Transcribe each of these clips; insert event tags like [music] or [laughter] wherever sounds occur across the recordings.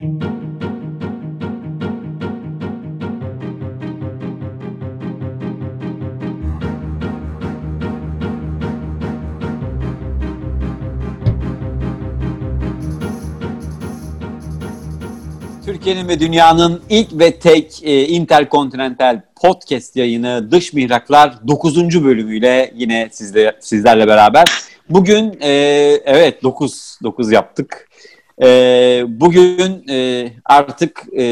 Türkiye'nin ve dünyanın ilk ve tek e, interkontinental podcast yayını Dış Mihraklar 9. bölümüyle yine sizle, sizlerle beraber. Bugün e, evet 9 9 yaptık. E, bugün e, artık e,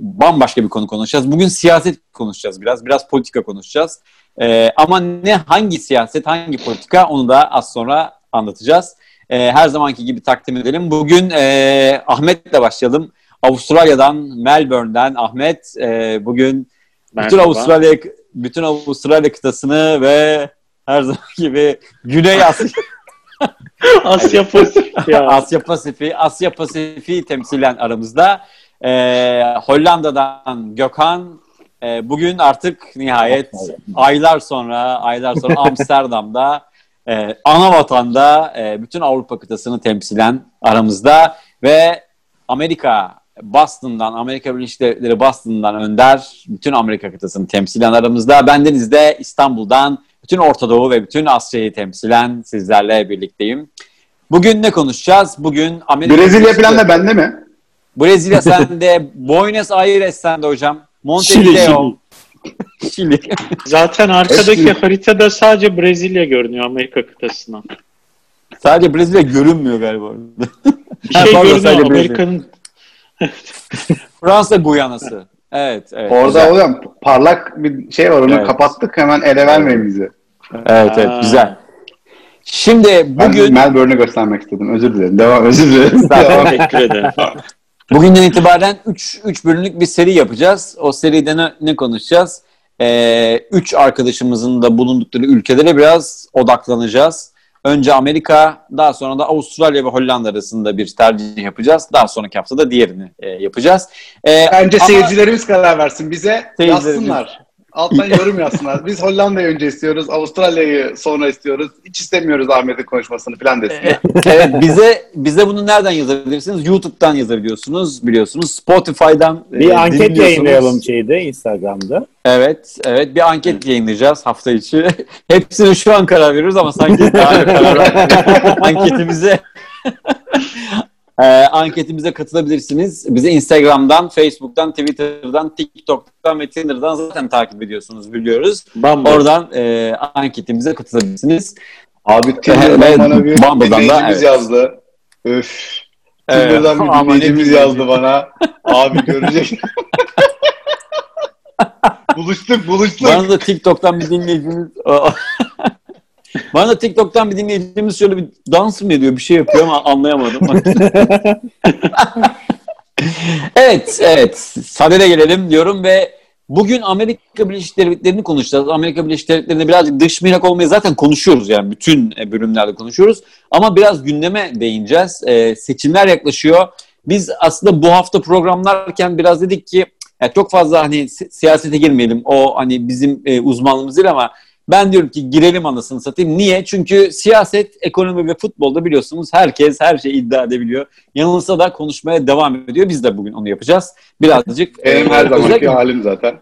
bambaşka bir konu konuşacağız. Bugün siyaset konuşacağız biraz. Biraz politika konuşacağız. E, ama ne hangi siyaset, hangi politika onu da az sonra anlatacağız. E, her zamanki gibi takdim edelim. Bugün e, Ahmet'le başlayalım. Avustralya'dan, Melbourne'den Ahmet e, bugün Merhaba. bütün Avustralya bütün Avustralya kıtasını ve her zaman gibi Güney Asya [laughs] [laughs] Asya Pasifik ya. Asya Pasifik, Asya Pasifik'i temsilen aramızda. Ee, Hollanda'dan Gökhan e, bugün artık nihayet aylar sonra aylar sonra Amsterdam'da e, ana vatanda e, bütün Avrupa kıtasını temsilen aramızda ve Amerika Boston'dan, Amerika Birleşik Devletleri Boston'dan Önder, bütün Amerika kıtasını temsilen aramızda. Bendeniz de İstanbul'dan bütün Orta Doğu ve bütün Asya'yı temsilen sizlerle birlikteyim. Bugün ne konuşacağız? Bugün Amerika Brezilya falan da bende mi? Brezilya sende, [laughs] Buenos Aires sende hocam. Montevideo. Şili. [laughs] Zaten arkadaki haritada sadece Brezilya görünüyor Amerika kıtasına. Sadece Brezilya görünmüyor galiba. Bir şey [laughs] görünüyor Amerika'nın Fransa Guyanası. Evet, evet. Orada güzel. hocam parlak bir şey var onu evet. kapattık hemen ele vermeyin bizi. Evet evet güzel. Şimdi bugün... Ben Melbourne'ü göstermek istedim. Özür dilerim. Devam, özür dilerim. Teşekkür ederim. [laughs] Bugünden itibaren 3 3 bölümlük bir seri yapacağız. O seride ne, ne konuşacağız? 3 ee, üç arkadaşımızın da bulundukları ülkelere biraz odaklanacağız. Önce Amerika, daha sonra da Avustralya ve Hollanda arasında bir tercih yapacağız. Daha sonraki hafta da diğerini e, yapacağız. E, Bence ama... seyircilerimiz karar versin. Bize yazsınlar. Alttan yorum yazsınlar. Biz Hollanda'yı önce istiyoruz, Avustralya'yı sonra istiyoruz. Hiç istemiyoruz Ahmet'in konuşmasını falan desinler. [laughs] evet, bize bize bunu nereden yazabilirsiniz? YouTube'dan yazabiliyorsunuz biliyorsunuz. Spotify'dan Bir e, anket yayınlayalım şeyde Instagram'da. Evet, evet bir anket yayınlayacağız hafta içi. [laughs] Hepsini şu an karar veriyoruz ama sanki daha karar [laughs] anketimize e, anketimize katılabilirsiniz. Bize Instagram'dan, Facebook'tan, Twitter'dan, TikTok'tan ve Tinder'dan zaten takip ediyorsunuz biliyoruz. Bumble. Oradan e, anketimize katılabilirsiniz. Abi Tinder'dan bana bir Bumble'dan da, evet. yazdı. Öf. Tinder'dan evet, bir dinleyicimiz yazdı bana. Abi görecek. [laughs] buluştuk buluştuk. Bana da TikTok'tan bir dinleyicimiz bana TikTok'tan bir dinleyicimiz şöyle bir dans mı ediyor bir şey yapıyor ama anlayamadım. [laughs] evet evet sadede gelelim diyorum ve bugün Amerika Birleşik Devletleri'ni konuşacağız. Amerika Birleşik Devletleri'nde birazcık dış mirak olmayı zaten konuşuyoruz yani bütün e, bölümlerde konuşuyoruz. Ama biraz gündeme değineceğiz. Ee, seçimler yaklaşıyor. Biz aslında bu hafta programlarken biraz dedik ki yani çok fazla hani siyasete girmeyelim. O hani bizim e, uzmanlığımız değil ama ben diyorum ki girelim anasını satayım. Niye? Çünkü siyaset, ekonomi ve futbolda biliyorsunuz herkes her şeyi iddia edebiliyor. Yanılsa da konuşmaya devam ediyor. Biz de bugün onu yapacağız. Birazcık. Benim her zamanki özellikle... halim zaten.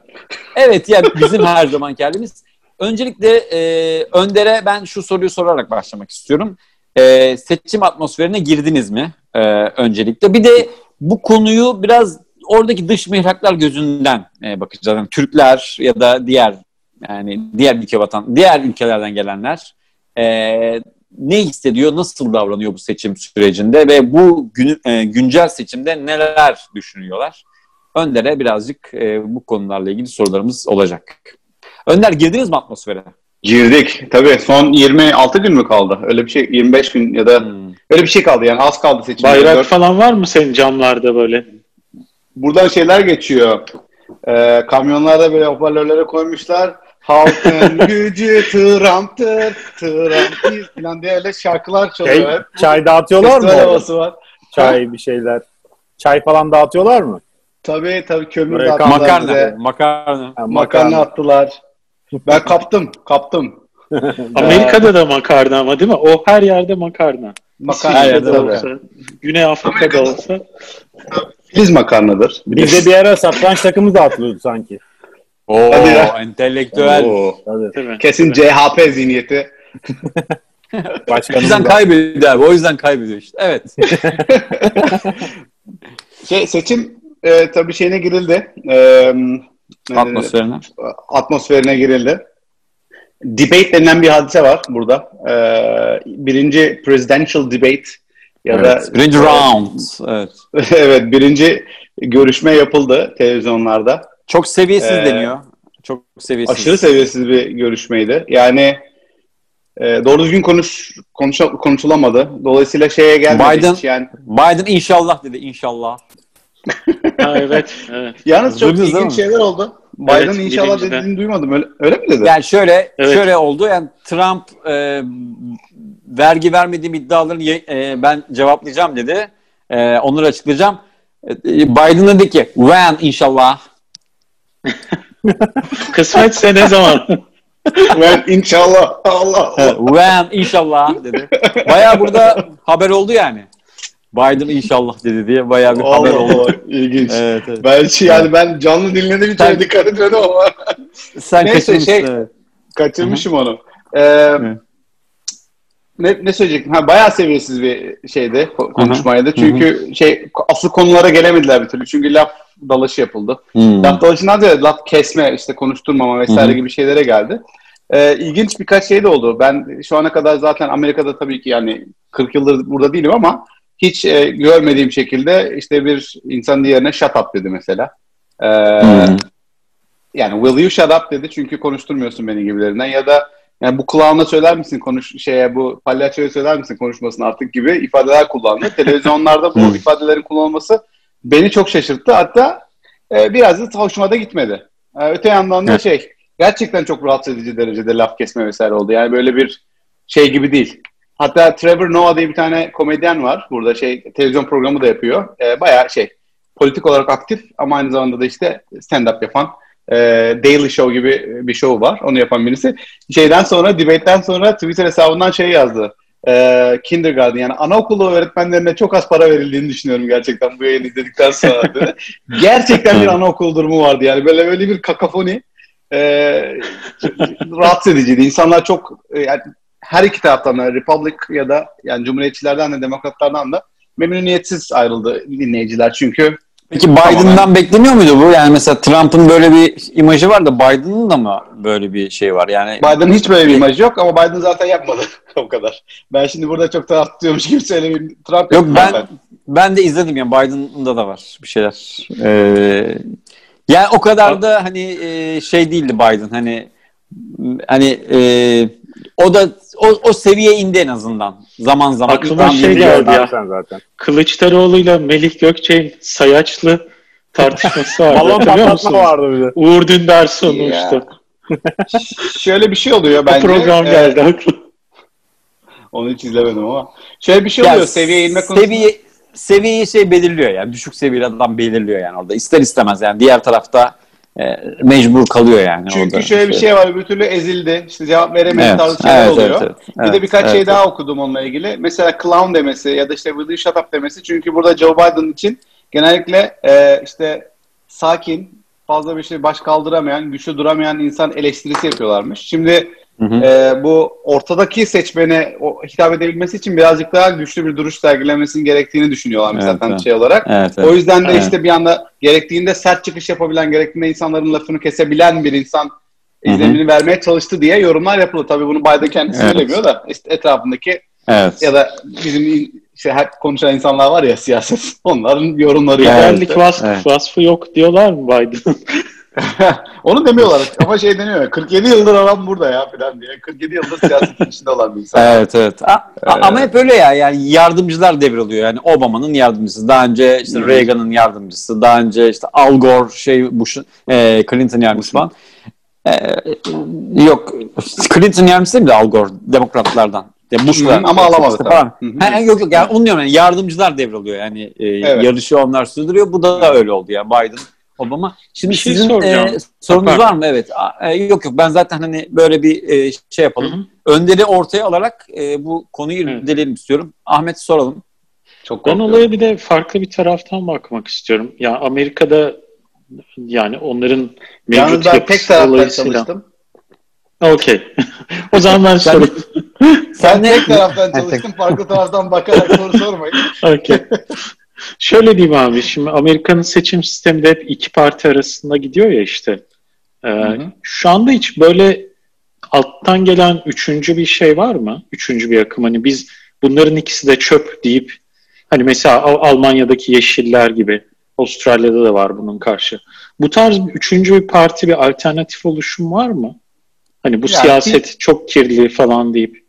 Evet yani bizim her zamanki halimiz. Öncelikle e, Önder'e ben şu soruyu sorarak başlamak istiyorum. E, seçim atmosferine girdiniz mi e, öncelikle? Bir de bu konuyu biraz oradaki dış mihraklar gözünden e, bakacağız. Yani Türkler ya da diğer yani diğer ülke vatan, diğer ülkelerden gelenler e, ne hissediyor, nasıl davranıyor bu seçim sürecinde ve bu gün, e, güncel seçimde neler düşünüyorlar? Önder'e birazcık e, bu konularla ilgili sorularımız olacak. Önder girdiniz mi atmosfere? Girdik. Tabii son 26 gün mü kaldı? Öyle bir şey 25 gün ya da hmm. öyle bir şey kaldı yani az kaldı seçim. Bayrak 4... falan var mı senin camlarda böyle? Buradan şeyler geçiyor. Ee, kamyonlarda böyle hoparlörlere koymuşlar. Halkın [laughs] gücü Trump'tır, Trump falan diye öyle şarkılar çalıyor. Şey, çay dağıtıyorlar mı? havası var. Çay bir şeyler. Çay falan dağıtıyorlar mı? Tabii tabii kömür Buraya dağıttılar makarna, bize. Makarna. Ha, makarna attılar. Ben kaptım, kaptım. [laughs] Amerika'da da makarna ama değil mi? O her yerde makarna. Makarna her yerde olsa, Güney Afrika'da olsa. Filiz makarnadır. Bir de- Bize bir ara satranç takımı dağıtılıyordu sanki. Oo, Hadi ya. entelektüel. Oo, Tabii. Kesin CHP zihniyeti. [laughs] O yüzden da- kaybediyor abi. O yüzden kaybediyor işte. Evet. [laughs] Şey, seçim e, tabii şeyine girildi. E, ne Atmosferine. denir? atmosferine girildi. Debate denilen bir hadise var burada. E, birinci presidential debate ya da Evet. Birinci round. Evet. [laughs] evet birinci görüşme yapıldı televizyonlarda. Çok seviyesiz Ee, deniyor. Çok seviyesiz. Aşırı seviyesiz bir görüşmeydi. Yani e, doğru düzgün konuş, konuş konuşulamadı. Dolayısıyla şeye gelmedi Biden- hiç yani. Biden inşallah dedi inşallah. Ha, evet, evet. [laughs] Yalnız çok Duydunuz ilginç şeyler oldu. Biden Evet, inşallah de. dediğini duymadım. Öyle, öyle mi dedi? Yani şöyle Evet. şöyle oldu. Yani Trump e, vergi vermediğim iddialarını e, ben cevaplayacağım dedi. E, onları açıklayacağım. E, Biden dedi ki when inşallah. [laughs] Kısmetse ne zaman? [laughs] ben inşallah Allah Allah. when inşallah dedi. Bayağı burada haber oldu yani. Biden inşallah dedi diye bayağı bir haber Allah oldu. Allah. İlginç. Evet, evet. Ben şey, yani ben canlı dinledim hiç Sen- dikkat etmedim ama Sen Neyse, kaçırmışsın. şey- evet. kaçırmışım onu. Ee, Evet. ne, ne söyleyecektim? Ha, bayağı seviyesiz bir şeydi, ko- konuşmaydı. Çünkü şey asıl konulara gelemediler bir türlü. Çünkü laf dalaşı yapıldı. Hmm. Laf dalışından ziyade laf kesme, işte konuşturmama vesaire hı. gibi şeylere geldi. Ee, ilginç birkaç şey de oldu. Ben şu ana kadar zaten Amerika'da tabii ki yani 40 yıldır burada değilim ama hiç e, görmediğim şekilde işte bir insan diğerine shut up dedi mesela. Ee, Hmm. yani will you shut up dedi çünkü konuşturmuyorsun beni gibilerinden ya da yani bu kulağına söyler misin konuş şeye bu palyaçoya söyler misin konuşmasını artık gibi ifadeler kullandı. [laughs] Televizyonlarda bu Hmm. ifadelerin kullanılması beni çok şaşırttı. Hatta e, biraz da hoşuma da gitmedi. E, öte yandan da Evet. şey gerçekten çok rahatsız edici derecede laf kesme vesaire oldu. Yani böyle bir şey gibi değil. Hatta Trevor Noah diye bir tane komedyen var. Burada şey televizyon programı da yapıyor. E, bayağı şey politik olarak aktif ama aynı zamanda da işte stand-up yapan e, Daily Show gibi bir show var. Onu yapan birisi. Şeyden sonra, debate'den sonra Twitter hesabından şey yazdı. E, kindergarten yani anaokulu öğretmenlerine çok az para verildiğini düşünüyorum gerçekten bu yayını izledikten sonra. dedi. [laughs] gerçekten bir anaokul durumu vardı yani. Böyle böyle bir kakafoni e, rahatsız ediciydi. İnsanlar çok e, yani her iki taraftan da Republic ya da yani Cumhuriyetçilerden de Demokratlardan da memnuniyetsiz ayrıldı dinleyiciler çünkü Peki Biden'dan Tamamen. bekleniyor muydu bu? Yani mesela Trump'ın böyle bir imajı var da Biden'ın da mı böyle bir şey var? Yani Biden'ın hiç böyle bir imajı yok ama Biden zaten yapmadı [laughs] o kadar. Ben şimdi burada çok taraf tutuyormuş gibi söylemeyeyim. Trump Yok ben zaten. ben de izledim yani Biden'da da var bir şeyler. Ee, yani o kadar da hani e, şey değildi Biden hani hani e, o da o, o seviyeye indi en azından zaman zaman. Aklıma şey geldi ya. Zaten. Kılıçdaroğlu'yla Melih Gökçek'in sayaçlı tartışması vardı. Balon patlatma vardı bir de. Uğur Dündar sunmuştu. Şöyle bir şey oluyor Bu bence. program Ee, geldi aklıma. onu hiç izlemedim ama. Şöyle bir şey Ya oluyor seviye inme konusunda. Seviye, seviyeyi şey belirliyor yani. Düşük seviyeli adam belirliyor yani orada. İster istemez yani. Diğer tarafta e, mecbur kalıyor yani Çünkü orada. şöyle bir şey var bir türlü ezildi. İşte cevap veremedi Evet, tarzı şeyler evet, oluyor. evet, evet, bir de birkaç evet, şey evet. daha okudum onunla ilgili. Mesela clown demesi ya da işte will you shut up demesi. Çünkü burada Joe Biden için genellikle e, işte sakin, fazla bir şey baş kaldıramayan, güçlü duramayan insan eleştirisi yapıyorlarmış. Şimdi Hı hı. e, bu ortadaki seçmene o, hitap edebilmesi için birazcık daha güçlü bir duruş sergilemesinin gerektiğini düşünüyorlarmış Evet, zaten evet. şey olarak. Evet, evet. O yüzden de Evet. işte bir anda gerektiğinde sert çıkış yapabilen, gerektiğinde insanların lafını kesebilen bir insan Hı hı. izlenimini vermeye çalıştı diye yorumlar yapıldı. Tabii bunu Biden kendisi Evet. söylemiyor da işte etrafındaki evet. ya da bizim işte hep konuşan insanlar var ya siyaset [laughs] onların yorumları. Evet. Liderlik vasfı, evet. vasfı yok diyorlar mı Biden? [laughs] [laughs] Onu demiyorlar [laughs] ama şey deniyor. 47 yıldır adam burada ya falan diye. 47 yıldır siyasetin [laughs] içinde olan bir insan. Evet evet. A- a- Ama hep öyle ya yani yardımcılar devriliyor. Yani Obama'nın yardımcısı, daha önce işte Hı. Reagan'ın yardımcısı, daha önce işte Al Gore, şey Bush'un, e, Clinton yardımcısı falan. E, yok Clinton yardımcısı değil mi de Al Gore demokratlardan. De Bush'la ama alamadı işte falan. Ha, yok yok yani onu diyorum yani yardımcılar devriliyor yani e, Evet. yarışı onlar sürdürüyor. Bu da öyle oldu ya Biden. Obama. Şimdi Bir şey sizin soracağım. e, sorunuz Pardon. var mı? Evet. E, yok yok ben zaten hani böyle bir e, şey yapalım. Hı hı. Önderi ortaya alarak e, bu konuyu Evet. irdeleyelim istiyorum. Ahmet soralım. Çok Ben korkuyorum. olaya bir de farklı bir taraftan bakmak istiyorum. Ya Amerika'da yani onların Yalnız mevcut ben yapısı tek taraftan dolayısıyla. çalıştım. Okey. [laughs] o zaman ben [laughs] sorayım. Sen tek taraftan çalıştın. Farklı taraftan bakarak soru sormayın. [laughs] Okey. Şöyle diyeyim abi. Şimdi Amerika'nın seçim sistemi de hep iki parti arasında gidiyor ya işte. Ee, hı. Şu anda hiç böyle alttan gelen üçüncü bir şey var mı? Üçüncü bir akım. Hani biz bunların ikisi de çöp deyip hani mesela Al- Almanya'daki Yeşiller gibi Avustralya'da da var bunun karşı. Bu tarz bir üçüncü bir parti bir alternatif oluşum var mı? Hani bu Yani siyaset çok kirli falan deyip.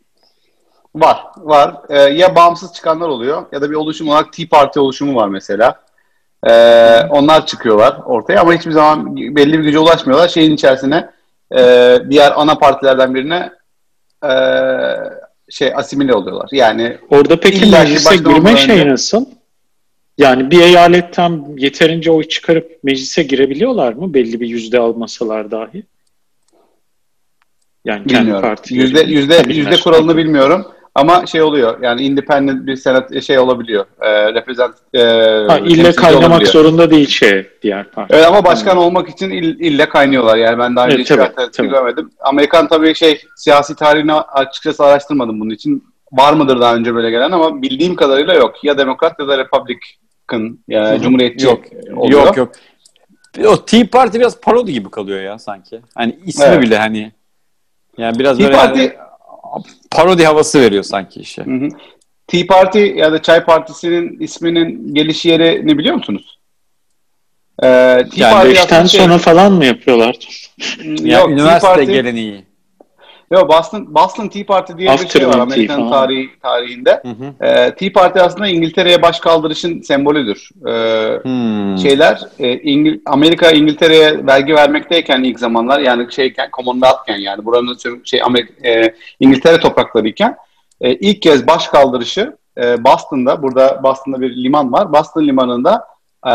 Var, var. Ee, ya bağımsız çıkanlar oluyor ya da bir oluşum olarak Tea Party oluşumu var mesela. Ee, onlar çıkıyorlar ortaya ama hiçbir zaman belli bir güce ulaşmıyorlar. Şeyin içerisine e, diğer ana partilerden birine e, şey asimile oluyorlar. Yani Orada peki meclise girme önce- nasıl? Yani bir eyaletten yeterince oy çıkarıp meclise girebiliyorlar mı? Belli bir yüzde almasalar dahi. Yani kendi bilmiyorum. Yüzde yüzde yüzde kuralını bilmiyorum. Ama şey oluyor yani independent bir senat şey olabiliyor. E, represent e, Ha, ille kaynamak olabiliyor. zorunda değil şey diğer parti. Evet ama başkan olmak için ill- ille kaynıyorlar. Yani ben daha önce Evet, hiçbir tabii, tabii. görmedim. Amerikan tabii şey siyasi tarihini açıkçası araştırmadım bunun için. Var mıdır daha önce böyle gelen ama bildiğim kadarıyla yok. Ya demokrat ya da republican yani cumhuriyetçi Yok. oluyor. Yok yok. O Tea Party biraz parodi gibi kalıyor ya sanki. Hani ismi Evet. bile hani yani biraz Tea böyle Party yani parodi havası veriyor sanki işe. Hı hı. Tea Party ya da Çay Partisi'nin isminin geliş yerini biliyor musunuz? Ee, Tea Yani Party beşten şey- sonra falan mı yapıyorlar? Yani yok, Tea üniversite Party- geleneği. Yok Boston, Boston Tea Party diye bir şey var Amerikan falan. tarihi, tarihinde. Hı hı. Ee, Tea Party aslında İngiltere'ye baş kaldırışın sembolüdür. Ee, Hmm. şeyler e, İngil- Amerika İngiltere'ye vergi vermekteyken ilk zamanlar yani şeyken Commonwealth'ken yani buranın şey Amerika, e, İngiltere topraklarıyken e, ilk kez baş kaldırışı e, Boston'da burada Boston'da bir liman var. Boston limanında e,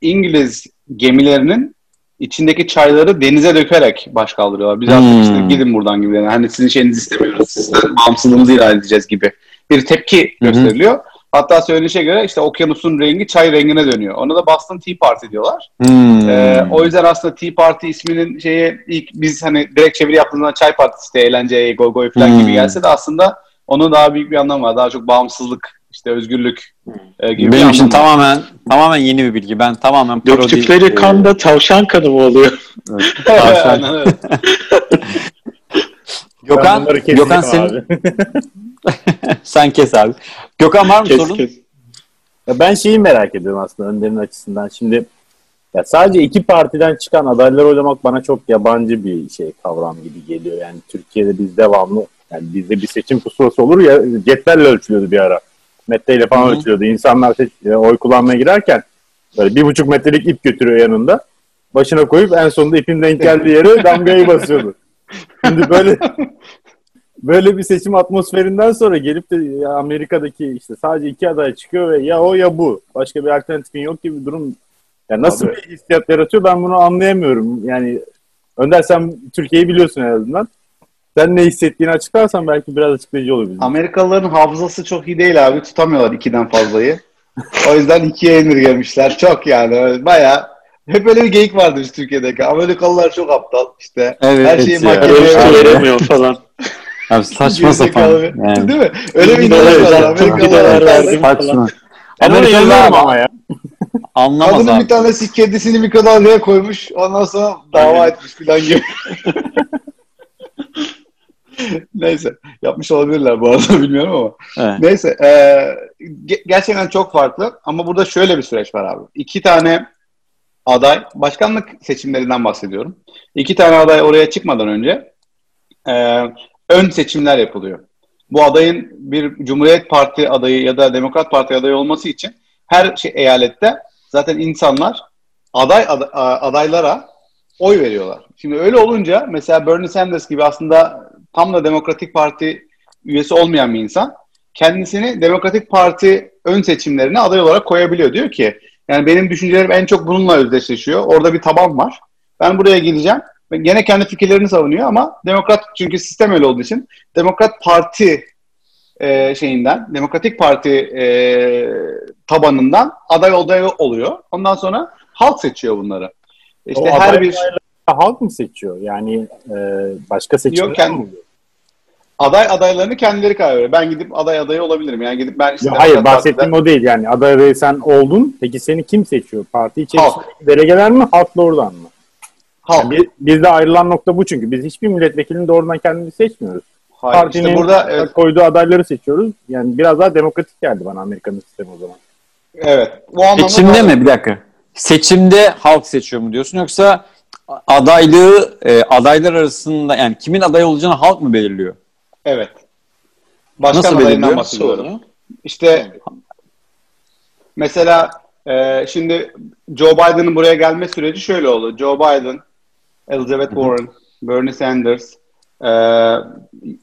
İngiliz gemilerinin içindeki çayları denize dökerek baş kaldırıyorlar. Biz artık Hmm. işte gidin buradan gibi. Yani hani sizin şeyinizi istemiyoruz. Sizden bağımsızlığımızı ilan edeceğiz gibi bir tepki hı. gösteriliyor. Hatta söylenişe göre işte okyanusun rengi çay rengine dönüyor. Ona da Boston Tea Party diyorlar. Hmm. Ee, o yüzden aslında Tea Party isminin şeyi ilk biz hani direkt çeviri yaptığımızda çay partisi işte eğlence, go go falan Hmm. gibi gelse de aslında onun daha büyük bir anlamı var. Daha çok bağımsızlık, işte özgürlük e, gibi Benim için tamamen tamamen yeni bir bilgi. Ben tamamen parodi. Döktükleri e, kan da tavşan kanı mı oluyor? [laughs] tavşan. Öyle. [laughs] Ben Gökhan, Gökhan senin [laughs] sen kes abi. Gökhan var mı Kes sorun? kes. Ya ben şeyi merak ediyorum aslında Önder'in açısından. Şimdi ya sadece iki partiden çıkan adaylar oylamak bana çok yabancı bir şey kavram gibi geliyor. Yani Türkiye'de biz devamlı yani bizde bir seçim pusulası olur ya cetvelle ölçülüyordu bir ara. Metreyle falan Hı hı. ölçülüyordu. İnsanlar seç- e, oy kullanmaya girerken böyle bir buçuk metrelik ip götürüyor yanında. Başına koyup en sonunda ipin denk geldiği yere [laughs] damgayı basıyordu. Şimdi böyle böyle bir seçim atmosferinden sonra gelip de Amerika'daki işte sadece iki aday çıkıyor ve ya o ya bu. Başka bir alternatifin yok gibi bir durum. Ya nasıl Abi. bir hissiyat yaratıyor ben bunu anlayamıyorum. Yani Önder sen Türkiye'yi biliyorsun en azından. Sen ne hissettiğini açıklarsan belki biraz açıklayıcı olur bizim. Amerikalıların hafızası çok iyi değil abi. Tutamıyorlar ikiden fazlayı. O yüzden ikiye indirgemişler. Çok yani. Baya hep öyle bir geyik vardır biz Türkiye'deki. Amerikalılar çok aptal işte. Evet Her şeyi veremiyor falan. Abi saçma sapan. Yani. [laughs] Değil mi? Öyle bir inanış var. Amerikalılar verdim. Saçma. Amerikalılar ama ya. anlamaz Kadının abi. bir tanesi kedisini bir kadarlığa koymuş. Ondan sonra dava etmiş falan gibi. [laughs] [laughs] Neyse. Yapmış olabilirler bu arada [laughs] bilmiyorum ama. Evet. Neyse. e, ge- gerçekten çok farklı. Ama burada şöyle bir süreç var abi. İki tane aday, başkanlık seçimlerinden bahsediyorum. İki tane aday oraya çıkmadan önce e, ön seçimler yapılıyor. Bu adayın bir Cumhuriyet Parti adayı ya da Demokrat Parti adayı olması için her şey eyalette zaten insanlar aday ad- adaylara oy veriyorlar. Şimdi öyle olunca mesela Bernie Sanders gibi aslında tam da Demokratik Parti üyesi olmayan bir insan kendisini Demokratik Parti ön seçimlerine aday olarak koyabiliyor. Diyor ki yani benim düşüncelerim en çok bununla özdeşleşiyor. Orada bir taban var. Ben buraya gideceğim. Ve Gene kendi fikirlerini savunuyor ama Demokrat çünkü sistem öyle olduğu için Demokrat Parti e, şeyinden, Demokratik Parti e, tabanından aday aday oluyor. Ondan sonra halk seçiyor bunları. İşte O her bir halk mı seçiyor? Yani e, başka seçimler Yok, kendi- mi? Aday adaylarını kendileri karar veriyor. Ben gidip aday adayı olabilirim. Yani gidip ben işte Ya hayır bahsettiğim Parti'den- o değil yani aday adayı sen oldun peki seni kim seçiyor? Parti içerisinde Halk. delegeler mi halk doğrudan mı? halk. Yani biz- bizde ayrılan nokta bu çünkü biz hiçbir milletvekilini doğrudan kendimiz seçmiyoruz. Hayır, Partinin işte burada evet, koyduğu adayları seçiyoruz. Yani biraz daha demokratik geldi bana Amerika'nın sistemi o zaman. evet. Bu anlamda Seçimde mi? Bir dakika. Seçimde halk seçiyor mu diyorsun yoksa adaylığı e, adaylar arasında yani kimin aday olacağını halk mı belirliyor? Evet. Başkan Nasıl adayından bahsediyorum. İşte mesela e, şimdi Joe Biden'ın buraya gelme süreci şöyle oldu. Joe Biden, Elizabeth Warren, Bernie Sanders, e,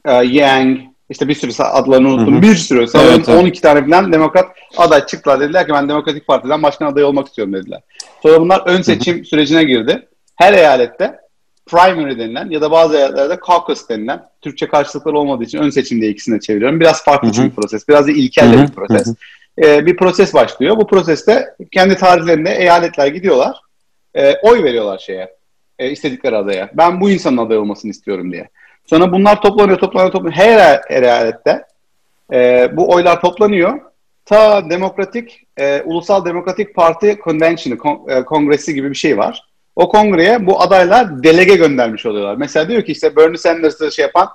e, Yang, işte bir sürü adlarını unuttum. Hı hı. Bir sürü. Sanırım Evet, evet. 12 tane falan demokrat aday çıktılar. Dediler ki ben Demokratik Parti'den başkan adayı olmak istiyorum dediler. Sonra bunlar ön seçim sürecine girdi. Her eyalette primary denilen ya da bazı eyaletlerde caucus denilen Türkçe karşılıkları olmadığı için ön seçim diye ikisini de çeviriyorum. Biraz farklı Hı hı. çünkü proses. Biraz da ilkel bir proses. Ee, bir proses başlıyor. Bu proseste kendi tarihlerinde eyaletler gidiyorlar. e, oy veriyorlar şeye. E, istedikleri adaya. Ben bu insanın aday olmasını istiyorum diye. Sonra bunlar toplanıyor, toplanıyor, toplanıyor. Her eyalette e, bu oylar toplanıyor. Ta Demokratik, e, Ulusal Demokratik Parti Convention'ı, kon- e, kongresi gibi bir şey var. O kongreye bu adaylar delege göndermiş oluyorlar. Mesela diyor ki işte Bernie Sanders'ı şey yapan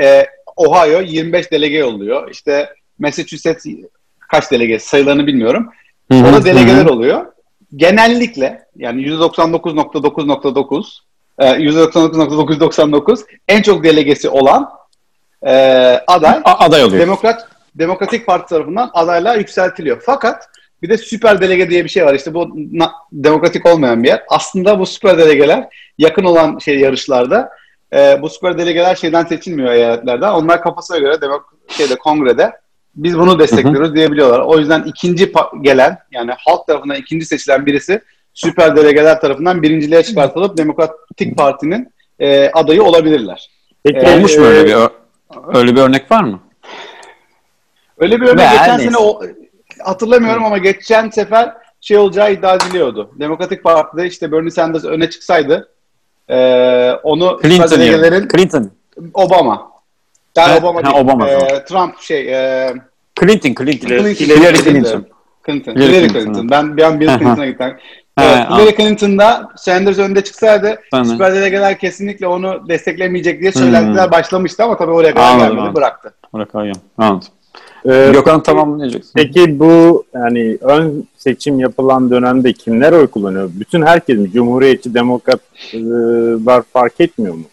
e, Ohio 25 delege yolluyor. İşte Massachusetts kaç delege sayılarını bilmiyorum. Hı hı, Orada delegeler hı oluyor. Genellikle yani %99.999 e, %99.999 en çok delegesi olan e, aday A- aday oluyor. Demokrat Demokratik Parti tarafından adaylığa yükseltiliyor. Fakat bir de süper delege diye bir şey var. İşte bu demokratik olmayan bir yer. Aslında bu süper delegeler yakın olan şey yarışlarda e, bu süper delegeler şeyden seçilmiyor eyaletlerden. Onlar kafasına göre demok- şeyde kongrede biz bunu destekliyoruz diyebiliyorlar. O yüzden ikinci gelen yani halk tarafından ikinci seçilen birisi süper delegeler tarafından birinciliğe çıkartılıp Demokratik Parti'nin e, adayı olabilirler. Peki Ee, Olmuş mu öyle bir öyle bir örnek var mı? Öyle bir örnek geçen sene o, hatırlamıyorum ama geçen sefer şey olacağı iddia ediliyordu. Demokratik Parti'de işte Bernie Sanders öne çıksaydı e, onu Clinton delegelerin Clinton. Obama. Yani Ha, Obama ha, değil. Obama, E. Trump şey e, Clinton, Clinton. Hillary Clinton. Clinton. Clinton. Hillary Clinton. Clinton. Ben bir an Bill. Clinton'a gittim. Evet, ha. Hillary Clinton'da Sanders önde çıksaydı Tamam. süper delegeler kesinlikle onu desteklemeyecek diye söylentiler Hmm. başlamıştı ama tabii oraya kadar Anladım, gelmedi anladım. bıraktı. Bırakayım. Anladım. E, Gökhan tamamlayacaksın. Peki bu yani ön seçim yapılan dönemde kimler oy kullanıyor? Bütün herkes mi? Cumhuriyetçi, demokrat e, var fark etmiyor mu?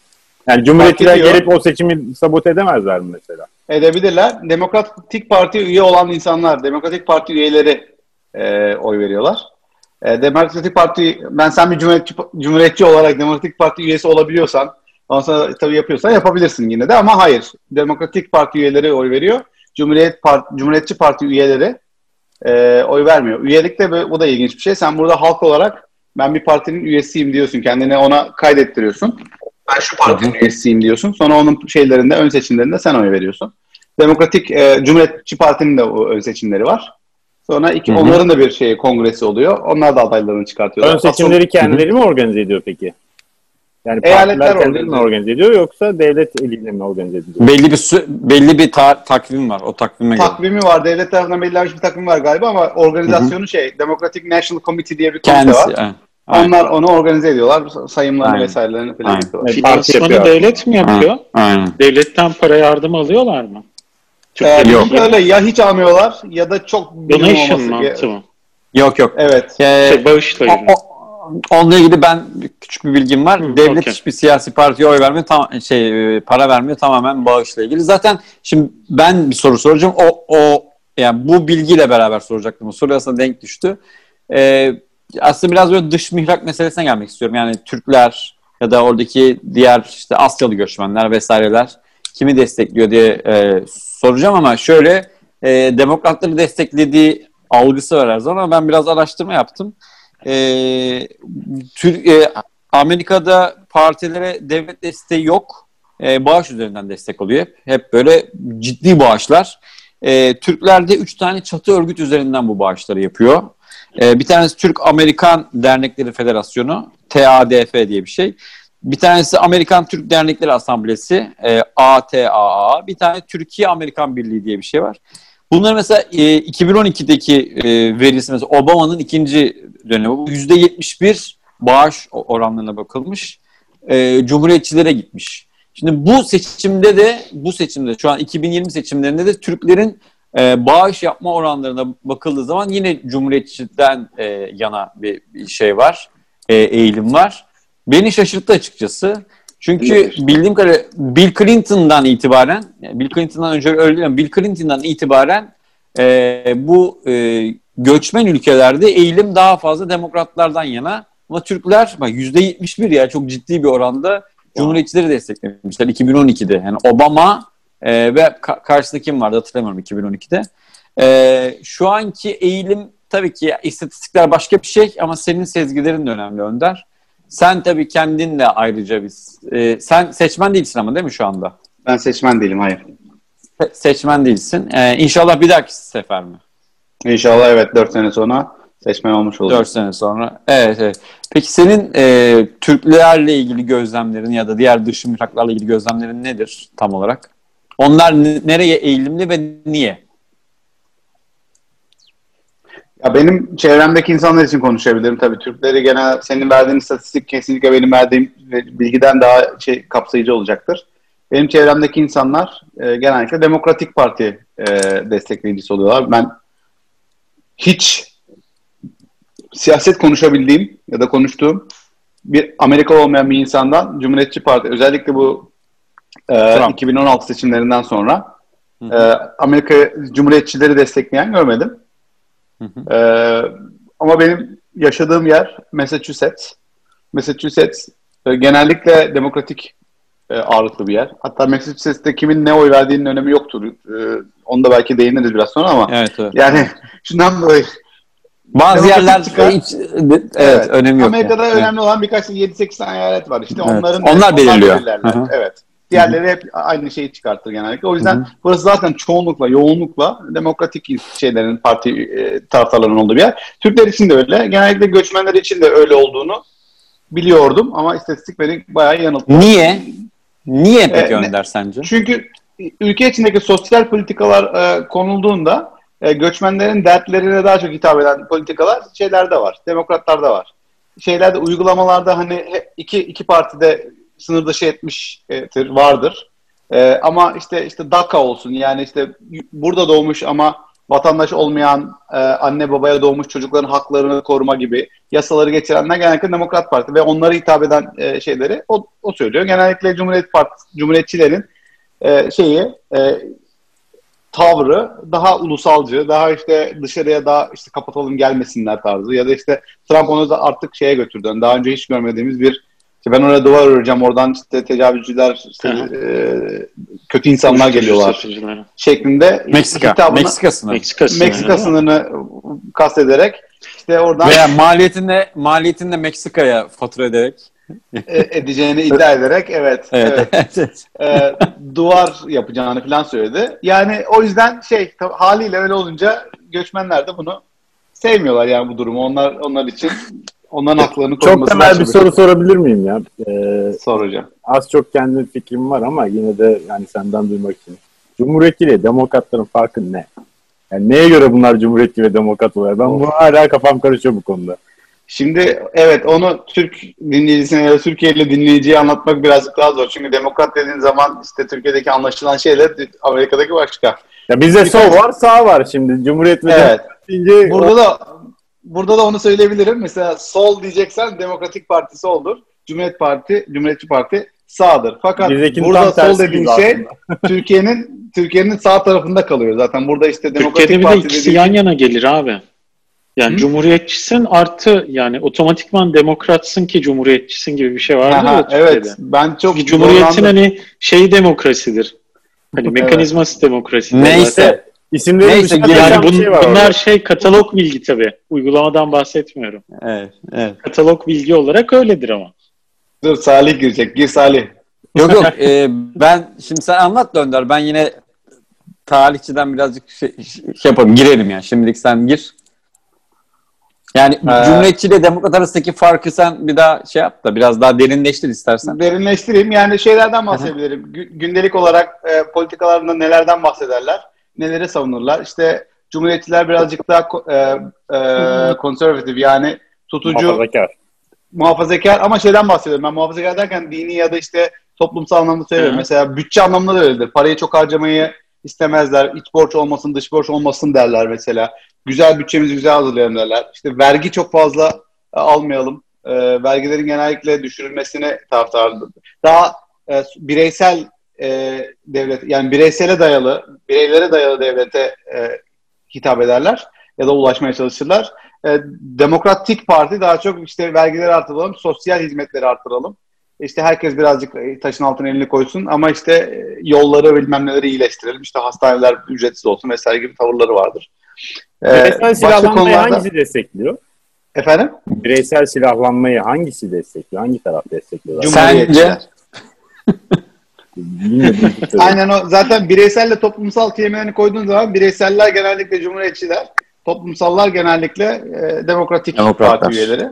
Yani Cumhuriyetçiler gelip o seçimi sabote edemezler mi mesela? edebilirler. Demokratik Parti üye olan insanlar, Demokratik Parti üyeleri e, oy veriyorlar. E, Demokratik Parti, ben sen bir cumhuriyetçi, cumhuriyetçi olarak Demokratik Parti üyesi olabiliyorsan, ondan sonra tabii yapıyorsan yapabilirsin yine de ama hayır. Demokratik Parti üyeleri oy veriyor. Cumhuriyet Parti, Cumhuriyetçi Parti üyeleri e, oy vermiyor. Üyelik de böyle- bu da ilginç bir şey. Sen burada halk olarak ben bir partinin üyesiyim diyorsun. Kendini ona kaydettiriyorsun. Ben şu partinin üyesiyim diyorsun. Sonra onun şeylerinde, ön seçimlerinde sen oy veriyorsun. Demokratik e, Cumhuriyetçi Parti'nin de o ön seçimleri var. Sonra iki, Hı hı. onların da bir şey kongresi oluyor. Onlar da adaylarını çıkartıyorlar. Ön seçimleri kendileri mi organize ediyor peki? Yani Eyaletler mi organize organize ediyor yoksa devlet eliyle mi organize ediliyor? Belli bir belli bir ta- takvim var. O takvime göre. takvimi var. Devlet tarafından belirlenmiş bir takvim var galiba ama organizasyonu şey Democratic National Committee diye bir komite Kendisi. var. evet. Aynen. Onlar onu organize ediyorlar. Sayımlarını Aynen. vesairelerini falan Aynen. yapıyorlar. Finansmanı devlet mi yapıyor? Aynen. Devletten para yardım alıyorlar mı? Ee, Türkiye'deki Yok. Öyle ya hiç almıyorlar ya da çok bilim Donation olması. mantığı mı? Yok yok. Evet. Ee, Şey, o- o- onunla ilgili ben küçük bir bilgim var. Hı, Devlet okey. hiçbir siyasi partiye oy vermiyor. Tam, şey e, para vermiyor. Tamamen bağışla ilgili. Zaten şimdi ben bir soru soracağım. O o yani bu bilgiyle beraber soracaktım. O soru aslında denk düştü. Ee, aslında biraz böyle dış mihrak meselesine gelmek istiyorum. Yani Türkler ya da oradaki diğer işte Asyalı göçmenler vesaireler kimi destekliyor diye e, soracağım ama şöyle e, demokratları desteklediği algısı var her zaman ama ben biraz araştırma yaptım. E, Tür- Amerika'da partilere devlet desteği yok e, bağış üzerinden destek oluyor hep. Böyle ciddi bağışlar. E, Türkler 3 tane çatı örgüt üzerinden bu bağışları yapıyor. E, bir tanesi Türk-Amerikan Dernekleri Federasyonu, TADF diye bir şey. Bir tanesi Amerikan Türk Dernekleri Asamblesi, e, ATAA. Bir tane Türkiye-Amerikan Birliği diye bir şey var. Bunlar mesela e, 2012'deki e, verisi mesela Obama'nın ikinci dönemi. Bu %71 bağış oranlarına bakılmış. E, Cumhuriyetçilere gitmiş. Şimdi bu seçimde de bu seçimde şu an 2020 seçimlerinde de Türklerin e, bağış yapma oranlarına bakıldığı zaman yine Cumhuriyetçiden e, yana bir, bir şey var, e, eğilim var. Beni şaşırttı açıkçası. Çünkü bildiğim kadarıyla Bill Clinton'dan itibaren, Bill Clinton'dan önce öyle değil Bill Clinton'dan itibaren e, bu e, göçmen ülkelerde eğilim daha fazla demokratlardan yana. Ama Türkler bak %71 ya çok ciddi bir oranda Cumhuriyetçileri desteklemişler 2012'de. Yani Obama e, ve ka- karşısında kim vardı hatırlamıyorum 2012'de. E, şu anki eğilim tabii ki istatistikler başka bir şey ama senin sezgilerin de önemli Önder. Sen tabii kendinle ayrıca biz. E, sen seçmen değilsin ama değil mi şu anda? Ben seçmen değilim hayır. Se- seçmen değilsin. E, inşallah bir dahaki sefer mi? İnşallah evet 4 sene sonra seçmen olmuş olacak. 4 sene sonra. Evet, evet. Peki senin e, Türklerle ilgili gözlemlerin ya da diğer dış mihraklarla ilgili gözlemlerin nedir tam olarak? Onlar nereye eğilimli ve niye? Ya benim çevremdeki insanlar için konuşabilirim. Tabii Türkleri genel senin verdiğin istatistik kesinlikle benim verdiğim bilgiden daha şey kapsayıcı olacaktır. Benim çevremdeki insanlar e, genellikle Demokratik Parti e, destekleyicisi oluyorlar. Ben hiç siyaset konuşabildiğim ya da konuştuğum bir Amerika olmayan bir insandan Cumhuriyetçi Parti özellikle bu e, 2016 seçimlerinden sonra e, Amerika Cumhuriyetçileri destekleyen görmedim. Hı hı. Ee, ama benim yaşadığım yer Massachusetts. Massachusetts e, genellikle demokratik e, ağırlıklı bir yer. Hatta Massachusetts'te kimin ne oy verdiğinin önemi yoktur. E, onu da belki değiniriz biraz sonra ama Evet, evet. yani [laughs] şundan dolayı Bazı yerler çıkar. hiç evet, Evet. önemi yok. Amerika'da yani. önemli olan birkaç 7-8 tane eyalet var. İşte Evet. onların Onlar belirliyor. belirlerler. Hı hı. Evet. Diğerleri hep aynı şeyi çıkartır genellikle. O yüzden Hı hı. burası zaten çoğunlukla, yoğunlukla demokratik şeylerin, parti e, taraftarlarının olduğu bir yer. Türkler için de öyle. Genellikle göçmenler için de öyle olduğunu biliyordum ama istatistik beni bayağı yanılttı. Niye? Niye peki E, ne- Önder sence? Çünkü ülke içindeki sosyal politikalar e, konulduğunda e, göçmenlerin dertlerine daha çok hitap eden politikalar şeylerde var. Demokratlarda var. Şeylerde uygulamalarda hani iki iki partide sınır dışı etmiştir vardır. E, ama işte işte DACA olsun yani işte burada doğmuş ama vatandaş olmayan e, anne babaya doğmuş çocukların haklarını koruma gibi yasaları geçirenler genellikle Demokrat Parti ve onlara hitap eden e, şeyleri o, o söylüyor. Genellikle Cumhuriyet Partisi, Cumhuriyetçilerin e, şeyi e, tavrı daha ulusalcı, daha işte dışarıya daha işte kapatalım gelmesinler tarzı ya da işte Trump onu da artık şeye götürdü. Daha önce hiç görmediğimiz bir işte ben oraya duvar öreceğim oradan işte tecavüzcüler işte, e, kötü insanlar geliyorlar şeklinde Meksika. hitabını- Meksika sınırı. Meksika sınırı. Meksika sınırını kastederek işte oradan Veya maliyetinde maliyetinde Meksika'ya fatura ederek. e, edeceğini iddia ederek evet, evet. Evet. [laughs] e, duvar yapacağını falan söyledi. Yani o yüzden şey tab- haliyle öyle olunca göçmenler de bunu sevmiyorlar yani bu durumu. Onlar onlar için onların haklarını Çok korunmasını temel bir soru sorabilir miyim ya? Ee, soracağım. az çok kendi fikrim var ama yine de yani senden duymak için. Cumhuriyetçi ile demokratların farkı ne? Yani neye göre bunlar cumhuriyetçi ve demokrat oluyor? Ben bu hala kafam karışıyor bu konuda. Şimdi evet onu Türk dinleyicisine ya da Türkiye'li dinleyiciye anlatmak birazcık daha zor. Çünkü demokrat dediğin zaman işte Türkiye'deki anlaşılan şeyler Amerika'daki başka. Ya bizde sol var, sağ var şimdi. Cumhuriyet ve Evet. deyince Burada da burada da onu söyleyebilirim. Mesela sol diyeceksen Demokratik Parti soldur. Cumhuriyet Parti, Cumhuriyetçi Parti sağdır. Fakat bizdekinin burada sol dediğin şey. Türkiye'nin Türkiye'nin sağ tarafında kalıyor. Zaten burada işte Türkiye'de Demokratik bir de Parti ikisi dediğin yan yana gelir abi. Yani Hı? cumhuriyetçisin artı yani otomatikman demokratsın ki cumhuriyetçisin gibi bir şey vardı Aha, Türkiye'de. evet. Ben çok Çünkü cumhuriyetin zorlandım. hani şey demokrasidir. Hani mekanizması demokrasidir. Neyse. zaten. İsimlerin Neyse, yani bun- şey var bunlar orada. şey katalog bilgi tabii. Uygulamadan bahsetmiyorum. evet, evet. Katalog bilgi olarak öyledir ama. Dur Salih girecek. Gir Salih. Yok yok [laughs] e, ben şimdi sen anlat da Önder ben yine tarihçiden birazcık şey, şey yapalım girelim yani şimdilik sen gir. Yani Ee, Cumhuriyetçi ile Demokrat arasındaki farkı sen bir daha şey yap da biraz daha derinleştir istersen. Derinleştireyim. Yani şeylerden bahsedebilirim. Gü- Gündelik olarak e, politikalarında nelerden bahsederler? Neleri savunurlar? İşte Cumhuriyetçiler birazcık daha e, e, konservatif yani tutucu, Muhafazakar. muhafazakar ama şeyden bahsediyorum. Ben muhafazakar derken dini ya da işte toplumsal anlamda söylüyorum. Hı. Mesela bütçe anlamında da öyledir. Parayı çok harcamayı istemezler. İç borç olmasın, dış borç olmasın derler mesela. Güzel bütçemizi güzel hazırlayalım derler. İşte vergi çok fazla e, almayalım. E, vergilerin genellikle düşürülmesine taraftardır. Daha e, bireysel e, devlet, yani bireysele dayalı, bireylere dayalı devlete e, hitap ederler ya da ulaşmaya çalışırlar. E, Demokratik Parti daha çok işte vergileri artıralım, sosyal hizmetleri artıralım. İşte herkes birazcık e, taşın altına elini koysun ama işte e, yolları bilmem neleri iyileştirelim. İşte hastaneler ücretsiz olsun vesaire gibi tavırları vardır. E, Bireysel silahlanmayı konularda- hangisi destekliyor? Efendim? Bireysel silahlanmayı hangisi destekliyor? Hangi taraf destekliyor? Cumhuriyetçiler. [laughs] Aynen o. Zaten bireyselle toplumsal kelimelerini koyduğun zaman bireyseller genellikle cumhuriyetçiler, toplumsallar genellikle e, demokratik Demokratlar. parti üyeleri.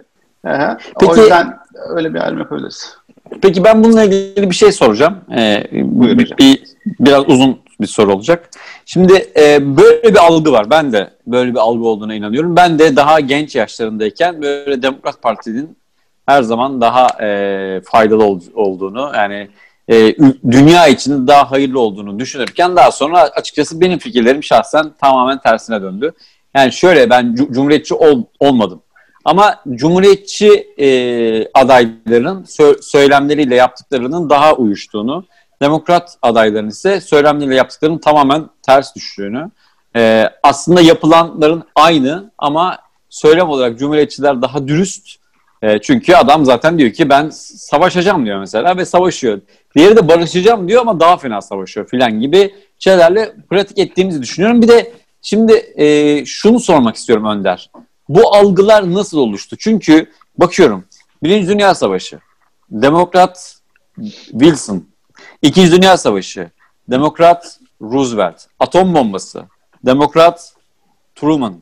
Aha. Peki- o yüzden öyle bir ayrım yapabiliriz. Peki ben bununla ilgili bir şey soracağım. Ee, Buyur hocam. bir, biraz uzun bir soru olacak. Şimdi e, böyle bir algı var. Ben de böyle bir algı olduğuna inanıyorum. Ben de daha genç yaşlarındayken böyle Demokrat Parti'nin her zaman daha e, faydalı ol- olduğunu yani e, dünya için daha hayırlı olduğunu düşünürken daha sonra açıkçası benim fikirlerim şahsen tamamen tersine döndü. Yani şöyle ben cu- cumhuriyetçi ol- olmadım. Ama cumhuriyetçi e, adayların sö- söylemleriyle yaptıklarının daha uyuştuğunu, demokrat adayların ise söylemleriyle yaptıklarının tamamen ters düştüğünü, e, aslında yapılanların aynı ama söylem olarak cumhuriyetçiler daha dürüst. E, çünkü adam zaten diyor ki ben savaşacağım diyor mesela ve savaşıyor. Diğeri de barışacağım diyor ama daha fena savaşıyor filan gibi şeylerle pratik ettiğimizi düşünüyorum. Bir de şimdi e, şunu sormak istiyorum Önder. Bu algılar nasıl oluştu? Çünkü bakıyorum Birinci Dünya Savaşı, Demokrat Wilson, İkinci Dünya Savaşı, Demokrat Roosevelt, atom bombası, Demokrat Truman,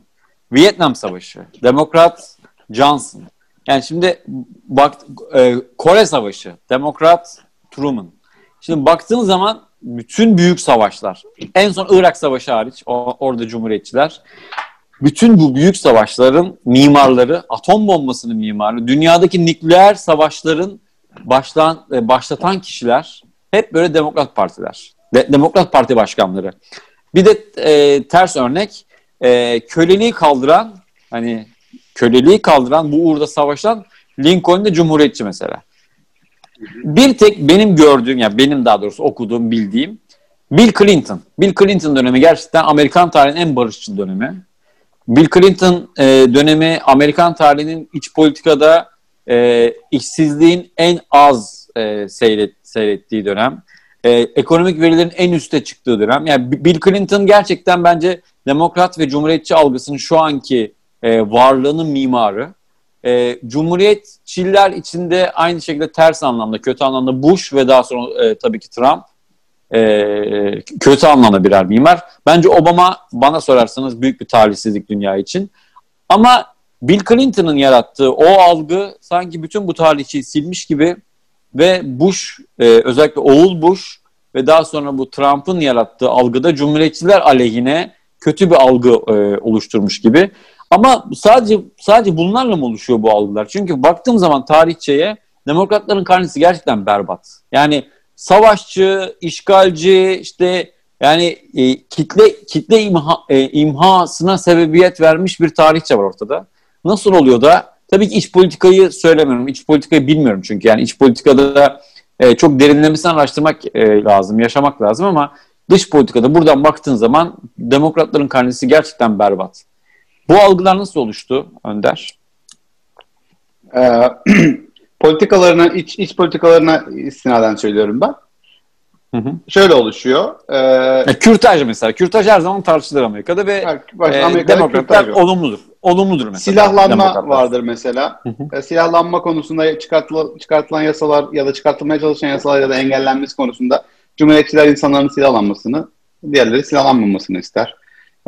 Vietnam Savaşı, Demokrat Johnson. Yani şimdi bak e, Kore Savaşı, Demokrat Truman. Şimdi baktığın zaman bütün büyük savaşlar, en son Irak Savaşı hariç, o, orada Cumhuriyetçiler, bütün bu büyük savaşların mimarları, atom bombasının mimarı, dünyadaki nükleer savaşların başlan, e, başlatan kişiler hep böyle Demokrat Partiler. De, Demokrat Parti başkanları. Bir de e, ters örnek e, köleliği kaldıran hani köleliği kaldıran bu uğurda savaşan Lincoln de Cumhuriyetçi mesela. Bir tek benim gördüğüm ya benim daha doğrusu okuduğum bildiğim Bill Clinton. Bill Clinton dönemi gerçekten Amerikan tarihinin en barışçıl dönemi. Bill Clinton e, dönemi Amerikan tarihinin iç politikada e, işsizliğin en az e, seyret, seyrettiği dönem. E, ekonomik verilerin en üste çıktığı dönem. Yani Bill Clinton gerçekten bence demokrat ve cumhuriyetçi algısının şu anki e, varlığının mimarı. E, Cumhuriyetçiler içinde aynı şekilde ters anlamda, kötü anlamda Bush ve daha sonra e, tabii ki Trump e, kötü anlamda birer mimar. Bence Obama bana sorarsanız büyük bir talihsizlik dünya için. Ama Bill Clinton'ın yarattığı o algı sanki bütün bu tarihçiyi silmiş gibi ve Bush e, özellikle oğul Bush ve daha sonra bu Trump'ın yarattığı algıda cumhuriyetçiler aleyhine kötü bir algı e, oluşturmuş gibi. Ama sadece sadece bunlarla mı oluşuyor bu algılar? Çünkü baktığım zaman tarihçeye demokratların karnesi gerçekten berbat. Yani savaşçı, işgalci, işte yani e, kitle kitle imha, e, imhasına sebebiyet vermiş bir tarihçe var ortada. Nasıl oluyor da? Tabii ki iç politikayı söylemiyorum. İç politikayı bilmiyorum çünkü. Yani iç politikada da e, çok derinlemesine araştırmak e, lazım, yaşamak lazım ama dış politikada buradan baktığın zaman demokratların karnesi gerçekten berbat. Bu algılar nasıl oluştu Önder? Ee, [clears throat] politikalarına, iç, iç politikalarına istinaden söylüyorum ben. Hı hı. Şöyle oluşuyor. Ee, E, kürtaj mesela. Kürtaj her zaman tartışılır Amerika'da ve baş- e, demokratlar olumludur. olumludur mesela. Silahlanma vardır mesela. E, silahlanma konusunda çıkartılan, çıkartılan yasalar ya da çıkartılmaya çalışan yasalar ya da engellenmesi konusunda Cumhuriyetçiler insanların silahlanmasını, diğerleri silahlanmamasını ister.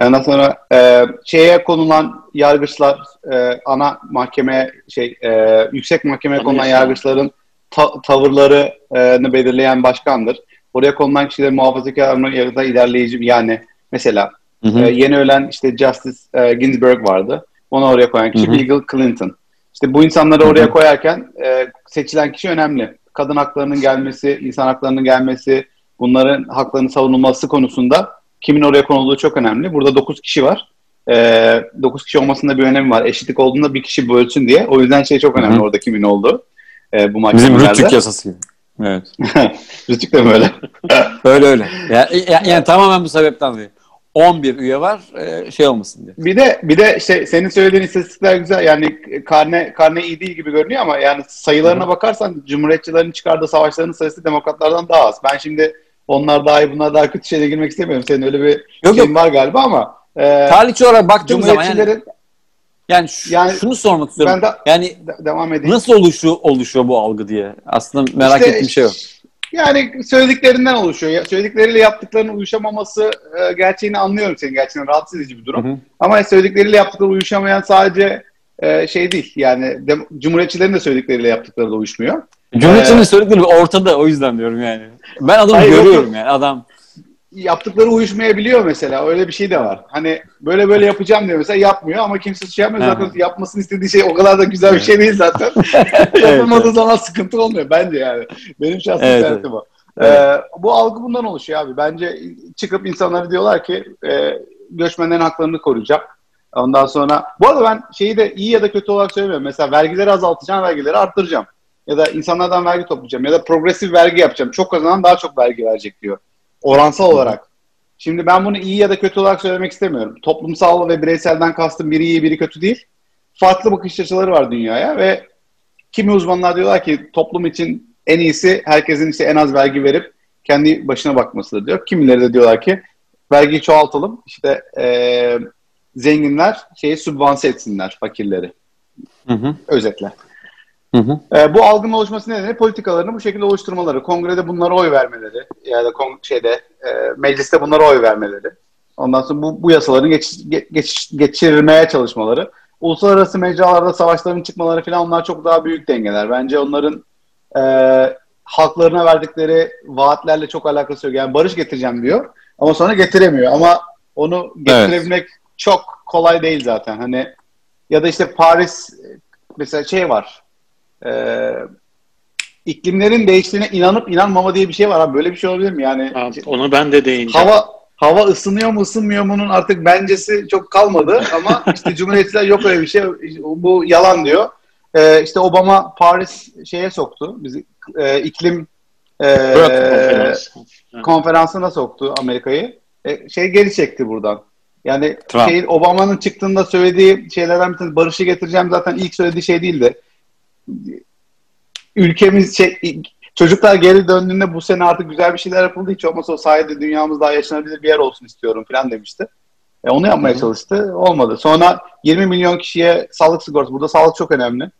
Ondan sonra e, şeye konulan yargıçlar, e, ana mahkemeye, şey, e, yüksek mahkemeye konulan Anayasa. yargıçların ta- tavırlarını belirleyen başkandır. Oraya konulan kişilerin muhafazakar ya da ilerleyici? Yani mesela Hı hı. ee, yeni ölen işte Justice e, Ginsburg vardı. Onu oraya koyan kişi Hı hı. Bill Clinton. İşte bu insanları Hı hı. oraya koyarken e, seçilen kişi önemli. Kadın haklarının gelmesi, insan haklarının gelmesi, bunların haklarının savunulması konusunda kimin oraya konulduğu çok önemli. Burada 9 kişi var. E, 9 kişi olmasında bir önemi var. Eşitlik olduğunda bir kişi bölsün diye. O yüzden şey çok önemli Hı hı. orada kimin olduğu. E, bu Bizim mahkemelerde. Rütük yasası gibi. Evet. [laughs] Rütük de mi öyle? [laughs] Öyle öyle. Ya, ya- yani tamamen bu sebepten dolayı. 11 üye var e, şey olmasın diye. Bir de bir de işte senin söylediğin istatistikler güzel. Yani karne karne iyi değil gibi görünüyor ama yani sayılarına bakarsan Cumhuriyetçilerin çıkardığı savaşların sayısı demokratlardan daha az. Ben şimdi onlar daha iyi bunlar daha kötü şeyle girmek istemiyorum. Senin öyle bir Yok, şeyin yok. var galiba ama e, Tarihçi olarak baktığım zaman yani, yani, şu- Yani- şunu sormak istiyorum. ben de Yani de- devam edeyim. nasıl oluşuyor, oluşuyor bu algı diye. Aslında merak İşte- ettiğim şey o. Yani söylediklerinden oluşuyor. Söyledikleriyle yaptıklarının uyuşamaması e, gerçeğini anlıyorum senin gerçekten rahatsız edici bir durum. Hı hı. Ama söyledikleriyle yaptıkları uyuşamayan sadece e, şey değil. Yani dem- Cumhuriyetçilerin de söyledikleriyle yaptıkları da uyuşmuyor. Cumhuriyetçinin Ee, söyledikleri ortada o yüzden diyorum yani. Ben adamı Hayır, görüyorum yok. yani adam. yaptıkları uyuşmayabiliyor mesela. Öyle bir şey de var. Hani böyle böyle yapacağım diyor mesela yapmıyor ama kimse şey yapmıyor. Zaten Hı. yapmasını istediği şey o kadar da güzel bir şey değil zaten. [laughs] [laughs] Yapılmadığı zaman sıkıntı olmuyor bence yani. Benim şahsi Evet, kanaatim o. Evet. Ee, bu algı bundan oluşuyor abi. Bence çıkıp insanlara diyorlar ki e, göçmenlerin haklarını koruyacağım. Ondan sonra bu arada ben şeyi de iyi ya da kötü olarak söylemiyorum. Mesela vergileri azaltacağım, vergileri arttıracağım. Ya da insanlardan vergi toplayacağım. Ya da progresif vergi yapacağım. Çok kazanan daha çok vergi verecek diyor. Oransal olarak. Şimdi ben bunu iyi ya da kötü olarak söylemek istemiyorum. Toplumsal ve bireyselden kastım biri iyi biri kötü değil. Farklı bakış açıları var dünyaya ve kimi uzmanlar diyorlar ki toplum için en iyisi herkesin işte en az vergi verip kendi başına bakmasıdır diyor. Kimileri de diyorlar ki vergiyi çoğaltalım işte eee, zenginler şeyi sübvanse etsinler fakirleri. Hı hı. Özetle. Hı hı. Ee, bu algının oluşması nedeni politikalarını bu şekilde oluşturmaları, kongrede bunlara oy vermeleri, ya da kon- şeyde e, mecliste bunlara oy vermeleri. Ondan sonra bu, bu yasaların geç, ge- geç- geçirmeye çalışmaları. Uluslararası mecralarda savaşların çıkmaları falan onlar çok daha büyük dengeler. Bence onların e, halklarına verdikleri vaatlerle çok alakası yok. Yani barış getireceğim diyor ama sonra getiremiyor. Ama onu getirebilmek çok kolay değil zaten. Hani ya da işte Paris mesela şey var. Ee, iklimlerin değiştiğine inanıp inanmama diye bir şey var. Abi. Böyle bir şey olabilir mi? Yani Ha, onu ben de değineceğim. hava hava ısınıyor mu ısınmıyor mu'nun artık bencesi çok kalmadı ama [laughs] işte Cumhuriyetçiler yok öyle bir şey. Bu yalan diyor. Ee, işte Obama Paris şeye soktu. Bizi e, iklim e, Konferans. konferansına soktu Amerika'yı. E, şey geri çekti buradan. Yani Trump. şey, Obama'nın çıktığında söylediği şeylerden bir tanesi barışı getireceğim zaten ilk söylediği şey değildi. Ülkemiz şey, çocuklar geri döndüğünde bu sene artık güzel bir şeyler yapıldı. Hiç olmazsa o sayede dünyamız daha yaşanabilir bir yer olsun istiyorum falan demişti. E, onu yapmaya çalıştı. Olmadı. Sonra 20 milyon kişiye sağlık sigortası. Burada sağlık çok önemli.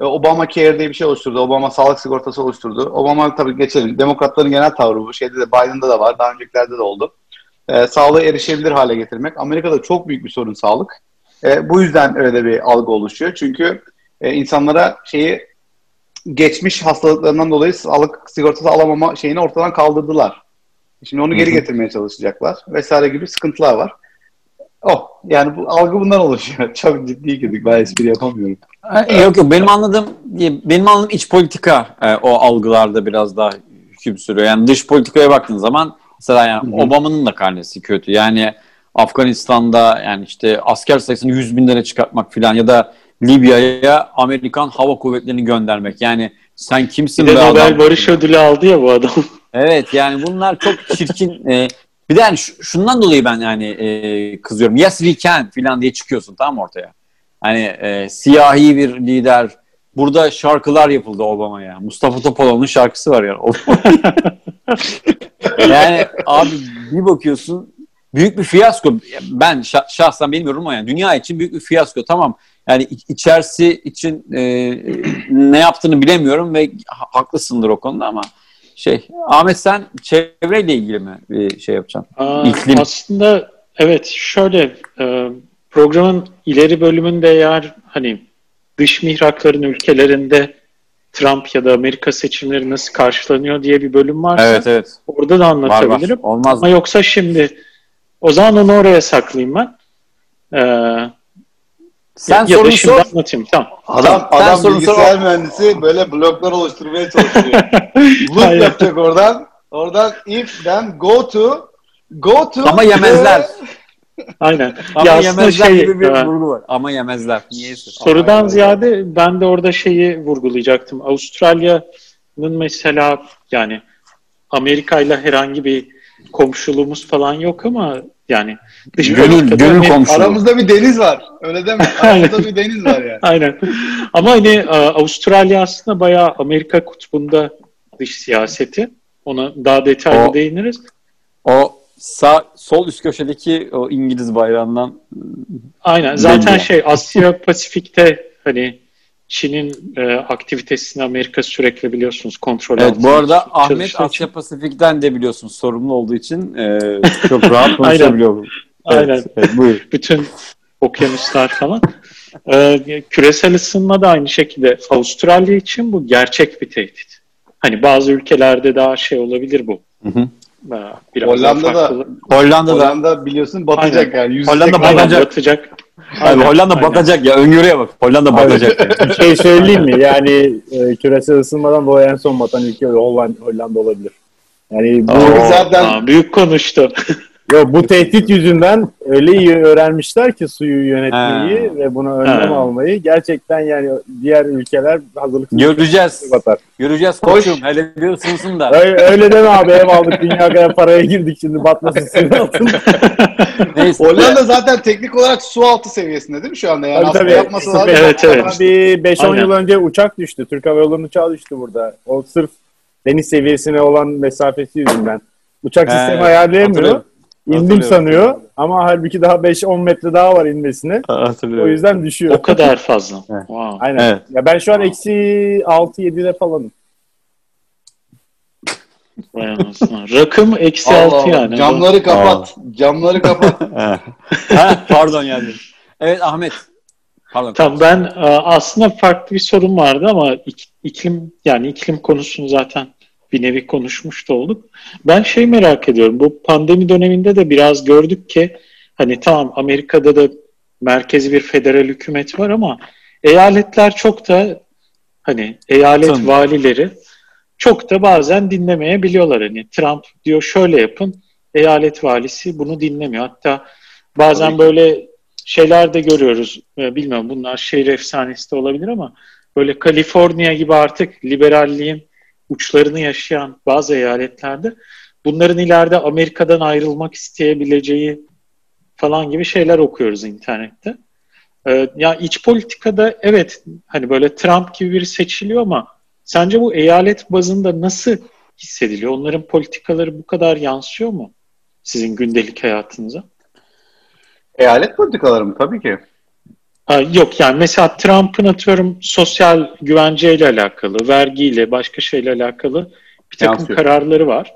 E, Obama Care diye bir şey oluşturdu. Obama sağlık sigortası oluşturdu. Obama tabii geçelim. Demokratların genel tavrı bu. Şeyde de Biden'da da var. Daha öncekilerde de oldu. E, sağlığı erişebilir hale getirmek. Amerika'da çok büyük bir sorun sağlık. E, bu yüzden öyle bir algı oluşuyor. Çünkü e, insanlara şeyi geçmiş hastalıklarından dolayı sağlık sigortası alamama şeyini ortadan kaldırdılar. Şimdi onu geri getirmeye çalışacaklar vesaire gibi sıkıntılar var. Oh yani bu algı bundan oluşuyor. [laughs] Çok ciddi girdik. Ben espri yapamıyorum. Yok yok benim anladığım benim anladığım iç politika e, o algılarda biraz daha hüküm sürüyor. Yani dış politikaya baktığın zaman mesela yani. Obama'nın da karnesi kötü. Yani Afganistan'da yani işte asker sayısını 100 binlere çıkartmak falan ya da Libya'ya Amerikan hava kuvvetlerini göndermek. Yani sen kimsin Bir de be Nobel adam? Barış Ödülü aldı ya bu adam. [laughs] Evet yani bunlar çok çirkin. e, bir de yani şu- şundan dolayı ben yani e, kızıyorum. Yes we can falan diye çıkıyorsun tam ortaya. Hani e, siyahi bir lider. Burada şarkılar yapıldı Obama'ya. Mustafa Topaloğlu'nun şarkısı var yani. [laughs] yani abi bir bakıyorsun büyük bir fiyasko. Ben şah- şahsen bilmiyorum ama yani dünya için büyük bir fiyasko. Tamam. Yani iç- içerisi için e, ne yaptığını bilemiyorum ve ha- haklısındır o konuda ama şey Ahmet sen çevreyle ilgili mi bir şey yapacaksın? Aa, İklim. Aslında evet şöyle e, programın ileri bölümünde eğer hani dış mihrakların ülkelerinde Trump ya da Amerika seçimleri nasıl karşılanıyor diye bir bölüm varsa evet. orada da Var var. anlatabilirim. Olmaz Ama yoksa şimdi o zaman onu oraya saklayayım ben. Ee, Sen ya sorunu sor. anlatayım. Tamam. Adam, Sen adam sorun sor. bilgisayar mühendisi böyle bloklar oluşturmaya çalışıyor. [laughs] Loop yapacak oradan. Oradan if then go to go to Ama yemezler. Aynen. [laughs] Ama ya aslında yemezler şey, gibi bir e, vurgu var. Ama yemezler. Niyeyse. Sorudan Ama ziyade ben de orada şeyi vurgulayacaktım. Avustralya'nın mesela yani Amerika ile herhangi bir komşuluğumuz falan yok ama yani dış Gönül- gönül komşu. Aramızda bir deniz var. Öyle deme. [laughs] Aramızda bir deniz var yani. Aynen. Ama hani e, Avustralya aslında bayağı Amerika kutbunda dış siyaseti. Ona daha detaylı O- değiniriz. O sağ sol üst köşedeki o İngiliz bayrağından Aynen. Zaten Belli. şey Asya Pasifik'te hani Çin'in e, aktivitesini Amerika sürekli biliyorsunuz kontrol Evet bu arada Ahmet için. Asya Pasifik'ten de biliyorsunuz sorumlu olduğu için e, [laughs] çok rahat konuşabiliyor. Aynen. Evet, evet, buyur. [laughs] bütün okyanuslar falan. Ee, küresel ısınma da aynı şekilde Avustralya için bu gerçek bir tehdit. Hani bazı ülkelerde daha şey olabilir bu. Hı hı. Ee, Biraz Hollanda'da-. Hollanda'da Hollanda biliyorsun batacak yani. Yüzecek Hollanda. Aynen, batacak. batacak. Abi Hollanda aynen. batacak ya öngörüye bak. Hollanda batacak. yani. Bir şey söyleyeyim mi? Yani e, küresel ısınmadan dolayı en son batan ülke Hollanda, Hollanda olabilir. Yani bu, Aa. Zaten Aa, büyük konuştu. [laughs] yo, bu tehdit yüzünden öyle iyi öğrenmişler ki suyu yönetmeyi Ha. ve buna önlem Ha. almayı. Gerçekten yani diğer ülkeler hazırlıksız Göreceğiz. batar. Göreceğiz koçum. Hele bir ısınsın da. Öyle, öyle deme abi ev aldık dünya kadar paraya girdik şimdi batmasın suyun altında. [laughs] Neyse. Hollanda zaten teknik olarak su altı seviyesinde değil mi şu anda? Yani Tabii tabii. yapmasalar Evet, evet. Bir 5-10 Aynen. yıl önce uçak düştü. Türk Hava Yolları'nın uçağı düştü burada. O sırf deniz seviyesine olan mesafesi yüzünden. Uçak He, sistemi ayarlayamıyor. İndim sanıyor ama halbuki daha 5-10 metre daha var inmesine. Hatırlıyorum. O yüzden düşüyor. o kadar fazla. Evet. Wow. Aynen. Evet. Ya ben şu an eksi 6-7'de falanım. Vay anasını. Rakım eksi Allah altı Allah. yani. Camları kapat. Camları kapat. [laughs] ha, pardon yani. Evet Ahmet. Pardon. Tamam ben e, aslında farklı bir sorun vardı ama ik- iklim yani iklim konusunu zaten bir nevi konuşmuş da olduk. Ben şey merak ediyorum. Bu pandemi döneminde de biraz gördük ki hani tamam Amerika'da da merkezi bir federal hükümet var ama eyaletler çok da hani eyalet Tabii. valileri çok da bazen dinlemeyebiliyorlar. Hani Trump diyor şöyle yapın. Eyalet valisi bunu dinlemiyor. Hatta bazen Tabii böyle şeyler de görüyoruz. Ee, Bilmiyorum bunlar şehir efsanesi de olabilir ama böyle Kaliforniya gibi artık liberalliğin uçlarını yaşayan bazı eyaletlerde bunların ileride Amerika'dan ayrılmak isteyebileceği falan gibi şeyler okuyoruz internette. Ee, ya iç politikada evet hani böyle Trump gibi biri seçiliyor ama sence bu eyalet bazında nasıl hissediliyor? Onların politikaları bu kadar yansıyor mu sizin gündelik hayatınıza? Eyalet politikaları mı? Tabii ki. Ha, yok yani mesela Trump'ın atıyorum sosyal güvenceyle alakalı, vergiyle, başka şeyle alakalı bir takım Yansıyor. kararları var.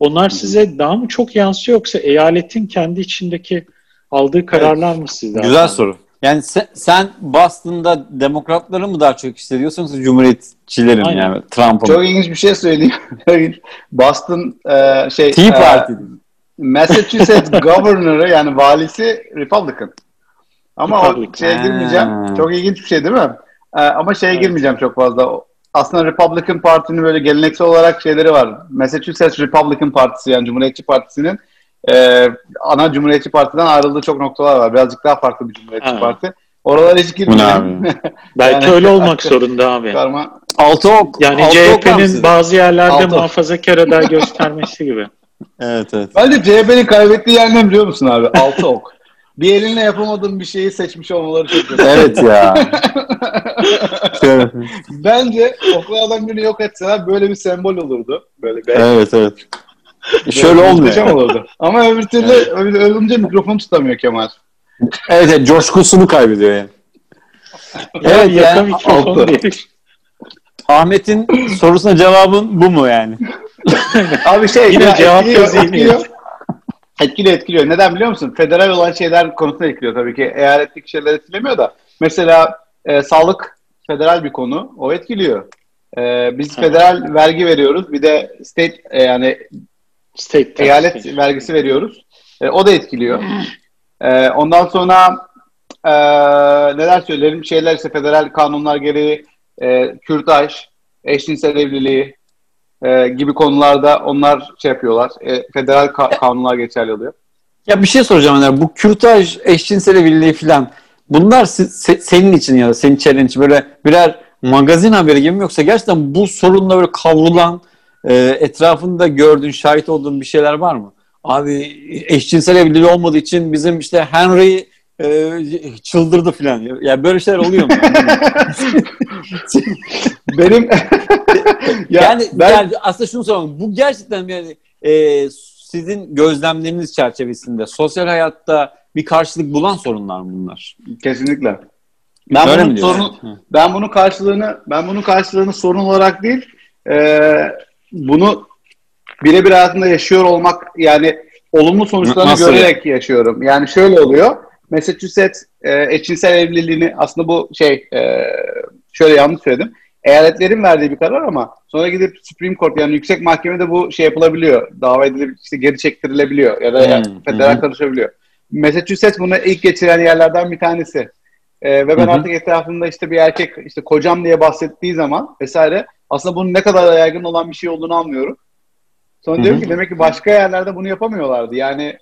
Onlar size daha mı çok yansıyor yoksa eyaletin kendi içindeki aldığı kararlar mı sizde? Güzel soru. Yani sen, sen Boston'da demokratları mı daha çok hissediyorsun yoksa cumhuriyetçileri mi yani Trump'ı Çok ilginç bir şey söyleyeyim. [laughs] Boston e, şey Tea e, Party. Massachusetts [laughs] Governor'ı yani valisi Republican. Ama o Republican. şeye Ha. girmeyeceğim. Çok ilginç bir şey değil mi? E, ama şeye Evet. girmeyeceğim çok fazla. O- Aslında Republican Parti'nin böyle geleneksel olarak şeyleri var. Massachusetts Republican Partisi yani Cumhuriyetçi Partisi'nin e, ana Cumhuriyetçi Parti'den ayrıldığı çok noktalar var. Birazcık daha farklı bir Cumhuriyetçi Ha. Parti. Oralara hiç girmeyeceğim. [laughs] Belki Yani- öyle [laughs] olmak zorunda abi. Karma. Altı ok. Yani CHP'nin bazı yerlerde Altı muhafazakar aday göstermesi gibi. [laughs] Evet evet. Bence CHP'nin kaybettiği yer ne biliyor musun abi? Altı ok. Bir elinle yapamadığın bir şeyi seçmiş olmaları çok kötü. Evet ya. Bence oklardan birini yok etseler böyle bir sembol olurdu. Böyle bir. evet evet. Şöyle olmuyor. Olurdu. Ama öbür türlü öyle ölünce mikrofon tutamıyor Kemal. Evet, evet coşkusunu kaybediyor yani. Evet, Evet, yaka yani. Ahmet'in sorusuna cevabın bu mu yani? [laughs] Abi şey Yine ya, cevap etkiliyor, etkiliyor. Etkiliyor etkiliyor. Neden biliyor musun? Federal olan şeyler konusunda etkiliyor tabii ki. Eyaletlik şeyler etkilemiyor da. Mesela e, sağlık federal bir konu. O etkiliyor. E, biz federal vergi veriyoruz. Bir de state e, yani State tax. eyalet vergisi veriyoruz. E, o da etkiliyor. E, ondan sonra e, neler söylerim? Şeyler ise federal kanunlar gereği e, kürtaj, eşcinsel evliliği e, gibi konularda onlar şey yapıyorlar. E, federal ka- kanunlar geçerli oluyor. Ya bir şey soracağım Öner. Bu kürtaj, eşcinsel evliliği falan bunlar se- senin için ya da senin çevren için böyle birer magazin haberi gibi mi yoksa gerçekten bu sorunla böyle kavrulan e, etrafında gördüğün, şahit olduğun bir şeyler var mı? Abi eşcinsel evliliği olmadığı için bizim işte Henry e, çıldırdı falan. Ya böyle şeyler oluyor mu? [laughs] Benim [laughs] ya yani, ben yani aslında şunu soralım. Bu gerçekten yani e, sizin gözlemleriniz çerçevesinde sosyal hayatta bir karşılık bulan sorunlar mı bunlar? kesinlikle ben Öyle bunun mi diyorsun? sorun, ben bunun karşılığını ben bunun karşılığını sorun olarak değil e, bunu birebir hayatında yaşıyor olmak yani olumlu sonuçlarını Nasıl görerek yaşıyorum. Yani şöyle oluyor. Massachusetts e, eşcinsel evliliğini aslında bu şey e, şöyle yanlış söyledim. Eyaletlerin verdiği bir karar ama sonra gidip Supreme Court yani yüksek mahkemede bu şey yapılabiliyor. Dava edilip işte geri çektirilebiliyor ya da Hmm, federal hı. karışabiliyor. Massachusetts bunu ilk geçiren yerlerden bir tanesi. Ee, ve ben Hı hı. artık etrafımda işte bir erkek işte kocam diye bahsettiği zaman vesaire aslında bunun ne kadar da yaygın olan bir şey olduğunu anlıyorum. Sonra Hı diyorum ki demek ki başka yerlerde bunu yapamıyorlardı. Yani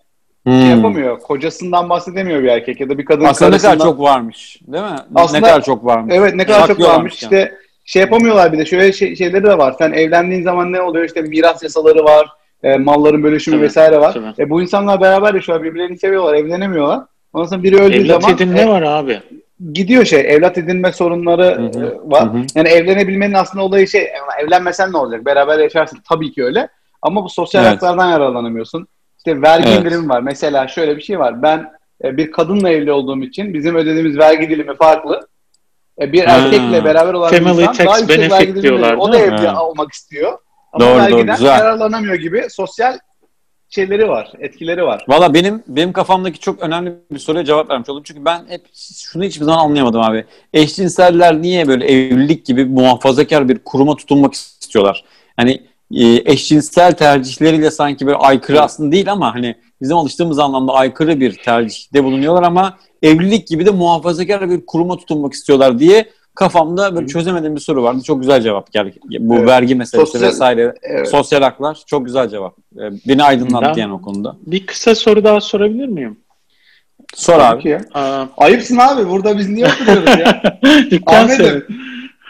şey Hmm. yapamıyor. Kocasından bahsedemiyor bir erkek ya da bir kadın Aslında ne kadar karısından. çok varmış, değil mi? Aslında- ne kadar çok varmış. Evet ne kadar çok varmış. yani. İşte şey yapamıyorlar bir de şöyle şey- şeyleri de var. Sen evlendiğin zaman ne oluyor? İşte miras yasaları var. e, malların bölüşümü Tabii, vesaire var. tabii. E, bu insanlar beraber yaşıyorlar. Birbirlerini seviyorlar. Evlenemiyorlar. Ondan sonra biri öldüğü Evlat zaman edin e, ne var abi? Gidiyor şey. Evlat edinme sorunları Hı hı, e, var. hı hı. Yani evlenebilmenin aslında olayı şey. "Ulan Evlenmesen ne olacak? Beraber yaşarsın. Tabii ki öyle. Ama bu sosyal Evet. haklardan yararlanamıyorsun. İşte vergi Evet. indirimi var. Mesela şöyle bir şey var. Ben e, bir kadınla evli olduğum için bizim ödediğimiz vergi dilimi farklı. E, bir Ha. erkekle beraber olan Family insan daha yüksek benefit vergi dilimi. O da evli Ha. olmak istiyor. Ama Doğru, doğru, vergiden güzel. yararlanamıyor gibi sosyal şeyleri var, etkileri var. Valla benim benim kafamdaki çok önemli bir soruya cevap vermiş oldum. Çünkü ben hep şunu hiçbir zaman anlayamadım abi. Eşcinseller niye böyle evlilik gibi muhafazakar bir kuruma tutunmak istiyorlar? Hani e, eşcinsel tercihleriyle sanki böyle aykırı aslında değil ama hani bizim alıştığımız anlamda aykırı bir tercihte bulunuyorlar ama evlilik gibi de muhafazakar bir kuruma tutunmak istiyorlar diye kafamda böyle çözemediğim bir soru vardı. Çok güzel cevap geldi. Bu Evet. vergi meselesi Sosyal- vesaire. Evet. Sosyal haklar çok güzel cevap. E, Beni aydınlattı Ben- yani o konuda. Bir kısa soru daha sorabilir miyim? Sor Tabii abi. ki ya. Aa, Ayıpsın abi. Burada biz niye oturuyoruz ya? [laughs] Ahmet'im.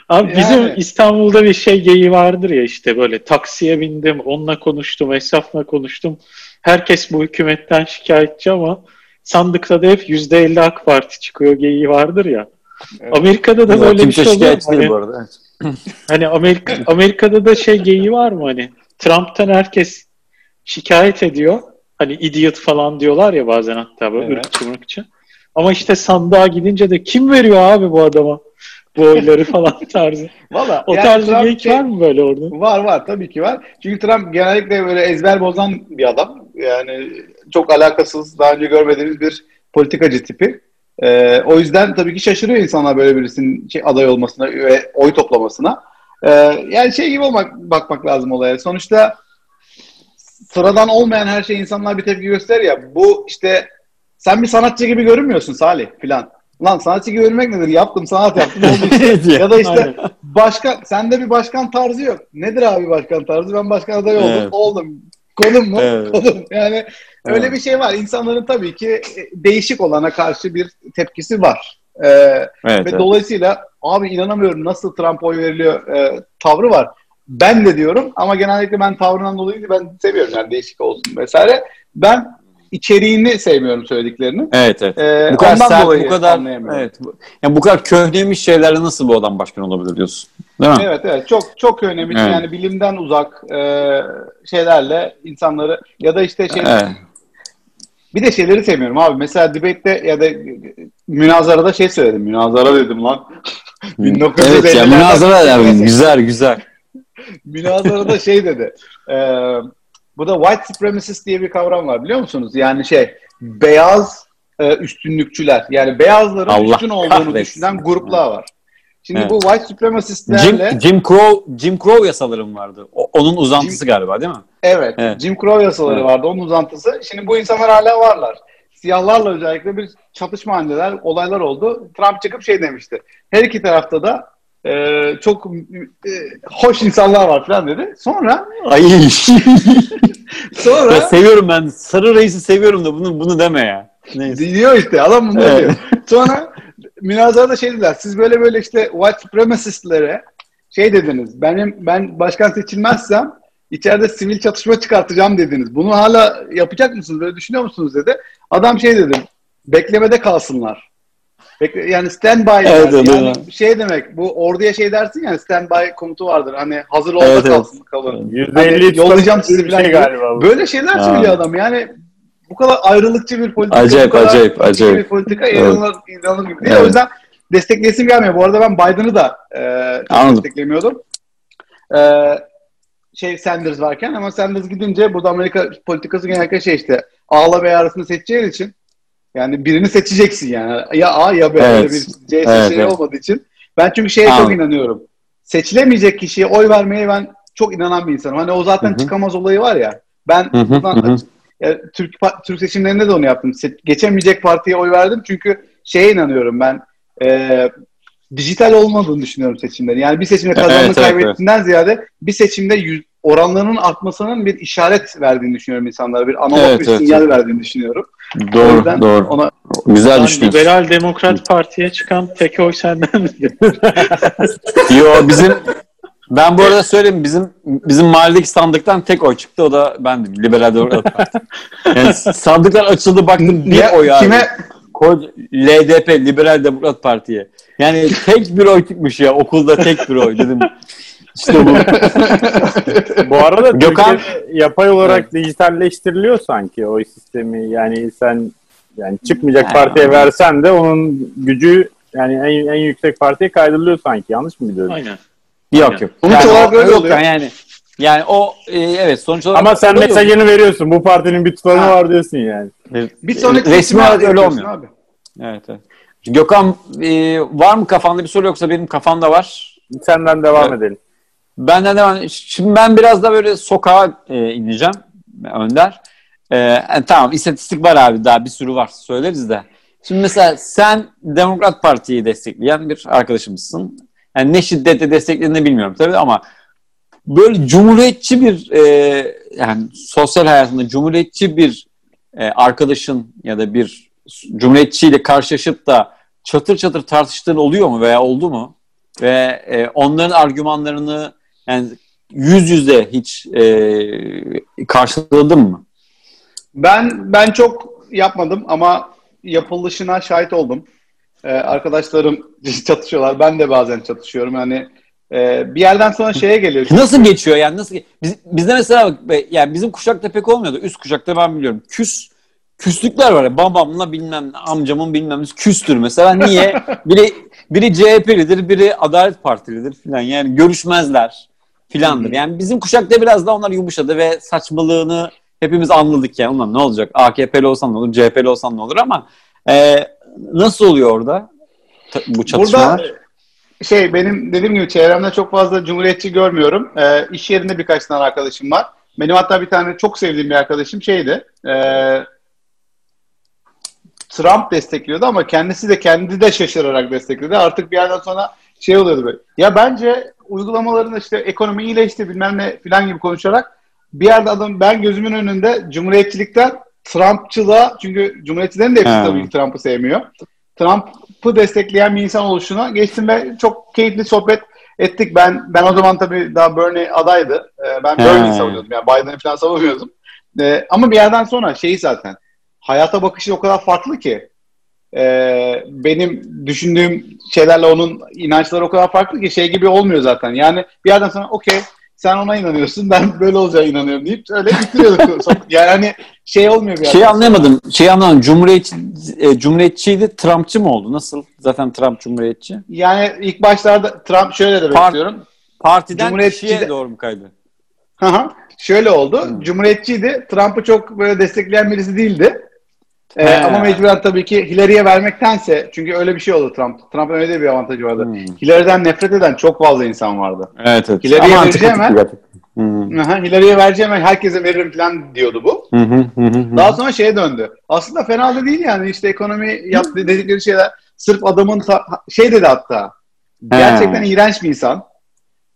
Abi bizim Yani. İstanbul'da bir şey geyiği vardır ya işte böyle taksiye bindim, onunla konuştum, esnafla konuştum. Herkes bu hükümetten şikayetçi ama sandıkta da hep %50 AK Parti çıkıyor geyiği vardır ya. Evet. Amerika'da da Ya, böyle bir şey oluyor mu? şikayetçi değil Hani, bu arada. [laughs] Hani Amerika, Amerika'da da şey geyiği var mı hani Trump'tan herkes şikayet ediyor. Hani idiot falan diyorlar ya bazen hatta böyle Evet. ırkçı mırkçı. Ama işte sandığa gidince de kim veriyor abi bu adama bu oyları [laughs] falan tarzı. Valla. O yani tarz bir Trump geyik şey- var mı böyle orada? Var var tabii ki var. Çünkü Trump genellikle böyle ezber bozan bir adam. Yani çok alakasız, daha önce görmediğimiz bir politikacı tipi. Ee, o yüzden tabii ki şaşırıyor insanlar böyle birisinin şey, aday olmasına ve oy toplamasına. Ee, yani şey gibi olmak bakmak lazım olaya. Sonuçta sıradan olmayan her şey insanlar bir tepki gösterir ya. Bu işte sen bir sanatçı gibi görünmüyorsun Salih filan. Lan sanatçı gibi görünmek nedir? Yaptım sanat yaptım oldu işte. [laughs] ya da işte başkan sende bir başkan tarzı yok. Nedir abi başkan tarzı? Ben başkan adayı oldum. Evet. Oldum. Konum mu? Evet. Konum. Yani öyle Evet. bir şey var. İnsanların tabii ki e, değişik olana karşı bir tepkisi var. Ee, Evet, ve evet. dolayısıyla abi inanamıyorum nasıl Trump oy veriliyor e, tavrı var. Ben de diyorum ama genellikle ben tavrından dolayı ben seviyorum yani değişik olsun vesaire. Ben içeriğini sevmiyorum söylediklerini. Evet evet. Ee, bu kadar sert, bu kadar evet. bu- Yani bu kadar köhnemiş şeylerle nasıl bu adam başkan olabilir diyorsun. Değil mi? Evet evet çok çok önemli Evet. yani bilimden uzak e, şeylerle insanları ya da işte şey Evet. Bir de şeyleri sevmiyorum abi. Mesela debate'de ya da münazarada şey söyledim. Münazara dedim lan. 1950'lerden [laughs] Evet ya münazara ya sonra- güzel güzel. [laughs] münazarada şey dedi. E, bu da white supremacist diye bir kavram var biliyor musunuz? Yani şey beyaz e, üstünlükçüler. Yani beyazların Allah üstün olduğunu kahretsin. düşünen gruplar var. Şimdi Evet. bu white Jim, supremacistlerle Jim Crow Jim Crow yasalarım vardı. O- onun uzantısı galiba değil mi? Evet, Evet. Jim Crow yasaları Evet. vardı, onun uzantısı. Şimdi bu insanlar hala varlar. Siyahlarla özellikle bir çatışma halindeler, olaylar oldu. Trump çıkıp şey demişti. Her iki tarafta da e, çok e, hoş insanlar var falan dedi. Sonra Ay. [laughs] sonra ya seviyorum ben. Sarı reisi seviyorum da bunu bunu deme ya. Neyse. diyor işte adam bunu Evet. diyor. Sonra münazarada şey dediler. Siz böyle böyle işte white supremacistlere şey dediniz. Benim ben başkan seçilmezsem içeride sivil çatışma çıkartacağım dediniz. Bunu hala yapacak mısınız? Böyle düşünüyor musunuz dedi. Adam şey dedi. Beklemede kalsınlar. Bekle, yani standby Evet, evet, yani evet. şey demek bu orduya şey dersin yani standby komutu vardır. Hani hazır olma Evet, evet. kalsın kalın. %50 Hani yollayacağım sizi bir falan şey galiba bu. Böyle şeyler söylüyor adam. Yani bu kadar ayrılıkçı bir politika. Acayip, bu kadar acayip, acayip. Bir politika Evet. inanılır, inanılır gibi değil. Evet. O yüzden destekleyesim gelmiyor. Bu arada ben Biden'ı da e, çok desteklemiyordum. E, şey Sanders varken ama Sanders gidince burada Amerika politikası genellikle şey işte A'la B arasında seçeceğin için yani birini seçeceksin yani. Ya A ya B. Evet. Bir C Evet, seçeneği evet. olmadığı için. Ben çünkü şeye çok Anladım. inanıyorum. Seçilemeyecek kişiye oy vermeye ben çok inanan bir insanım. Hani o zaten Hı hı. çıkamaz olayı var ya. Ben Hı hı, buradan hı e, Türk Türk seçimlerinde de onu yaptım. Geçemeyecek partiye oy verdim çünkü şeye inanıyorum ben. E, dijital olmadığını düşünüyorum seçimlerin. Yani bir seçimde kazandığını Evet, evet, kaybettiğinden ziyade bir seçimde yüz, oranlarının artmasının bir işaret verdiğini düşünüyorum insanlara. Bir analog Evet, bir evet, sinyal evet. verdiğini düşünüyorum. o Doğru yüzden doğru. ona Güzel düşünüyorsun. Liberal Demokrat Parti'ye çıkan tek oy senden mi? [laughs] Yo bizim ben bu arada söyleyeyim bizim bizim mahalledeki sandıktan tek oy çıktı o da bendim. Liberal Demokrat Parti. [laughs] Yani sandıklar açıldı baktım bir Ya, oy abi. kime LDP Liberal Demokrat Parti'ye. Yani tek bir oy çıkmış ya okulda tek bir oy dedim. İşte bu. Bu arada [laughs] Gökhan- yapay olarak dijitalleştiriliyor sanki o sistemi. Yani sen yani çıkmayacak Ha. partiye versen de onun gücü yani en, en yüksek partiye kaydırılıyor sanki. Yanlış mı biliyorum? Aynen. Yok yok. Sonuç olarak o- öyle yok oluyor. Yani yani o e, evet sonuç olarak Ama sen oluyor. mesajını veriyorsun. Bu partinin bir tutanı Ha. var diyorsun yani. bir sonraki resmi seçime olarak öyle olmuyor. Abi. Evet, evet. Gökhan e, var mı kafanda bir soru yoksa benim kafamda var. Senden devam Evet. edelim. Benden devam. Şimdi ben biraz da böyle sokağa e, ineceğim Önder. E, yani tamam istatistik var abi daha bir sürü var söyleriz de. Şimdi mesela sen Demokrat Parti'yi destekleyen bir arkadaşımızsın. Yani ne şiddetle desteklediğini bilmiyorum tabii ama böyle cumhuriyetçi bir e, yani sosyal hayatında cumhuriyetçi bir e, arkadaşın ya da bir cumhuriyetçiyle karşılaşıp da çatır çatır tartıştığın oluyor mu veya oldu mu? Ve e, onların argümanlarını yani yüz yüze hiç e, karşıladın mı? Ben ben çok yapmadım ama yapılışına şahit oldum. Ee, arkadaşlarım [laughs] çatışıyorlar. Ben de bazen çatışıyorum. Yani e, bir yerden sonra şeye geliyor. Nasıl geçiyor yani nasıl biz, bizde mesela bak, be- yani bizim kuşakta pek olmuyordu. Üst kuşakta ben biliyorum. Küs küslükler var ya babamla bilmem amcamın bilmem küstür mesela. Niye? [laughs] biri biri CHP'lidir, biri Adalet Partilidir filan. Yani görüşmezler filandır. Yani bizim kuşakta biraz da onlar yumuşadı ve saçmalığını hepimiz anladık yani. Ulan ne olacak? AKP'li olsan ne olur, CHP'li olsan ne olur ama e, nasıl oluyor orada bu çatışmalar? Burada şey benim dediğim gibi çevremde çok fazla cumhuriyetçi görmüyorum. Ee, iş yerinde birkaç tane arkadaşım var. Benim hatta bir tane çok sevdiğim bir arkadaşım şeydi. E, Trump destekliyordu ama kendisi de kendi de şaşırarak destekledi. Artık bir yerden sonra şey oluyordu böyle. Ya bence uygulamaların işte ekonomi iyileşti bilmem ne filan gibi konuşarak bir yerde adam ben gözümün önünde cumhuriyetçilikten Trumpçılığa çünkü cumhuriyetçilerin de hepsi Ha. tabii ki Trump'ı sevmiyor. Trump'ı destekleyen bir insan oluşuna geçtim ve çok keyifli sohbet ettik. Ben ben o zaman tabii daha Bernie adaydı. Ee, ben. Bernie'yi savunuyordum. Yani Biden'ı falan savunmuyordum. Ee, ama bir yerden sonra şeyi zaten hayata bakışı o kadar farklı ki. Ee, benim düşündüğüm şeylerle onun inançları o kadar farklı ki şey gibi olmuyor zaten. Yani bir yerden sonra okey sen ona inanıyorsun ben böyle olacağına inanıyorum deyip öyle bitiriyorduk. [laughs] yani hani şey olmuyor bir sonra. anlayamadım. Şeyi anlamadım. Cumhuriyetçi, e, Cumhuriyetçiydi. Trumpçı mı oldu? Nasıl? Zaten Trump Cumhuriyetçi. Yani ilk başlarda Trump şöyle demek Part- istiyorum. Partiden Cumhuriyetçi kişiye de- doğru mu kaydı? Hı hı. Şöyle oldu. Hmm. Cumhuriyetçiydi. Trump'ı çok böyle destekleyen birisi değildi. Ee, He. ama mecburen tabii ki Hillary'ye vermektense çünkü öyle bir şey oldu Trump. Trump'ın öyle bir avantajı vardı. Hmm. Hillary'den nefret eden çok fazla insan vardı. Evet evet. Hillary'ye Ama vereceğim. Hmm. Hillary'ye vereceğim herkese veririm falan diyordu bu. Hı hı hı hı. Daha sonra şeye döndü. Aslında fena da değil yani işte ekonomi yaptı dedikleri şeyler. Sırf adamın ta- şey dedi hatta. Gerçekten iğrenç bir insan.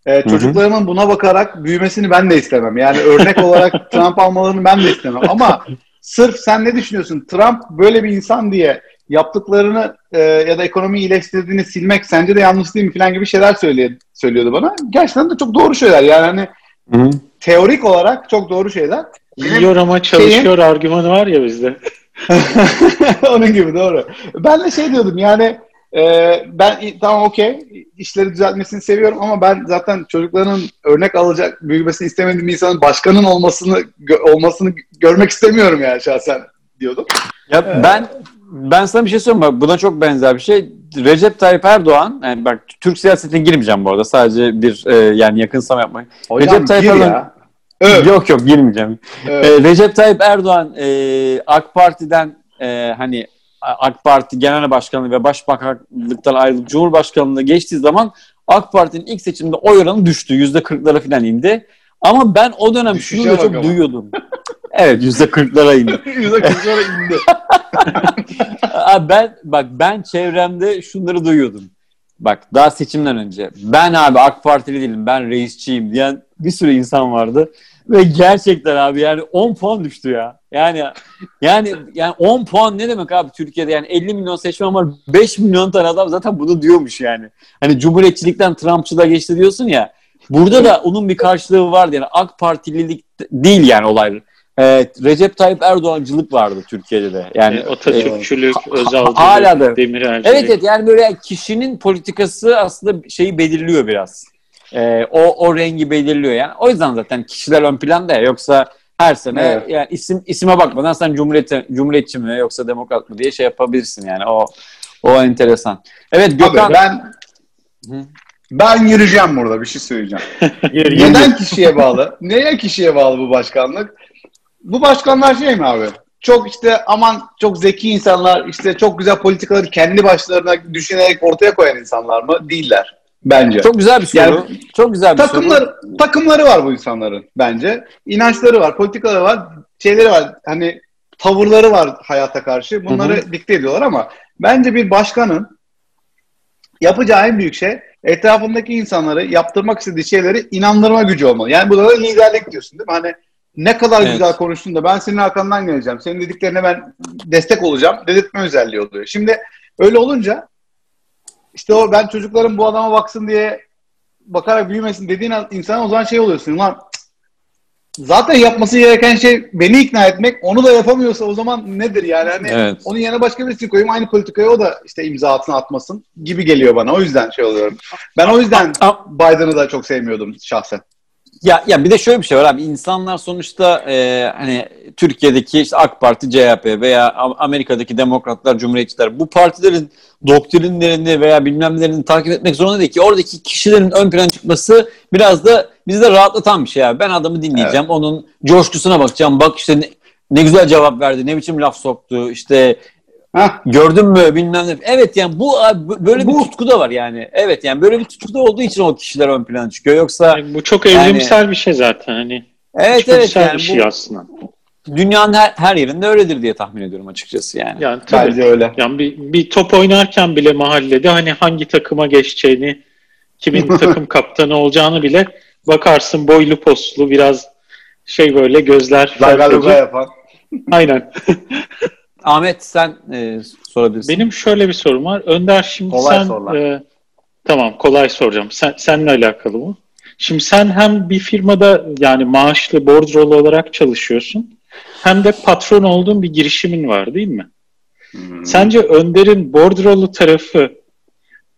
Ee, çocuklarımın buna bakarak büyümesini ben de istemem. Yani örnek olarak [laughs] Trump almalarını ben de istemem. Ama sırf sen ne düşünüyorsun? Trump böyle bir insan diye yaptıklarını e, ya da ekonomiyi iyileştirdiğini silmek sence de yanlış değil mi falan gibi şeyler söylüyor, söylüyordu bana. Gerçekten de çok doğru şeyler. Yani hani Hı teorik olarak çok doğru şeyler. Yiyor ama çalışıyor argümanı var ya bizde. [laughs] Onun gibi doğru. Ben de şey diyordum yani e, ben tamam okey işleri düzeltmesini seviyorum ama ben zaten çocukların örnek alacak büyümesini istemediğim insanın başkanın olmasını gö- olmasını görmek istemiyorum yani şahsen diyordum. Ya ben ben sana bir şey söyleyeyim bak buna çok benzer bir şey. Recep Tayyip Erdoğan yani bak Türk siyasetine girmeyeceğim bu arada. Sadece bir e, yani yakınsam yapmayın. Recep Tayyip Erdoğan-. Öv, Yok yok girmeyeceğim. öv. E, Recep Tayyip Erdoğan e, AK Parti'den e, hani AK Parti Genel Başkanlığı ve Başbakanlıktan ayrılıp Cumhurbaşkanlığına geçtiği zaman AK Parti'nin ilk seçimde oy oranı düştü. Yüzde kırklara falan indi. Ama ben o dönem Düşüşe şunu da çok ama. duyuyordum. evet yüzde kırklara indi. [laughs] Yüzde kırklara indi. [laughs] Ben bak ben çevremde şunları duyuyordum. Bak daha seçimden önce ben abi AK Partili değilim ben reisçiyim diyen bir sürü insan vardı. Ve gerçekten abi yani 10 puan düştü ya. Yani yani yani 10 puan ne demek abi Türkiye'de yani 50 milyon seçmen var 5 milyon tane adam zaten bunu diyormuş yani. Hani cumhuriyetçilikten Trumpçılığa geçti diyorsun ya. Burada da onun bir karşılığı vardı yani AK Partililik değil yani olay. Ee, Recep Tayyip Erdoğancılık vardı Türkiye'de de. Yani Yani Atatürkçülük, ha- Özalcılık, hala da- Demirelcilik. Evet evet yani böyle kişinin politikası aslında şeyi belirliyor biraz. Ee, o o rengi belirliyor yani. O yüzden zaten kişiler ön planda ya. Yoksa her sene Evet. yani isim isime bakmadan sen cumhuriyet cumhuriyetçi mi yoksa demokrat mı diye şey yapabilirsin yani. O o enteresan. Evet Gökhan Abi ben Hı. ben yürüyeceğim burada bir şey söyleyeceğim. [laughs] Neden kişiye bağlı? Neye kişiye bağlı bu başkanlık? Bu başkanlar şey mi abi? Çok işte aman çok zeki insanlar, işte çok güzel politikaları kendi başlarına düşünerek ortaya koyan insanlar mı? Değiller bence. çok güzel bir soru. Yani çok güzel bir soru. takımlar takımları var bu insanların bence. İnançları var, politikaları var, şeyleri var. Hani tavırları var hayata karşı. Bunları dikte ediyorlar ama bence bir başkanın yapacağı en büyük şey etrafındaki insanları yaptırmak istediği şeyleri inandırma gücü olmalı. Yani bu da liderlik diyorsun değil mi? Hani ne kadar Evet. güzel konuştun da ben senin arkandan geleceğim. Senin dediklerine ben destek olacağım. Dedirtme özelliği oluyor. Şimdi öyle olunca işte o ben çocuklarım bu adama baksın diye bakarak büyümesin dediğin an- insana o zaman şey oluyorsun. Lan zaten yapması gereken şey beni ikna etmek. Onu da yapamıyorsa o zaman nedir yani? Hani Evet. onun yerine başka birisini koyayım aynı politikaya o da işte imza altına atmasın gibi geliyor bana. O yüzden şey oluyorum. Ben o yüzden Biden'ı da çok sevmiyordum şahsen. Ya ya bir de şöyle bir şey var abi insanlar sonuçta e, hani Türkiye'deki işte AK Parti, CHP veya Amerika'daki Demokratlar, Cumhuriyetçiler bu partilerin doktrinlerini veya bilmemlerini takip etmek zorunda değil ki oradaki kişilerin ön plana çıkması biraz da bizi de rahatlatan bir şey abi. Ben adamı dinleyeceğim, onun coşkusuna bakacağım. Bak işte ne, ne güzel cevap verdi, ne biçim laf soktu, işte Hah, gördün mü bilmem ne. Evet yani bu abi, bu- böyle bir tutku da var yani. Evet yani böyle bir tutku da olduğu için o kişiler ön plana çıkıyor. Yoksa Yani bu çok evrimsel bir şey zaten. Hani evet evet yani bir şey bu, aslında. dünyanın her, her yerinde öyledir diye tahmin ediyorum açıkçası yani. Yani tabii. bence öyle. Yani bir, bir top oynarken bile mahallede hani hangi takıma geçeceğini, kimin [laughs] takım kaptanı olacağını bile bakarsın boylu postlu biraz şey böyle gözler ferfeci. yapan. Aynen. [laughs] Ahmet sen e, sorabilirsin. Benim şöyle bir sorum var. Önder şimdi Kolay sen sorular. e, tamam kolay soracağım. Sen seninle alakalı bu. Şimdi sen hem bir firmada yani maaşlı bordrolu olarak çalışıyorsun. hem de patron olduğun bir girişimin var değil mi? Hmm. Sence Önder'in bordrolu tarafı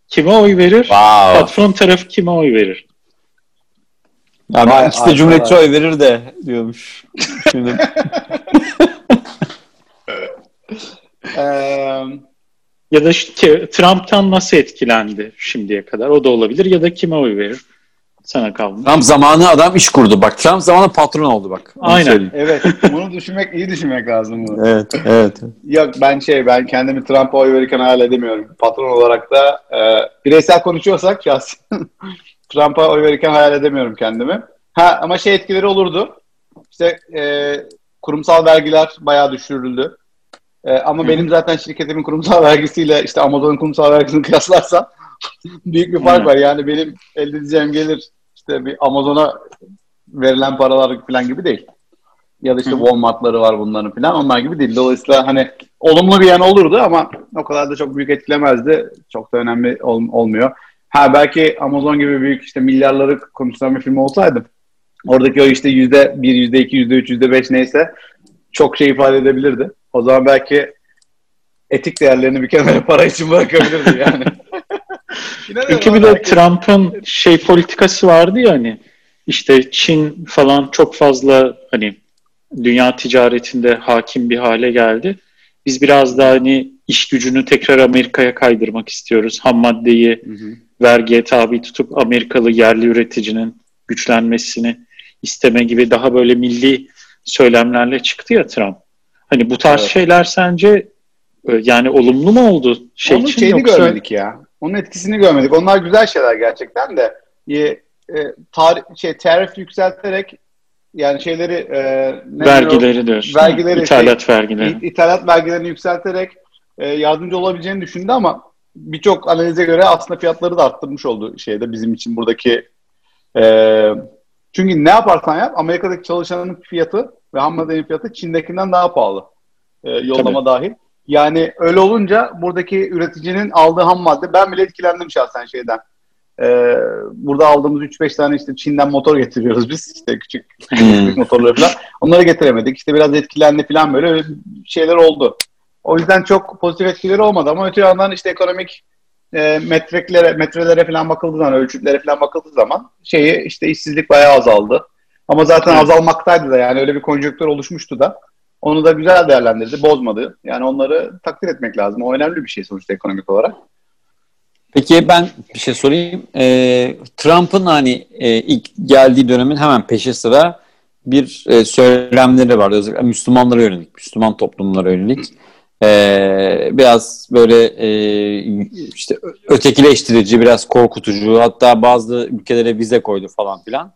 kime oy verir? Wow. Patron tarafı kime oy verir? Ya Vay ikisi de Cumhuriyetçi oy verir de diyormuş. Şimdi [laughs] Ee, Ya da işte Trump'tan nasıl etkilendi şimdiye kadar? O da olabilir. Ya da kime oy verir? Sana kalmış. Trump zamanı adam iş kurdu. Bak Trump zamanı patron oldu bak. Onu Aynen. söyleyeyim. evet, bunu düşünmek, iyi düşünmek lazım bunu. Evet, evet. Yok ben şey, ben kendimi Trump'a oy verirken hayal edemiyorum. Patron olarak da e, bireysel konuşuyorsak şahsen [laughs] Trump'a oy verirken hayal edemiyorum kendimi. Ha ama şey etkileri olurdu. İşte e, kurumsal vergiler bayağı düşürüldü. E, ama Hı. benim zaten şirketimin kurumsal vergisiyle işte Amazon'un kurumsal vergisini [laughs] kıyaslarsam büyük bir fark Hı. var. Yani benim elde edeceğim gelir işte bir Amazon'a verilen paralar falan gibi değil. Ya da işte Hı. Walmart'ları var bunların falan onlar gibi değil. Dolayısıyla hani olumlu bir yan olurdu ama o kadar da çok büyük etkilemezdi. Çok da önemli ol- olmuyor. Ha belki Amazon gibi büyük işte milyarları konuşturan bir film olsaydı oradaki o işte yüzde bir, yüzde iki, yüzde üç, yüzde beş neyse çok şey ifade edebilirdi. O zaman belki etik değerlerini bir kenara para için bırakabilirdi yani. [laughs] Ama bir de belki- Trump'ın şey politikası vardı ya hani işte Çin falan çok fazla hani dünya ticaretinde hakim bir hale geldi. Biz biraz daha hani iş gücünü tekrar Amerika'ya kaydırmak istiyoruz. Ham maddeyi Hı hı. vergiye tabi tutup Amerikalı yerli üreticinin güçlenmesini isteme gibi daha böyle milli söylemlerle çıktı ya Trump. Hani bu tarz Evet. şeyler sence e, yani olumlu mu oldu şey Onun için şeyini yoksa görmedik ya. Onun etkisini görmedik. Onlar güzel şeyler gerçekten de. E, e, tarih, şey, tarif yükselterek yani şeyleri e, ne diyor? vergileri diyorsun. Vergileri, şey, İthalat vergileri. İ- ithalat vergilerini yükselterek e, yardımcı olabileceğini düşündü ama birçok analize göre aslında fiyatları da arttırmış oldu şeyde bizim için buradaki e, çünkü ne yaparsan yap Amerika'daki çalışanın fiyatı ve ham maddenin fiyatı Çin'dekinden daha pahalı. E, yollama dahil. Yani öyle olunca buradaki üreticinin aldığı ham madde ben bile etkilendim şahsen şeyden. E, burada aldığımız 3-5 tane işte Çin'den motor getiriyoruz biz. işte küçük Hmm. motorları falan. Onları getiremedik. İşte biraz etkilendi falan böyle öyle şeyler oldu. O yüzden çok pozitif etkileri olmadı ama öte yandan işte ekonomik e, metreklere, metrelere falan bakıldığı zaman, ölçütlere falan bakıldığı zaman şeyi işte işsizlik bayağı azaldı. Ama zaten Evet. azalmaktaydı da yani öyle bir konjonktür oluşmuştu da. Onu da güzel değerlendirdi, bozmadı. Yani onları takdir etmek lazım. O önemli bir şey sonuçta ekonomik olarak. Peki ben bir şey sorayım. Ee, Trump'ın hani e, ilk geldiği dönemin hemen peşi sıra bir e, söylemleri vardı. Özellikle Müslümanlara yönelik, Müslüman toplumlara yönelik. Ee, biraz böyle e, işte ötekileştirici, biraz korkutucu. Hatta bazı ülkelere vize koydu falan filan.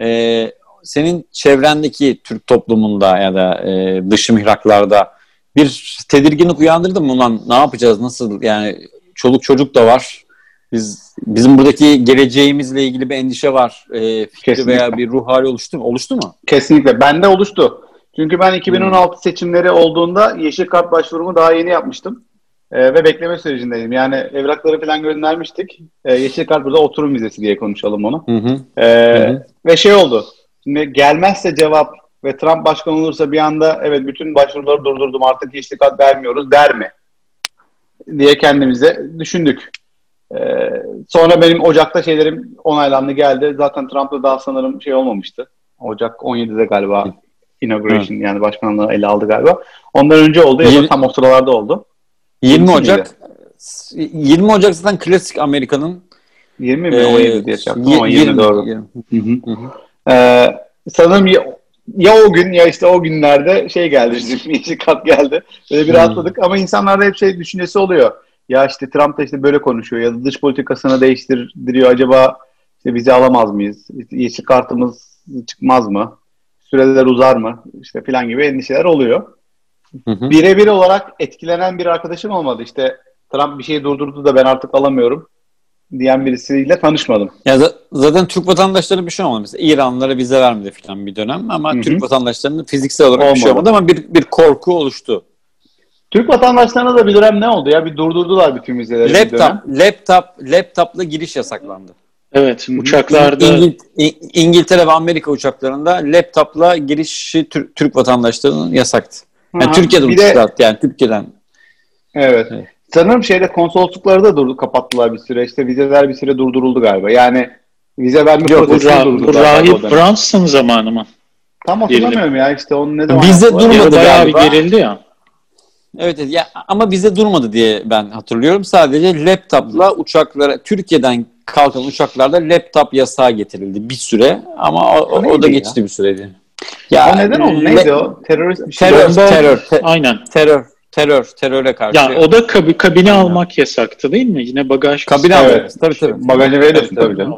Ee, senin çevrendeki Türk toplumunda ya da e, dışı mihraklarda bir tedirginlik uyandırdı mı? Ulan ne yapacağız? Nasıl yani çoluk çocuk da var. Biz bizim buradaki geleceğimizle ilgili bir endişe var. E, fikri Kesinlikle. veya bir ruh hali oluştu mu? Oluştu mu? Kesinlikle. Bende oluştu. Çünkü ben 2016 seçimleri olduğunda yeşil kart başvurumu daha yeni yapmıştım. Ee, ve bekleme sürecindeydim. Yani evrakları falan göndermiştik. Ee, yeşil kart burada oturum vizesi diye konuşalım onu. Hı hı. Hı hı. Ve şey oldu. Şimdi gelmezse cevap ve Trump başkan olursa bir anda evet bütün başvuruları durdurdum artık kart vermiyoruz der mi? Diye kendimize düşündük. Ee, sonra benim Ocak'ta şeylerim onaylandı geldi. Zaten Trump'la daha sanırım şey olmamıştı. Ocak 17'de galiba inauguration yani başkanlığı ele aldı galiba. Ondan önce oldu ya da tam o sıralarda oldu. 20 Yirmi Ocak 20 Ocak zaten klasik Amerika'nın 20 mi? e, 17 diye çarptım y- ama 20 yirmi- doğru. yirmi. Hı hı. Hı hı. Ee, sanırım ya, ya o gün ya işte o günlerde şey geldi [laughs] bizim yeşil kart geldi. Böyle bir Hmm. rahatladık ama insanlarda hep şey düşüncesi oluyor. Ya işte Trump da işte böyle konuşuyor ya da dış politikasını değiştiriyor acaba işte bizi alamaz mıyız? İşte yeşil kartımız çıkmaz mı? Süreler uzar mı? İşte filan gibi endişeler oluyor. Birebir olarak etkilenen bir arkadaşım olmadı. İşte Trump bir şeyi durdurdu da ben artık alamıyorum diyen birisiyle tanışmadım. Ya za- zaten Türk vatandaşları bir şey olmadı. Mesela İranlılara vize vermedi falan bir dönem ama Hı hı. Türk vatandaşlarının fiziksel olarak bir şey Olmadı. olmadı ama bir, bir korku oluştu. Türk vatandaşlarına da bir dönem ne oldu ya? Bir durdurdular bütün vizeleri bir dönem. Laptop, laptop, laptopla giriş yasaklandı. Evet uçaklarda İngil- İngiltere ve Amerika uçaklarında laptopla girişi Tür- Türk vatandaşlarının yasaktı. Yani Ha, Türkiye'de bir de- uçuşlar yani Türkiye'den. Evet. Evet. Sanırım şeyde konsoloslukları da durdu, kapattılar bir süre. İşte vizeler bir süre durduruldu galiba. Yani vize verme Yok prosesi ra- durdu bu galiba o Rahip dönem. Branson zamanı mı? Tam hatırlamıyorum ya işte onun ne zaman Vize durmadı Ya bayağı bir galiba. gerildi ya. Evet, evet ya, ama bize durmadı diye ben hatırlıyorum. Sadece laptopla uçaklara Türkiye'den kalkan uçaklarda laptop yasağı getirildi bir süre ama o, o- o da neydi geçti bir sürede. Ya, neden oldu? Neydi le- o? Terörist bir şey. Terör, terör, te- Aynen. terör, terör, teröre karşı. Ya o da kabi, kabine almak yasaktı değil mi? Yine bagaj Kabine almak, tabii, tabii. Bagajı verirsin Tabii, canım.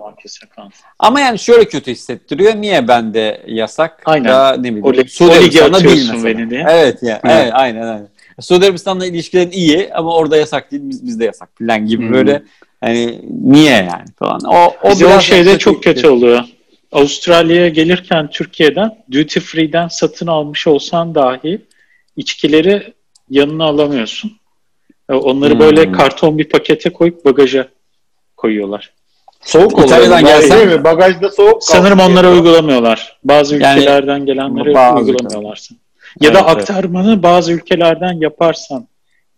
Ama yani şöyle kötü hissettiriyor. Niye bende yasak? Aynen. Da ne bileyim. O Suudi o Arabistan'da değil mesela. beni diye. Evet ya. Evet. Evet, aynen aynen. Suudi Arabistan'la ilişkilerin iyi ama orada yasak değil. Biz, bizde yasak falan gibi Hmm. böyle hani niye yani falan. O, o Bize o biraz şeyde çok kötü hissettiriyor. oluyor. Avustralya'ya gelirken Türkiye'den duty free'den satın almış olsan dahi içkileri yanına alamıyorsun. E, Onları Hmm. böyle karton bir pakete koyup bagaja koyuyorlar. Soğuk oluyor. İtalya'dan değil mi? Bagajda soğuk. Sanırım diye. uygulamıyorlar. Bazı Yani- ülkelerden gelenleri Bazı uygulamıyorlar. Ya da Evet, evet. aktarmanı bazı ülkelerden yaparsan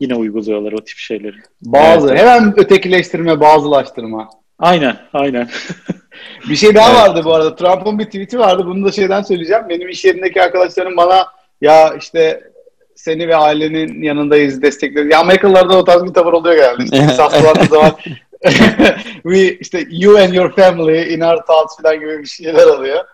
yine uyguluyorlar o tip şeyleri. Bazı. Evet. Hemen ötekileştirme, bazılaştırma. Aynen, aynen. [laughs] Bir şey daha Evet. vardı bu arada. Trump'ın bir tweet'i vardı. Bunu da şeyden söyleyeceğim. Benim iş yerindeki arkadaşlarım bana ya işte seni ve ailenin yanındayız, destekleriz. Ya Amerikalılarda o tarz bir tavır oluyor genelde. İşte [laughs] biz hastalandığı zaman [laughs] we işte you and your family in our thoughts falan gibi bir şeyler alıyor.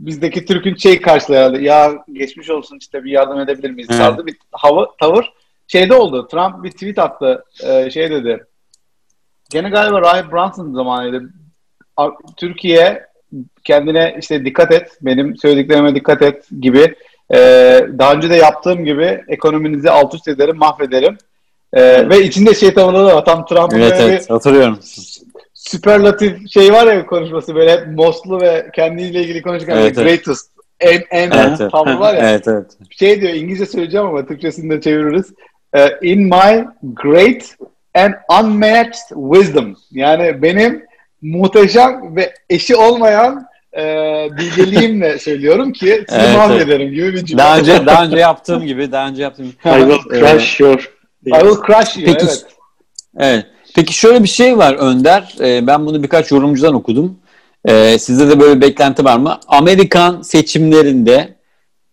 Bizdeki Türk'ün şey karşılığı ya geçmiş olsun işte bir yardım edebilir miyiz? Tarzı bir hava, tavır. Şeyde oldu. Trump bir tweet attı. Ee, şey dedi. Gene galiba Rahip Brunson zamanıydı. Türkiye kendine işte dikkat et, benim söylediklerime dikkat et gibi. Ee, daha önce de yaptığım gibi ekonominizi alt üst ederim, mahvederim. Ee, ve içinde şey tavırları da var. Tam Trump'ın Evet böyle evet hatırlıyorum. süperlatif şey var ya konuşması böyle hep mostlu ve kendiyle ilgili konuşurken Evet, evet. greatest, en, en Evet, evet. tavrı var ya. [laughs] Evet evet. Şey diyor İngilizce söyleyeceğim ama Türkçesini de çeviririz. Ee, in my great and unmatched wisdom. Yani benim muhteşem ve eşi olmayan e, bilgeliğimle [laughs] söylüyorum ki sizi Evet, mahvederim gibi bir cümle. Daha önce daha önce yaptığım gibi daha önce yaptığım gibi. I will crush your... I will crush you. Peki, evet. Evet. Peki şöyle bir şey var Önder. Ee, ben bunu birkaç yorumcudan okudum. Ee, sizde de böyle bir beklenti var mı? Amerikan seçimlerinde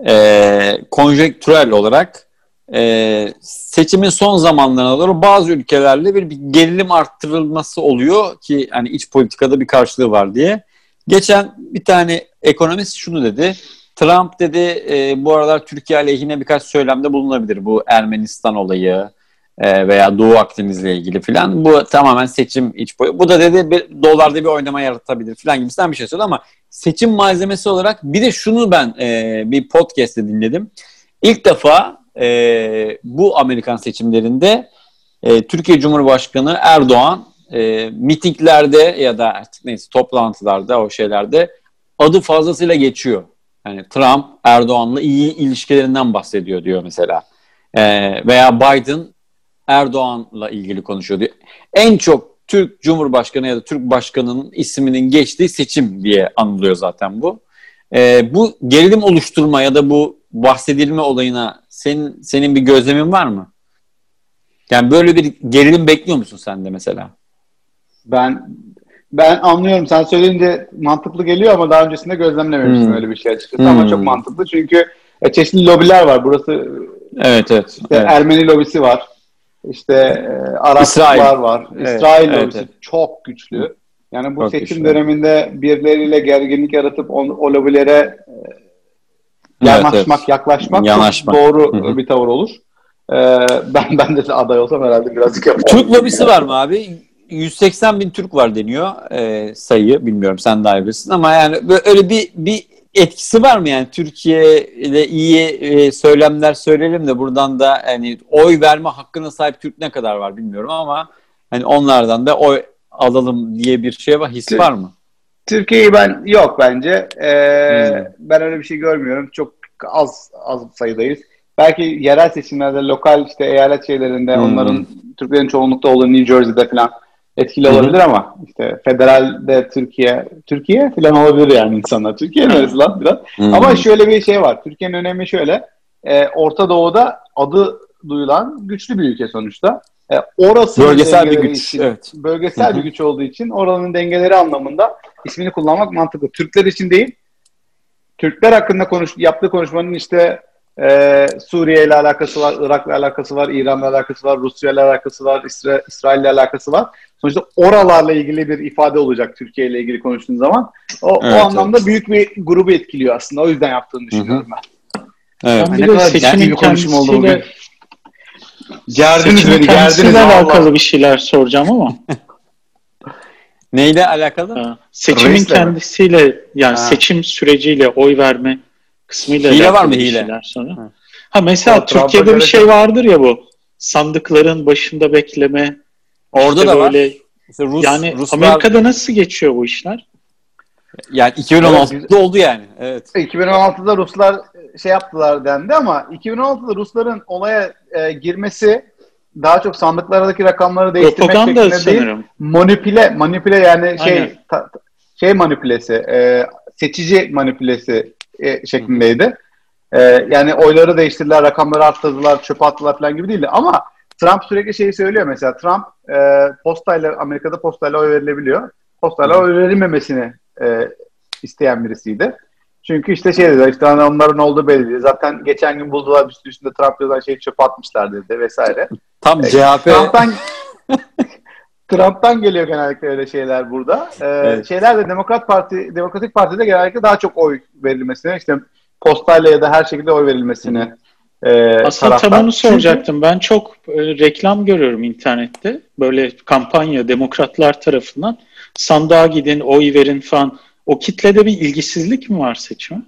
e, konjektürel olarak e, seçimin son zamanlarına doğru bazı ülkelerle bir, bir gerilim arttırılması oluyor ki hani iç politikada bir karşılığı var diye. Geçen bir tane ekonomist şunu dedi. Trump dedi e, bu aralar Türkiye aleyhine birkaç söylemde bulunabilir. Bu Ermenistan olayı, e, veya Doğu Akdeniz'le ilgili filan. Bu tamamen seçim iç boyu. Bu da dedi bir, dolarda bir oynama yaratabilir filan gibisinden bir şey söyledi ama seçim malzemesi olarak bir de şunu ben e, bir podcast'te dinledim. İlk defa e, bu Amerikan seçimlerinde e, Türkiye Cumhurbaşkanı Erdoğan e, mitinglerde ya da artık neyse toplantılarda o şeylerde adı fazlasıyla geçiyor. Yani Trump Erdoğan'la iyi ilişkilerinden bahsediyor diyor mesela. E, veya Biden Erdoğan'la ilgili konuşuyor diyor. En çok Türk Cumhurbaşkanı ya da Türk Başkanı'nın isminin geçtiği seçim diye anılıyor zaten bu. Ee, bu gerilim oluşturma ya da bu bahsedilme olayına senin senin bir gözlemin var mı? Yani böyle bir gerilim bekliyor musun sen de mesela? Ben ben anlıyorum. Sen söyleyince mantıklı geliyor ama daha öncesinde gözlemlememiştim Hmm. öyle bir şey açıkçası. Ama Hmm. çok mantıklı çünkü e, çeşitli lobiler var. Burası Evet evet. işte evet. Ermeni lobisi var. İşte e, Araplar İsrail. var. Evet, İsrail evet, lobisi evet. çok güçlü. Yani bu Çok seçim güçlü. döneminde birileriyle gerginlik yaratıp o, o lobilere Evet, yanaşmak, evet. yaklaşmak Yanaşmak. çok doğru bir tavır olur. Ee, ben ben de aday olsam herhalde birazcık yaparım. Türk lobisi [laughs] var mı abi? 180 bin Türk var deniyor e, sayı. Bilmiyorum sen daha iyi bilirsin ama yani böyle öyle bir bir etkisi var mı yani Türkiye ile iyi e, söylemler söyleyelim de buradan da hani oy verme hakkına sahip Türk ne kadar var bilmiyorum ama hani onlardan da oy alalım diye bir şey var his var mı? Türkiye'yi ben yok bence. Ee, Hmm. Ben öyle bir şey görmüyorum. Çok az az sayıdayız. Belki yerel seçimlerde, lokal işte eyalet şeylerinde Hmm. onların Türklerin çoğunlukta olduğu New Jersey'de falan etkili olabilir ama işte federalde Türkiye Türkiye falan olabilir yani insanlar. Türkiye neresi lan biraz? Hmm. Ama şöyle bir şey var. Türkiye'nin önemi şöyle. E, Orta Doğu'da adı duyulan güçlü bir ülke sonuçta. E, orası bölgesel bir güç. için- Evet. bölgesel Hı hı. bir güç olduğu için oranın dengeleri anlamında ismini kullanmak mantıklı. Türkler için değil. Türkler hakkında konuş, yaptığı konuşmanın işte e, Suriye ile alakası var, Irak'la alakası var, İran'la alakası var, Rusya ile alakası var, İsra İsrail ile alakası var. Sonuçta oralarla ilgili bir ifade olacak Türkiye ile ilgili konuştuğun zaman. O, Evet, o anlamda büyük bir grubu etkiliyor aslında. O yüzden yaptığını düşünüyorum ben. Evet. Ben bir ne de kadar seçimin dertli bir konuşma oldu bugün. Gerdiniz beni, gerdiniz. alakalı bir şeyler soracağım ama. [laughs] Neyle alakalı? Ha, Seçimin Reisle mi? kendisiyle yani Ha. seçim süreciyle oy verme kısmıyla Hile var mı hile? sonra. Ha. Ha mesela Trump'a Türkiye'de bir şey vardır ya bu sandıkların başında bekleme. Orada işte da var. böyle, Mesela Rus, yani Ruslar, Amerika'da nasıl geçiyor bu işler? yani 2016'da oldu yani. Evet. 2016'da Ruslar şey yaptılar dendi ama 2016'da Rusların olaya e, girmesi daha çok sandıklardaki rakamları değiştirmek Propaganda şeklinde değil, sanırım. manipüle manipüle yani şey Aynen. ta- şey manipülesi, e, seçici manipülesi e, şeklindeydi. E, yani oyları değiştirdiler, rakamları arttırdılar, çöpe attılar falan gibi değildi. Ama Trump sürekli şeyi söylüyor mesela. Trump e, postayla Amerika'da postayla oy verilebiliyor. Postayla oy verilmemesini e, isteyen birisiydi. Çünkü işte şey dedi işte hani onların olduğu belli değil. Zaten geçen gün buldular sürü üstünde Trump yazan şeyi çöpe atmışlar dedi vesaire. Tam E, CHP Trump'tan [laughs] Trump'tan geliyor genellikle öyle şeyler burada. Ee, Evet. Şeyler de Demokrat Parti, Demokratik Parti'de genellikle daha çok oy verilmesine, işte postayla ya da her şekilde oy verilmesine e, Aslında taraftar. tam onu Çünkü- soracaktım. Ben çok e, reklam görüyorum internette. Böyle kampanya demokratlar tarafından sandığa gidin, oy verin falan. O kitlede bir ilgisizlik mi var seçime?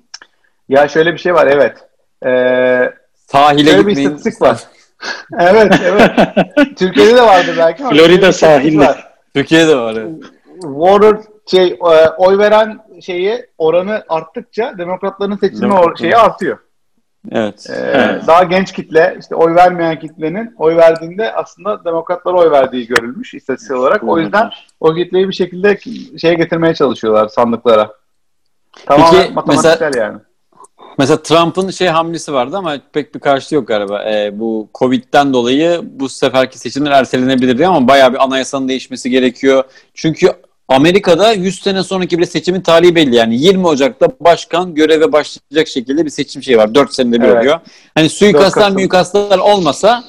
Ya şöyle bir şey var evet. Ee, sahile şöyle bir gitmeyin. istatistik var. [laughs] evet evet. Türkiye'de de vardı belki. Florida sahilde. var. Türkiye'de var. Evet. Water şey e, oy veren şeyi oranı arttıkça demokratların seçimi or- Demokratların. şeyi artıyor. evet. Ee, Evet. Daha genç kitle, işte oy vermeyen kitlenin oy verdiğinde aslında demokratlara oy verdiği görülmüş istatistik olarak. O yüzden o kitleyi bir şekilde şeye getirmeye çalışıyorlar sandıklara. Peki, matematiksel yani. Mesela Trump'ın şey hamlesi vardı ama pek bir karşılığı yok galiba. Ee, bu Covid'den dolayı bu seferki seçimler ertelenebilir diye ama bayağı bir anayasanın değişmesi gerekiyor. Çünkü Amerika'da 100 sene sonraki bile seçimin tarihi belli. Yani 20 Ocak'ta başkan göreve başlayacak şekilde bir seçim şeyi var. 4 senede bir Evet. oluyor. Hani 4 suikastlar Kasım. muikastlar olmasa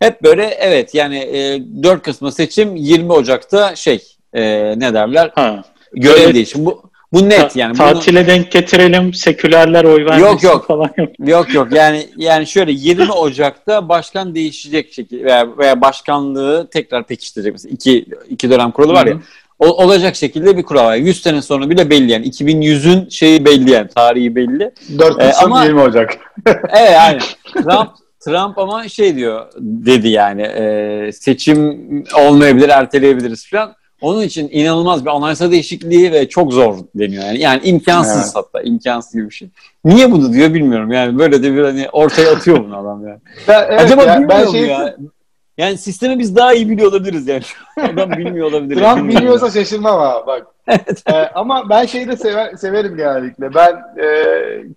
hep böyle evet yani e, 4 Kasım'da seçim 20 Ocak'ta şey e, ne derler Ha. görev Böyle değişimi. Bu, bu net Ta- yani. Bunu- tatile denk getirelim, sekülerler oy vermesin Yok, yok. falan yok. [laughs] Yok yok yani yani şöyle 20 Ocak'ta başkan değişecek şekilde veya, veya başkanlığı tekrar pekiştirecek mesela iki, iki dönem kuralı var ya o, olacak şekilde bir kural var. 100 sene sonra bile belli yani 2100'ün şeyi belli yani tarihi belli. 4 Ee, ama- 20 Ocak. [laughs] Evet yani [laughs] Trump Trump ama şey diyor dedi yani e, seçim olmayabilir erteleyebiliriz falan. Onun için inanılmaz bir anayasa değişikliği ve çok zor deniyor yani. Yani imkansız Evet. hatta imkansız gibi bir şey. Niye bunu diyor bilmiyorum yani böyle de bir hani ortaya atıyor bunu adam yani. [laughs] Ben, evet Acaba ya, bilmiyor ben şey, ya? Yani sistemi biz daha iyi biliyor olabiliriz yani. [laughs] Adam bilmiyor olabilir. Trump Bilmiyorum biliyorsa şaşırmam ha bak. [laughs] Ee, ama ben şeyi de sever, severim genellikle. Ben e,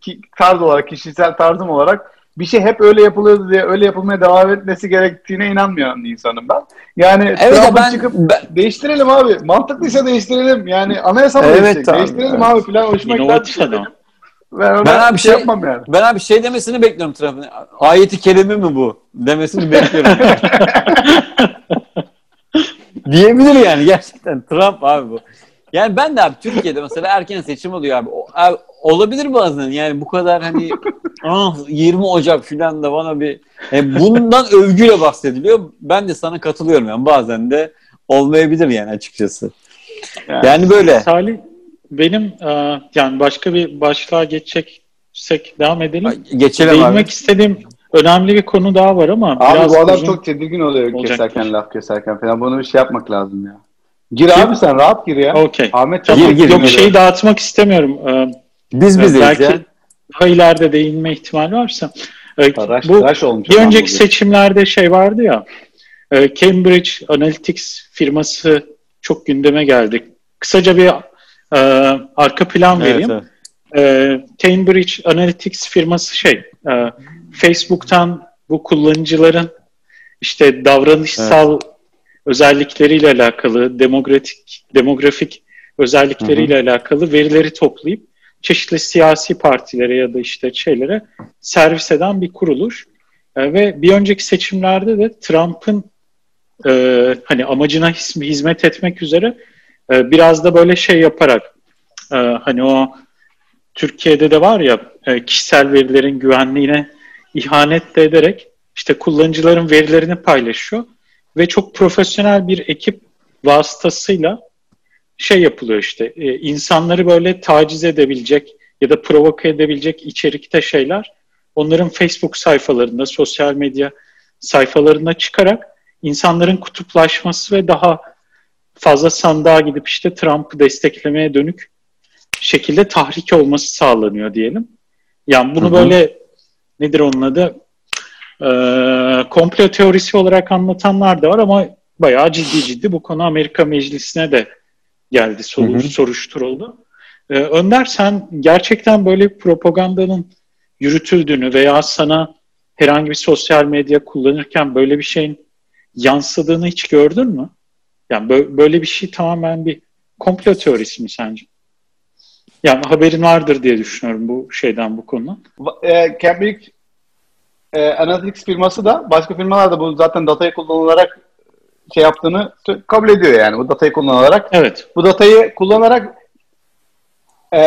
ki, tarz olarak, kişisel tarzım olarak bir şey hep öyle yapılıyordu diye öyle yapılmaya devam etmesi gerektiğine inanmayan insanım ben. Yani Evet Trump'ın ben, çıkıp ben değiştirelim abi. Mantıklıysa değiştirelim. Yani anayasa mı Evet değişecek? abi, Değiştirelim evet. abi falan. Hoşuma adam. Ben, Ben abi bir şey şey- yapmam yani. ben abi şey demesini bekliyorum Trump'ın. Ayeti kerime mi bu? Demesini bekliyorum. [laughs] Diyebilir yani gerçekten Trump abi bu. Yani ben de abi Türkiye'de mesela erken seçim oluyor abi. O, abi olabilir bazen yani bu kadar hani [laughs] ah 20 Ocak filan da bana bir e, bundan övgüyle bahsediliyor. Ben de sana katılıyorum yani bazen de olmayabilir yani açıkçası. Yani böyle. Salih, benim e, yani başka bir başlığa geçeceksek devam edelim. Geçelim Değinmek abi. istediğim önemli bir konu daha var ama Abi biraz bu adam uzun- çok tedirgin oluyor olacaktır. keserken, laf keserken falan. Bunu bir şey yapmak lazım ya. Gir abi sen rahat gir ya. Okey. Ahmet Tamam, Gir, gir, yok gir. şeyi dağıtmak istemiyorum. E, Biz bizeyiz belki ya. daha ileride değinme ihtimali varsa. E, Tıraş, bu olmuş. bir önceki bugün. seçimlerde şey vardı ya. e, Cambridge Analytics firması çok gündeme geldi. Kısaca bir e, arka plan vereyim. Evet, E, Cambridge Analytics firması şey, e, Facebook'tan bu kullanıcıların işte davranışsal özellikleriyle alakalı, demografik demografik özellikleriyle alakalı verileri toplayıp çeşitli siyasi partilere ya da işte şeylere servis eden bir kuruluş. E, ve bir önceki seçimlerde de Trump'ın e, hani amacına hizmet etmek üzere e, biraz da böyle şey yaparak e, hani o Türkiye'de de var ya e, kişisel verilerin güvenliğine ihanet de ederek işte kullanıcıların verilerini paylaşıyor ve çok profesyonel bir ekip vasıtasıyla şey yapılıyor işte e, insanları böyle taciz edebilecek ya da provoke edebilecek içerikte şeyler onların Facebook sayfalarında, sosyal medya sayfalarına çıkarak insanların kutuplaşması ve daha fazla sandığa gidip işte Trump'ı desteklemeye dönük şekilde tahrik olması sağlanıyor diyelim. Yani bunu Hı hı. böyle nedir onun adı? Ee, komplo teorisi olarak anlatanlar da var ama bayağı ciddi ciddi bu konu Amerika Meclisi'ne de geldi, soru, Hı hı. soruşturuldu. Ee, Önder sen gerçekten böyle bir propagandanın yürütüldüğünü veya sana herhangi bir sosyal medya kullanırken böyle bir şeyin yansıdığını hiç gördün mü? Yani bö- böyle bir şey tamamen bir komplo teorisi mi sence? Yani haberin vardır diye düşünüyorum bu şeyden bu konudan. E, Cambridge e, Analytics firması da başka firmalar da bu zaten datayı kullanılarak şey yaptığını kabul ediyor yani bu datayı kullanarak. Evet. Bu datayı kullanarak e,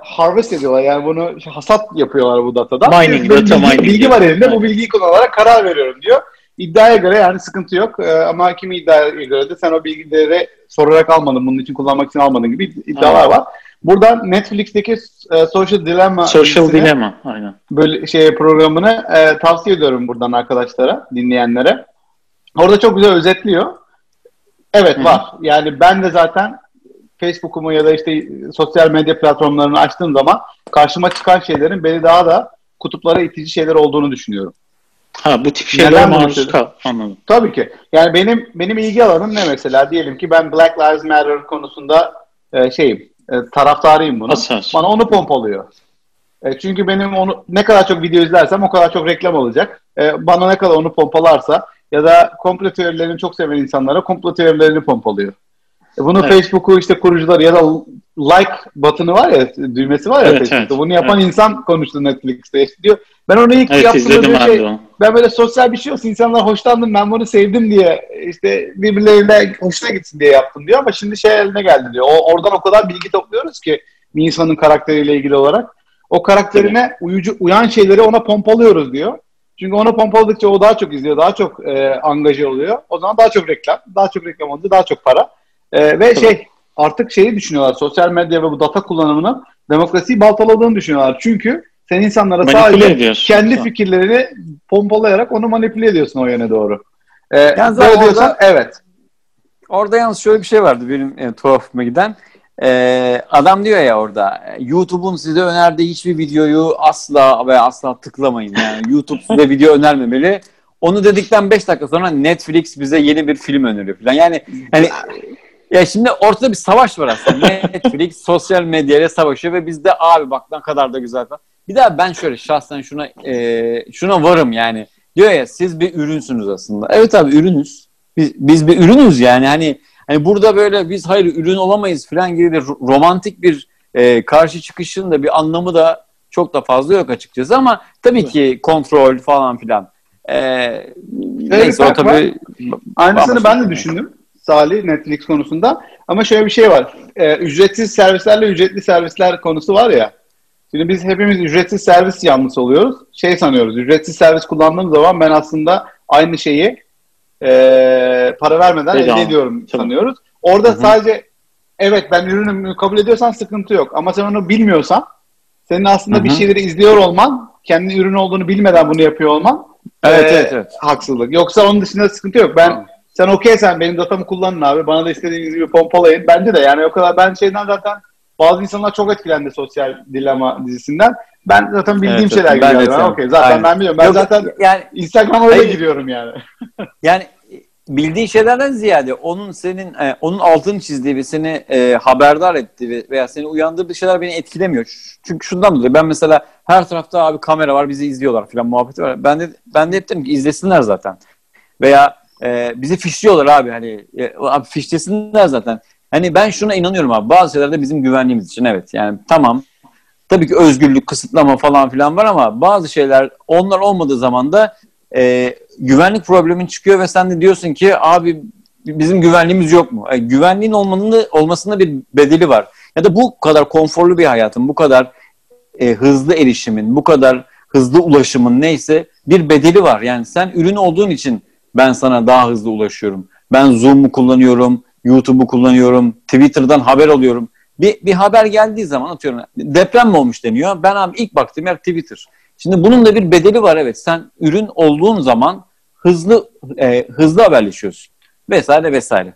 harvest ediyorlar yani bunu hasat yapıyorlar bu datada. Mining, Benim data bilgi, mining bilgi var yani. elimde bu bilgiyi kullanarak karar veriyorum diyor. İddiaya göre yani sıkıntı yok E, ama kimi iddiaya göre de sen o bilgileri sorarak almadın bunun için kullanmak için almadın gibi iddialar Aynen. var. Buradan Netflix'teki e, Social Dilemma Social dilemma. Aynen. böyle şey programını e, tavsiye ediyorum buradan arkadaşlara, dinleyenlere. Orada çok güzel özetliyor. Evet Hı hı. var. Yani ben de zaten Facebook'umu ya da işte sosyal medya platformlarını açtığım zaman karşıma çıkan şeylerin beni daha da kutuplara itici şeyler olduğunu düşünüyorum. Ha bu tip bunu maruz kal. Anladım. Tabii ki. Yani benim benim ilgi alanım ne mesela? Diyelim ki ben Black Lives Matter konusunda e, şeyim, e, taraftarıyım bunu. Hassas. Bana onu pompalıyor. E, çünkü benim onu ne kadar çok video izlersem o kadar çok reklam olacak. E, bana ne kadar onu pompalarsa ya da komplo teorilerini çok seven insanlara komplo teorilerini pompalıyor. E, bunu Evet. Facebook'u işte kurucular ya da like button'ı var ya düğmesi var ya Evet, Facebook'ta. evet. Bunu yapan Evet. insan konuştu Netflix'te. İşte diyor ben onu ilk Evet yaptığımda şey, onu. ben böyle sosyal bir şey olsun insanlar hoşlandım ben bunu sevdim diye işte birbirlerine hoşuna gitsin diye yaptım diyor ama şimdi şey eline geldi diyor. O, oradan o kadar bilgi topluyoruz ki bir insanın karakteriyle ilgili olarak o karakterine uyucu uyan şeyleri ona pompalıyoruz diyor. Çünkü ona pompaladıkça o daha çok izliyor, daha çok e, angaje oluyor. O zaman daha çok reklam, daha çok reklam olunca daha çok para. E, ve şey artık şeyi düşünüyorlar. Sosyal medya ve bu data kullanımının demokrasiyi baltaladığını düşünüyorlar. Çünkü sen insanlara Manipüle sadece ediyorsun. kendi fikirlerini pompalayarak onu manipüle ediyorsun o yöne doğru. Ee, Yalnız böyle orada- diyorsan evet. Orada yalnız şöyle bir şey vardı benim e, tuhafıma giden. Ee, adam diyor ya orada YouTube'un size önerdiği hiçbir videoyu asla ve asla tıklamayın. Yani [laughs] YouTube size video önermemeli. Onu dedikten 5 dakika sonra Netflix bize yeni bir film öneriyor falan. Yani hani ya şimdi ortada bir savaş var aslında. [laughs] Netflix sosyal medyayla savaşıyor ve biz de abi bak ne kadar da güzel falan. Bir daha ben şöyle şahsen şuna e, şuna varım yani. Diyor ya siz bir ürünsünüz aslında. Evet abi ürünüz. Biz, biz bir ürünüz yani hani hani burada böyle biz hayır ürün olamayız falan gibi bir ro- romantik bir e, karşı çıkışın da bir anlamı da çok da fazla yok açıkçası ama tabii ki kontrol falan filan. Ee, neyse o tabii Aynısını ben de bir düşündüm. Salih Netflix konusunda. Ama şöyle bir şey var. Ee, ücretsiz servislerle ücretli servisler konusu var ya. Şimdi biz hepimiz ücretsiz servis yanlısı oluyoruz. Şey sanıyoruz. Ücretsiz servis kullandığım zaman ben aslında aynı şeyi ee, para vermeden Bedava. elde ediyorum Tabii. sanıyoruz. Orada Hı hı. sadece evet ben ürünümü kabul ediyorsan sıkıntı yok. Ama sen onu bilmiyorsan senin aslında Hı bir şeyleri izliyor olman, kendi ürün olduğunu bilmeden bunu yapıyor olman Evet, ee, evet, evet. haksızlık. Yoksa onun dışında sıkıntı yok. Ben Tamam. Sen okeysen benim datamı kullanın abi. Bana da istediğiniz gibi pompalayın. Bence de yani o kadar ben şeyden zaten bazı insanlar çok etkilendi sosyal dilema dizisinden. Ben zaten bildiğim Evet, şeyler. Ben giriyorum. Ben okey. Zaten Aynen. ben biliyorum. Ben Yok, zaten yani Instagram'a öyle Hayır. giriyorum yani. [laughs] yani bildiğin şeylerden ziyade onun senin e, onun altını çizdiği ve seni e, haberdar ettiği ve- veya seni uyandırdığı şeyler beni etkilemiyor. Çünkü şundan dolayı ben mesela her tarafta abi kamera var bizi izliyorlar falan muhabbeti var. Ben de ben de hep dedim ki izlesinler zaten. Veya e, bizi fişliyorlar abi hani e, abi fişlesinler zaten. Hani ben şuna inanıyorum abi bazı şeylerde bizim güvenliğimiz için evet yani tamam tabii ki özgürlük kısıtlama falan filan var ama bazı şeyler onlar olmadığı zaman da e, güvenlik problemin çıkıyor ve sen de diyorsun ki abi bizim güvenliğimiz yok mu? E, güvenliğin olmanın da, olmasında bir bedeli var. Ya da bu kadar konforlu bir hayatın, bu kadar e, hızlı erişimin, bu kadar hızlı ulaşımın neyse bir bedeli var. Yani sen ürün olduğun için ben sana daha hızlı ulaşıyorum. Ben Zoom'u kullanıyorum, YouTube'u kullanıyorum, Twitter'dan haber alıyorum. Bir, bir haber geldiği zaman atıyorum deprem mi olmuş deniyor. Ben abi ilk baktığım yer Twitter. Şimdi bunun da bir bedeli var evet. Sen ürün olduğun zaman hızlı e, hızlı haberleşiyorsun. Vesaire vesaire.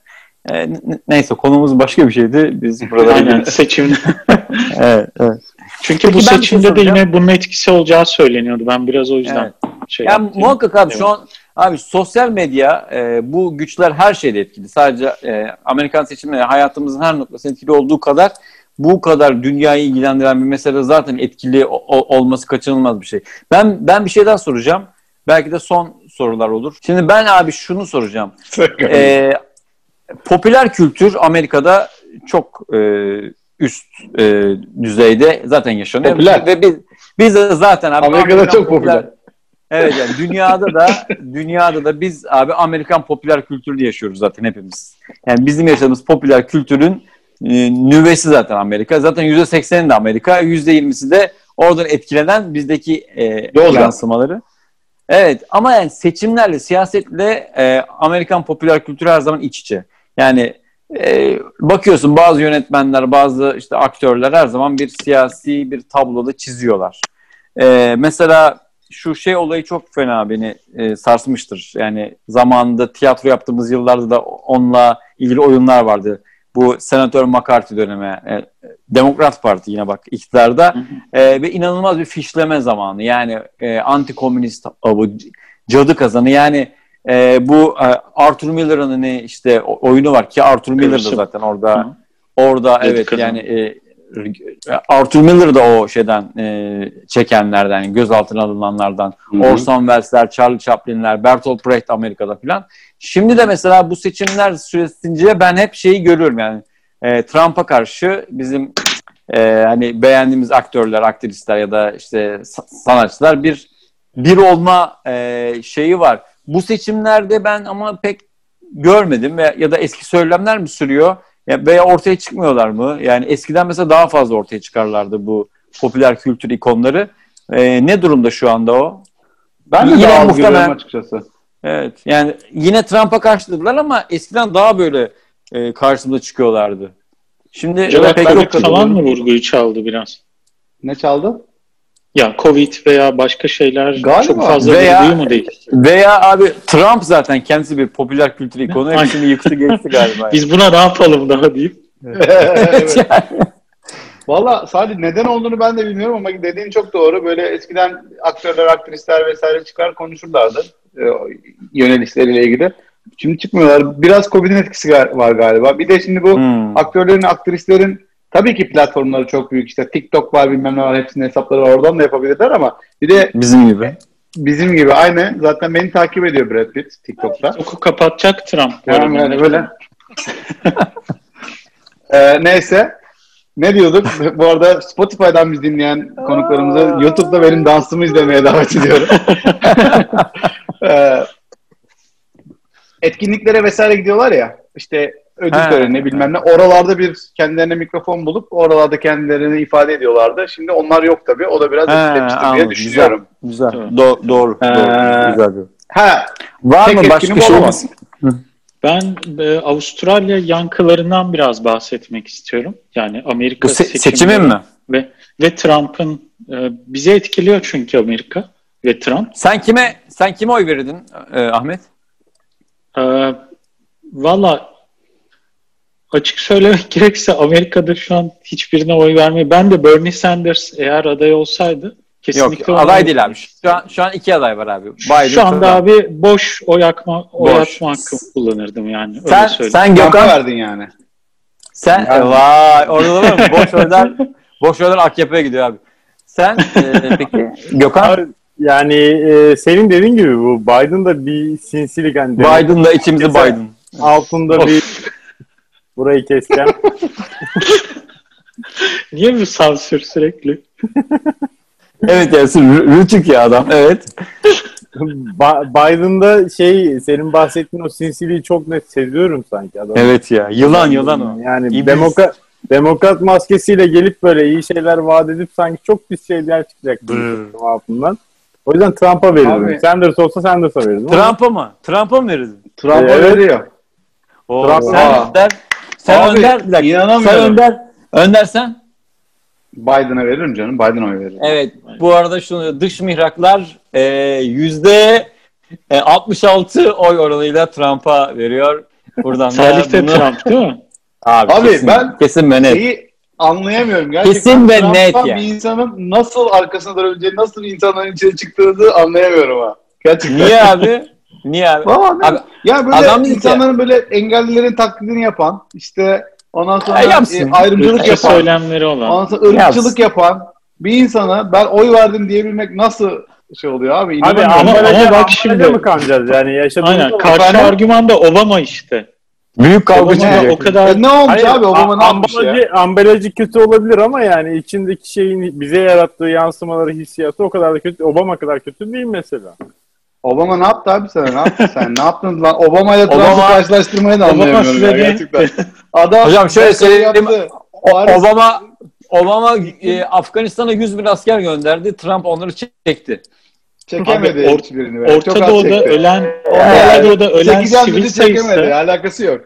E, neyse konumuz başka bir şeydi. Biz burada Aynen seçimde. [laughs] evet, evet. Çünkü Peki bu şey seçimde de soracağım. yine bunun etkisi olacağı söyleniyordu. Ben biraz o yüzden Evet. şey Ya yaptım. muhakkak abi Evet. şu an abi sosyal medya e, bu güçler her şeyde etkili. Sadece e, Amerikan seçimleri hayatımızın her noktasında etkili olduğu kadar bu kadar dünyayı ilgilendiren bir mesele zaten etkili o- olması kaçınılmaz bir şey. Ben ben bir şey daha soracağım. Belki de son sorular olur. Şimdi ben abi şunu soracağım. E, popüler kültür Amerika'da çok e, üst e, düzeyde zaten yaşanıyor. Popüler. Ve biz, biz de zaten abi Amerika'da Amerikan çok popüler. Evet yani dünyada da dünyada da biz abi Amerikan popüler kültürü yaşıyoruz zaten hepimiz. Yani bizim yaşadığımız popüler kültürün e, nüvesi zaten Amerika. Zaten %80'i de Amerika, %20'si de oradan etkilenen bizdeki e, yansımaları. Evet ama yani seçimlerle, siyasetle e, Amerikan popüler kültürü her zaman iç içe. Yani e, bakıyorsun bazı yönetmenler, bazı işte aktörler her zaman bir siyasi bir tabloda çiziyorlar. E, mesela şu şey olayı çok fena beni e, sarsmıştır. Yani zamanında tiyatro yaptığımız yıllarda da onunla ilgili oyunlar vardı. Bu Senatör McCarthy dönemi. e, Demokrat Parti yine bak iktidarda. E, ve inanılmaz bir fişleme zamanı. Yani e, anti-komünist avı, cadı kazanı. Yani e, bu e, Arthur Miller'ın hani işte oyunu var ki Arthur Miller da zaten orada Hı. orada Cadı evet yani e, Arthur Miller da o şeyden e, çekenlerden, yani gözaltına alınanlardan. hı. Orson Welles'ler, Charlie Chaplin'ler, Bertolt Brecht Amerika'da filan. Şimdi de mesela bu seçimler süresince ben hep şeyi görüyorum yani e, Trump'a karşı bizim e, hani beğendiğimiz aktörler, aktristler ya da işte sa- sanatçılar bir bir olma e, şeyi var. Bu seçimlerde ben ama pek görmedim ve ya da eski söylemler mi sürüyor ya, veya ortaya çıkmıyorlar mı? Yani eskiden mesela daha fazla ortaya çıkarlardı bu popüler kültür ikonları. E, ne durumda şu anda o? Ben de Yine daha az muhtemelen- görüyorum açıkçası. Evet. Yani yine Trump'a karşıladılar ama eskiden daha böyle e, karşımıza çıkıyorlardı. Şimdi Cevat pek yok. falan mı vurguyu çaldı biraz? Ne çaldı? Ya Covid veya başka şeyler Galiba. çok fazla Veya- vurguyu mu değil? Veya abi Trump zaten kendisi bir popüler kültür ikonu. Hepsini yıktı geçti galiba. Biz buna ne yapalım daha deyip. evet. [laughs] Valla sadece neden olduğunu ben de bilmiyorum ama dediğin çok doğru. Böyle eskiden aktörler, aktrisler vesaire çıkar konuşurlardı e, yönelişleriyle ilgili. Şimdi çıkmıyorlar. Biraz Covid'in etkisi var galiba. Bir de şimdi bu Hmm. aktörlerin, aktrislerin tabii ki platformları çok büyük. İşte TikTok var bilmem ne var. Hepsinin hesapları var. Oradan da yapabilirler ama bir de Bizim gibi. bizim gibi aynı. Zaten beni takip ediyor Brad Pitt TikTok'ta. Oku kapatacak Trump. Yani, yani böyle. [laughs] Ee, neyse. Ne diyorduk? [laughs] Bu arada Spotify'dan biz dinleyen konuklarımızı YouTube'da benim dansımı izlemeye davet ediyorum. [laughs] Ee, etkinliklere vesaire gidiyorlar ya. İşte ödül Ha. töreni bilmem ne. Oralarda bir kendilerine mikrofon bulup oralarda kendilerini ifade ediyorlardı. Şimdi onlar yok tabii. O da biraz etkilemiştir diye düşünüyorum. Güzel. Evet. Do- doğru. Ee, doğru. Güzel. diyor. Ha, Var tek mı başka bu şey? olamaz. Ben e, Avustralya yankılarından biraz bahsetmek istiyorum. Yani Amerika Bu se- seçimin mi? Ve, ve Trump'ın e, bizi etkiliyor çünkü Amerika ve Trump. Sen kime sen kime oy verirdin e, Ahmet? Ee, Valla açık söylemek [laughs] gerekirse Amerika'da şu an hiçbirine oy vermiyor. Ben de Bernie Sanders eğer aday olsaydı Kesinlikle Yok aday değil abi. Şu an, şu an iki aday var abi. Biden, Şu anda abi boş oy, yakma, oy Boş. atma hakkımı kullanırdım yani. Öyle Sen, söyleyeyim. sen Gökhan verdin yani. sen Yani- vay orada mı? Boş oylar [laughs] boş oylar AKP'ye gidiyor abi. Sen e, peki Gökhan Abi, Yani e, senin dediğin gibi bu Biden da bir sinsilik hani demek Biden da içimizi Biden. altında bir burayı keseceğim. [laughs] Niye bu sansür sürekli? [laughs] Evet ya rü- rütük ya adam. Evet. Ba- Biden'da şey senin bahsettiğin o sinsiliği çok net seziyorum sanki adam. Evet ya. Yılan yılan o. Yani İblis. demokrat demokrat maskesiyle gelip böyle iyi şeyler vaat edip sanki çok pis şeyler çıkacak altından. O yüzden Trump'a verirdim. Abi- Sanders olsa Sanders'a verirdim. Trump'a mı? Trump'a mı verirdin? Trump'a Evet. veriyor. Oo, Trump- sen Aa. Sen Abi, Önder. bir dakika. inanamıyorum. Sen Önder. Önder sen? Biden'a veririm canım. Biden oy verir. Evet. Bu arada şunu dış mihraklar e, yüzde e, 66 oy oranıyla Trump'a veriyor. Buradan da Salih de bunu- Trump değil mi? Abi, Abi kesin, ben- kesin ve net. Şeyi anlayamıyorum. Gerçekten Kesin ve Trump'tan net yani. bir insanın nasıl arkasında durabileceğini, nasıl insanların içine çıktığını anlayamıyorum ha. Gerçekten. Niye abi? [laughs] Niye abi? Valla ne- Abi, ya böyle adam dedi ki- insanların böyle engellilerin taklidini yapan, işte ondan sonra E, e, ayrımcılık Ülke yapan, söylemleri olan. ondan sonra ırkçılık yapan bir insana ben oy verdim diyebilmek nasıl şey oluyor abi? Abi ama- ama bak şimdi- mı kanacağız yani yaşadığımız Aynen. Karşı Efendim? argüman da Obama işte. büyük kavga Obama o kadar E, ne olmuş Hayır, abi? Obama ne yapmış ya? ambalajı kötü olabilir ama yani içindeki şeyin bize yarattığı yansımaları, hissiyatı o kadar da kötü. Obama kadar kötü değil mesela. Obama ne yaptı abi sana? Ne yaptın sen? Ne yaptın lan? Obama ile Trump'ı Obama- karşılaştırmayı da Obama anlayamıyorum size ya gerçekten. [laughs] Adam Hocam şöyle başarı söyleyeyim. yaptı. Paris- Obama Obama e, Afganistan'a 100 bin asker gönderdi. Trump onları çekti. Çekemedi Abi, or- hiçbirini. be. Çok Orta az Doğu'da çekti. ölen Yani Orta Doğu'da ölen Çekeceğim sivil dedi çekemedi. sayısı Alakası yok.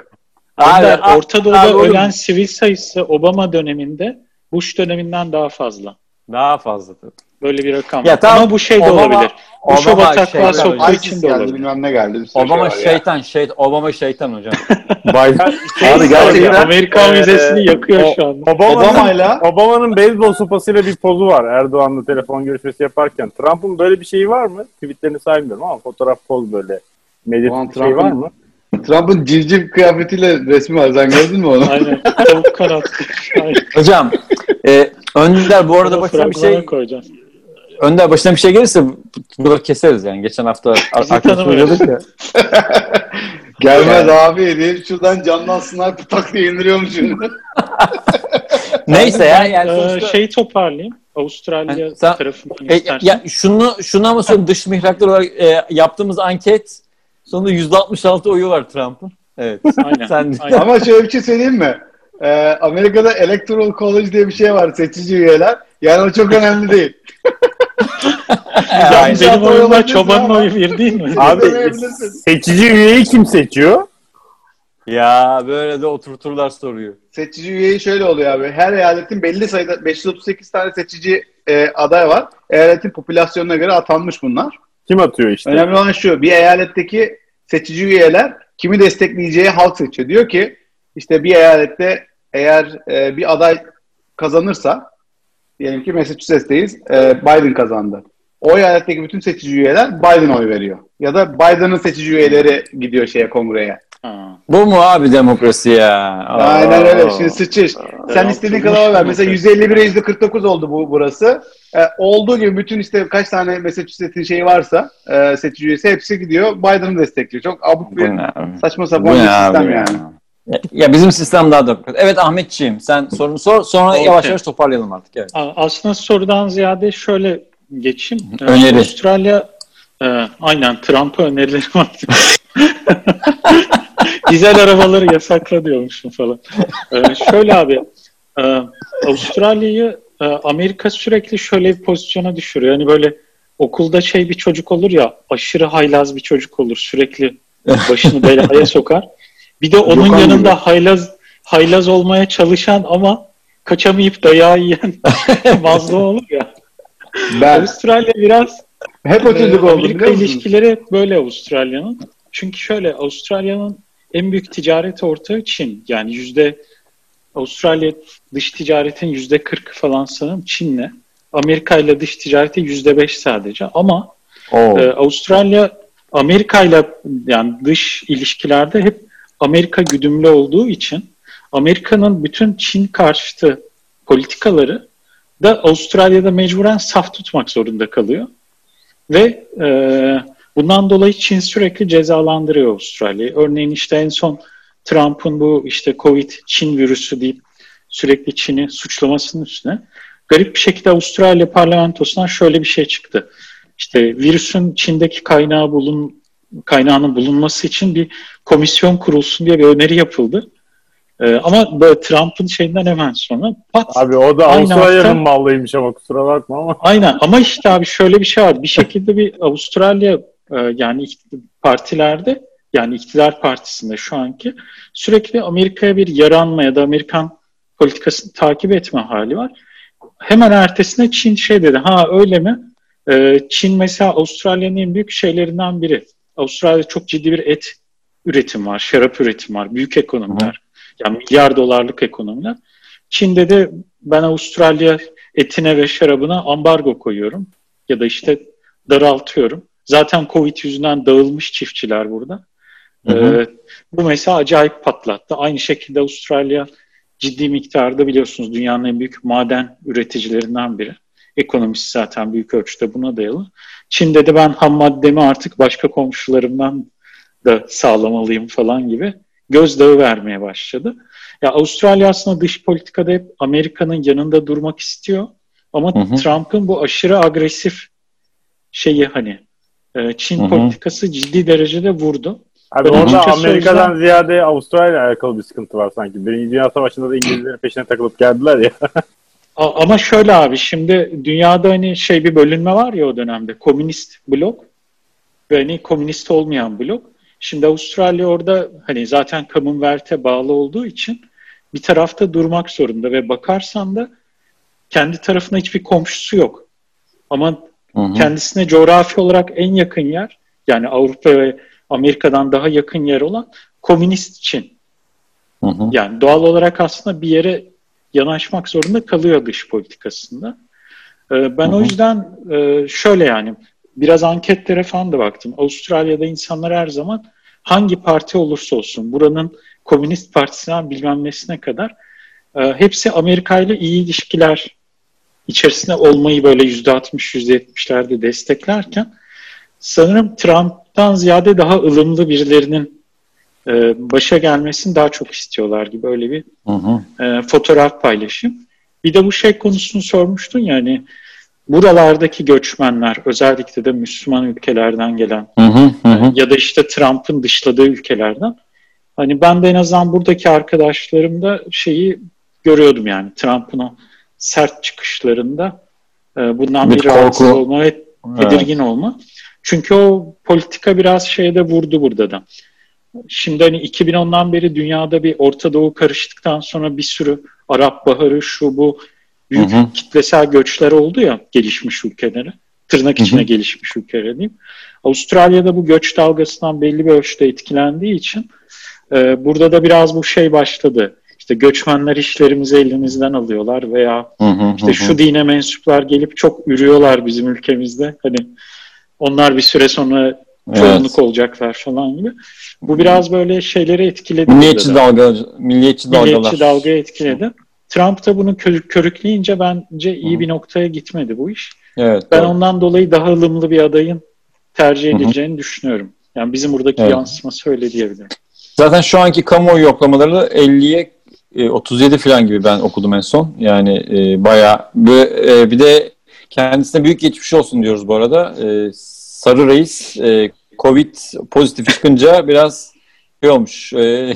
Önder, Abi, Orta Doğu'da abi oğlum, ölen sivil sayısı Obama döneminde Bush döneminden daha fazla. daha fazla tabii. Böyle bir rakam. Ya var. tamam, Ama bu şey de Obama- olabilir. Obama bataklığa şey- soktuğu için de geldi olabilir. bilmem ne geldi. Bir Obama şey şeytan, şey, Obama şeytan hocam. [laughs] Biden Abi gerçekten- Amerikan Ee, vizesini yakıyor o- şu anda. Obama'nın, Obama'yla Obama'nın beyzbol sopasıyla bir pozu var Erdoğan'la telefon görüşmesi yaparken. Trump'ın böyle bir şeyi var mı? Tweetlerini saymıyorum ama fotoğraf poz böyle. Medya Ulan bir şey var mı? Trump'ın civciv kıyafetiyle resmi var. Sen gördün mü onu? Aynen. Tavuk kanat. Aynen. hocam, e, Önder bu arada başına bir şey koyacağız. Önder başına bir şey gelirse burada keseriz yani. Geçen hafta arkadaşlar tanımıyoruz. söylüyorduk ya. [laughs] Gelmez abi deyip şuradan camdan sniper tak diye indiriyormuş şimdi. [laughs] Neyse ya yani e, sonuçta şey toparlayayım. Avustralya Yani sen- tarafından E, istersen. ya şunu şunu ama söyleyeyim dış mihraklar olarak e, yaptığımız anket sonunda %66 oyu var Trump'ın. Evet. Aynen. Sen- aynen. Ama şöyle bir şey söyleyeyim mi? Ee, Amerika'da Electoral College diye bir şey var. Seçici üyeler. Yani o çok önemli değil. [laughs] Yani benim oy oyumda olabilir çobanın oyu bir değil mi? Abi seçici üyeyi kim seçiyor? Ya böyle de oturturlar soruyu. Seçici üyeyi şöyle oluyor abi. Her eyaletin belli sayıda 538 tane seçici e, aday var. Eyaletin popülasyonuna göre atanmış bunlar. Kim atıyor işte? Önemli olan şu. Bir eyaletteki seçici üyeler kimi destekleyeceği halk seçiyor. Diyor ki işte bir eyalette eğer e, bir aday kazanırsa diyelim ki Massachusetts'teyiz e, Biden kazandı. O eyaletteki bütün seçici üyeler Biden oy veriyor. Ya da Biden'ın seçici üyeleri gidiyor şeye kongreye. Ha. Bu mu abi demokrasi ya? Aynen öyle. Şimdi sıçış. Sen istediğin kadar ver. Mesela 151'e %49 oldu bu burası. E, olduğu gibi bütün işte kaç tane Massachusetts'in şeyi varsa e, seçici üyesi hepsi gidiyor. Biden'ı destekliyor. Çok abuk Bu bir saçma sapan bir sistem ya? yani. Ya, ya bizim sistem daha demokrat. Evet Ahmetciğim sen sorunu sor. Sonra Okey. yavaş yavaş toparlayalım artık. Evet. Aslında sorudan ziyade şöyle geçeyim. Ee, Öneri. Avustralya e, aynen Trump'a önerileri var. [laughs] Dizel arabaları yasakla diyormuşum falan. Ee, şöyle abi e, Avustralya'yı e, Amerika sürekli şöyle bir pozisyona düşürüyor. Yani böyle okulda şey bir çocuk olur ya aşırı haylaz bir çocuk olur. Sürekli başını belaya sokar. [laughs] Bir de onun Gökhan yanında gibi. haylaz haylaz olmaya çalışan ama kaçamayıp dayağı yiyen [laughs] mazlum olur ya. Ben Avustralya biraz hep çocuk e, oldum Amerika ilişkileri hep böyle Avustralya'nın. Çünkü şöyle Avustralya'nın en büyük ticaret ortağı Çin. Yani yüzde Avustralya dış ticaretin yüzde 40 falan sanırım Çin'le. Amerika ile dış ticareti %5 sadece ama Oo. ee, Avustralya Amerika ile yani dış ilişkilerde hep Amerika güdümlü olduğu için Amerika'nın bütün Çin karşıtı politikaları da Avustralya'da mecburen saf tutmak zorunda kalıyor. Ve e, bundan dolayı Çin sürekli cezalandırıyor Avustralya'yı. Örneğin işte en son Trump'ın bu işte Covid Çin virüsü deyip sürekli Çin'i suçlamasının üstüne garip bir şekilde Avustralya parlamentosundan şöyle bir şey çıktı. İşte virüsün Çin'deki kaynağı bulun kaynağının bulunması için bir komisyon kurulsun diye bir öneri yapıldı. Ee, ama böyle Trump'ın şeyinden hemen sonra pat. Abi o da Avustralya'nın mallıymış ama kusura bakma ama. Aynen ama işte abi şöyle bir şey var. Bir şekilde bir Avustralya e, yani partilerde yani iktidar partisinde şu anki sürekli Amerika'ya bir yaranma ya da Amerikan politikasını takip etme hali var. Hemen ertesine Çin şey dedi. Ha öyle mi? Ee, Çin mesela Avustralya'nın en büyük şeylerinden biri. Avustralya'da çok ciddi bir et üretim var, şarap üretim var, büyük ekonomiler. Yani milyar dolarlık ekonomiler. Çin'de de ben Avustralya etine ve şarabına ambargo koyuyorum. Ya da işte daraltıyorum. Zaten Covid yüzünden dağılmış çiftçiler burada. Hı hı. Ee, bu mesela acayip patlattı. Aynı şekilde Avustralya ciddi miktarda biliyorsunuz dünyanın en büyük maden üreticilerinden biri. Ekonomisi zaten büyük ölçüde buna dayalı. Çin'de de ben ham maddemi artık başka komşularımdan da sağlamalıyım falan gibi gözdağı vermeye başladı. Ya Avustralya aslında dış politikada hep Amerika'nın yanında durmak istiyor. Ama Hı hı. Trump'ın bu aşırı agresif şeyi hani e, Çin Hı hı. politikası ciddi derecede vurdu. Abi Ben orada Amerika'dan o ziyade Avustralya ile alakalı bir sıkıntı var sanki. Birinci Dünya Savaşı'nda da İngilizlerin peşine takılıp geldiler ya. [laughs] A- Ama şöyle abi şimdi dünyada hani şey bir bölünme var ya o dönemde. Komünist blok ve hani komünist olmayan blok. Şimdi Avustralya orada hani zaten Commonwealth'e bağlı olduğu için bir tarafta durmak zorunda ve bakarsan da kendi tarafına hiçbir komşusu yok. Ama Hı hı. kendisine coğrafi olarak en yakın yer yani Avrupa ve Amerika'dan daha yakın yer olan komünist Çin. Hı hı. Yani doğal olarak aslında bir yere yanaşmak zorunda kalıyor dış politikasında. Ee, Ben Hı hı. o yüzden e, şöyle yani biraz anketlere falan da baktım. Avustralya'da insanlar her zaman hangi parti olursa olsun buranın Komünist Partisi'nden bilmem nesine kadar e, hepsi Amerika ile iyi ilişkiler içerisinde olmayı böyle %60 %70'lerde desteklerken sanırım Trump'tan ziyade daha ılımlı birilerinin e, başa gelmesini daha çok istiyorlar gibi öyle bir Hı hı. e, fotoğraf paylaşım. Bir de bu şey konusunu sormuştun yani buralardaki göçmenler özellikle de Müslüman ülkelerden gelen Hı hı. Hı ya da işte Trump'ın dışladığı ülkelerden. Hani ben de en azından buradaki arkadaşlarımda şeyi görüyordum yani Trump'ın o sert çıkışlarında e, bundan Bir bir, rahatsız olma ve tedirgin olma. Çünkü o politika biraz şeyde vurdu burada da. Şimdi hani 2010'dan beri dünyada bir Orta Doğu karıştıktan sonra bir sürü Arap Baharı şu bu büyük Hı hı. kitlesel göçler oldu ya gelişmiş ülkelere. Tırnak Hı hı. içine gelişmiş ülkelere diyeyim. Avustralya'da bu göç dalgasından belli bir ölçüde etkilendiği için e, burada da biraz bu şey başladı. İşte göçmenler işlerimizi elimizden alıyorlar veya Hı hı. işte şu dine mensuplar gelip çok ürüyorlar bizim ülkemizde. Hani onlar bir süre sonra çoğunluk olacaklar falan gibi. Bu biraz böyle şeyleri etkiledi. Milliyetçi dalga, milliyetçi dalgalar. Milliyetçi dalga etkiledi. Trump da bunu kö- körükleyince bence iyi Hı. bir noktaya gitmedi bu iş. Evet. Ben doğru. ondan dolayı daha ılımlı bir adayın tercih Hı hı. edileceğini düşünüyorum. Yani bizim buradaki Evet. yansıması öyle diyebilirim. Zaten şu anki kamuoyu yoklamaları 50'ye e, 37 falan gibi ben okudum en son. Yani e, bayağı bir, e, bir de kendisine büyük geçmiş olsun diyoruz bu arada. E, Sarı Reis e, Covid pozitif çıkınca biraz şey olmuş. e,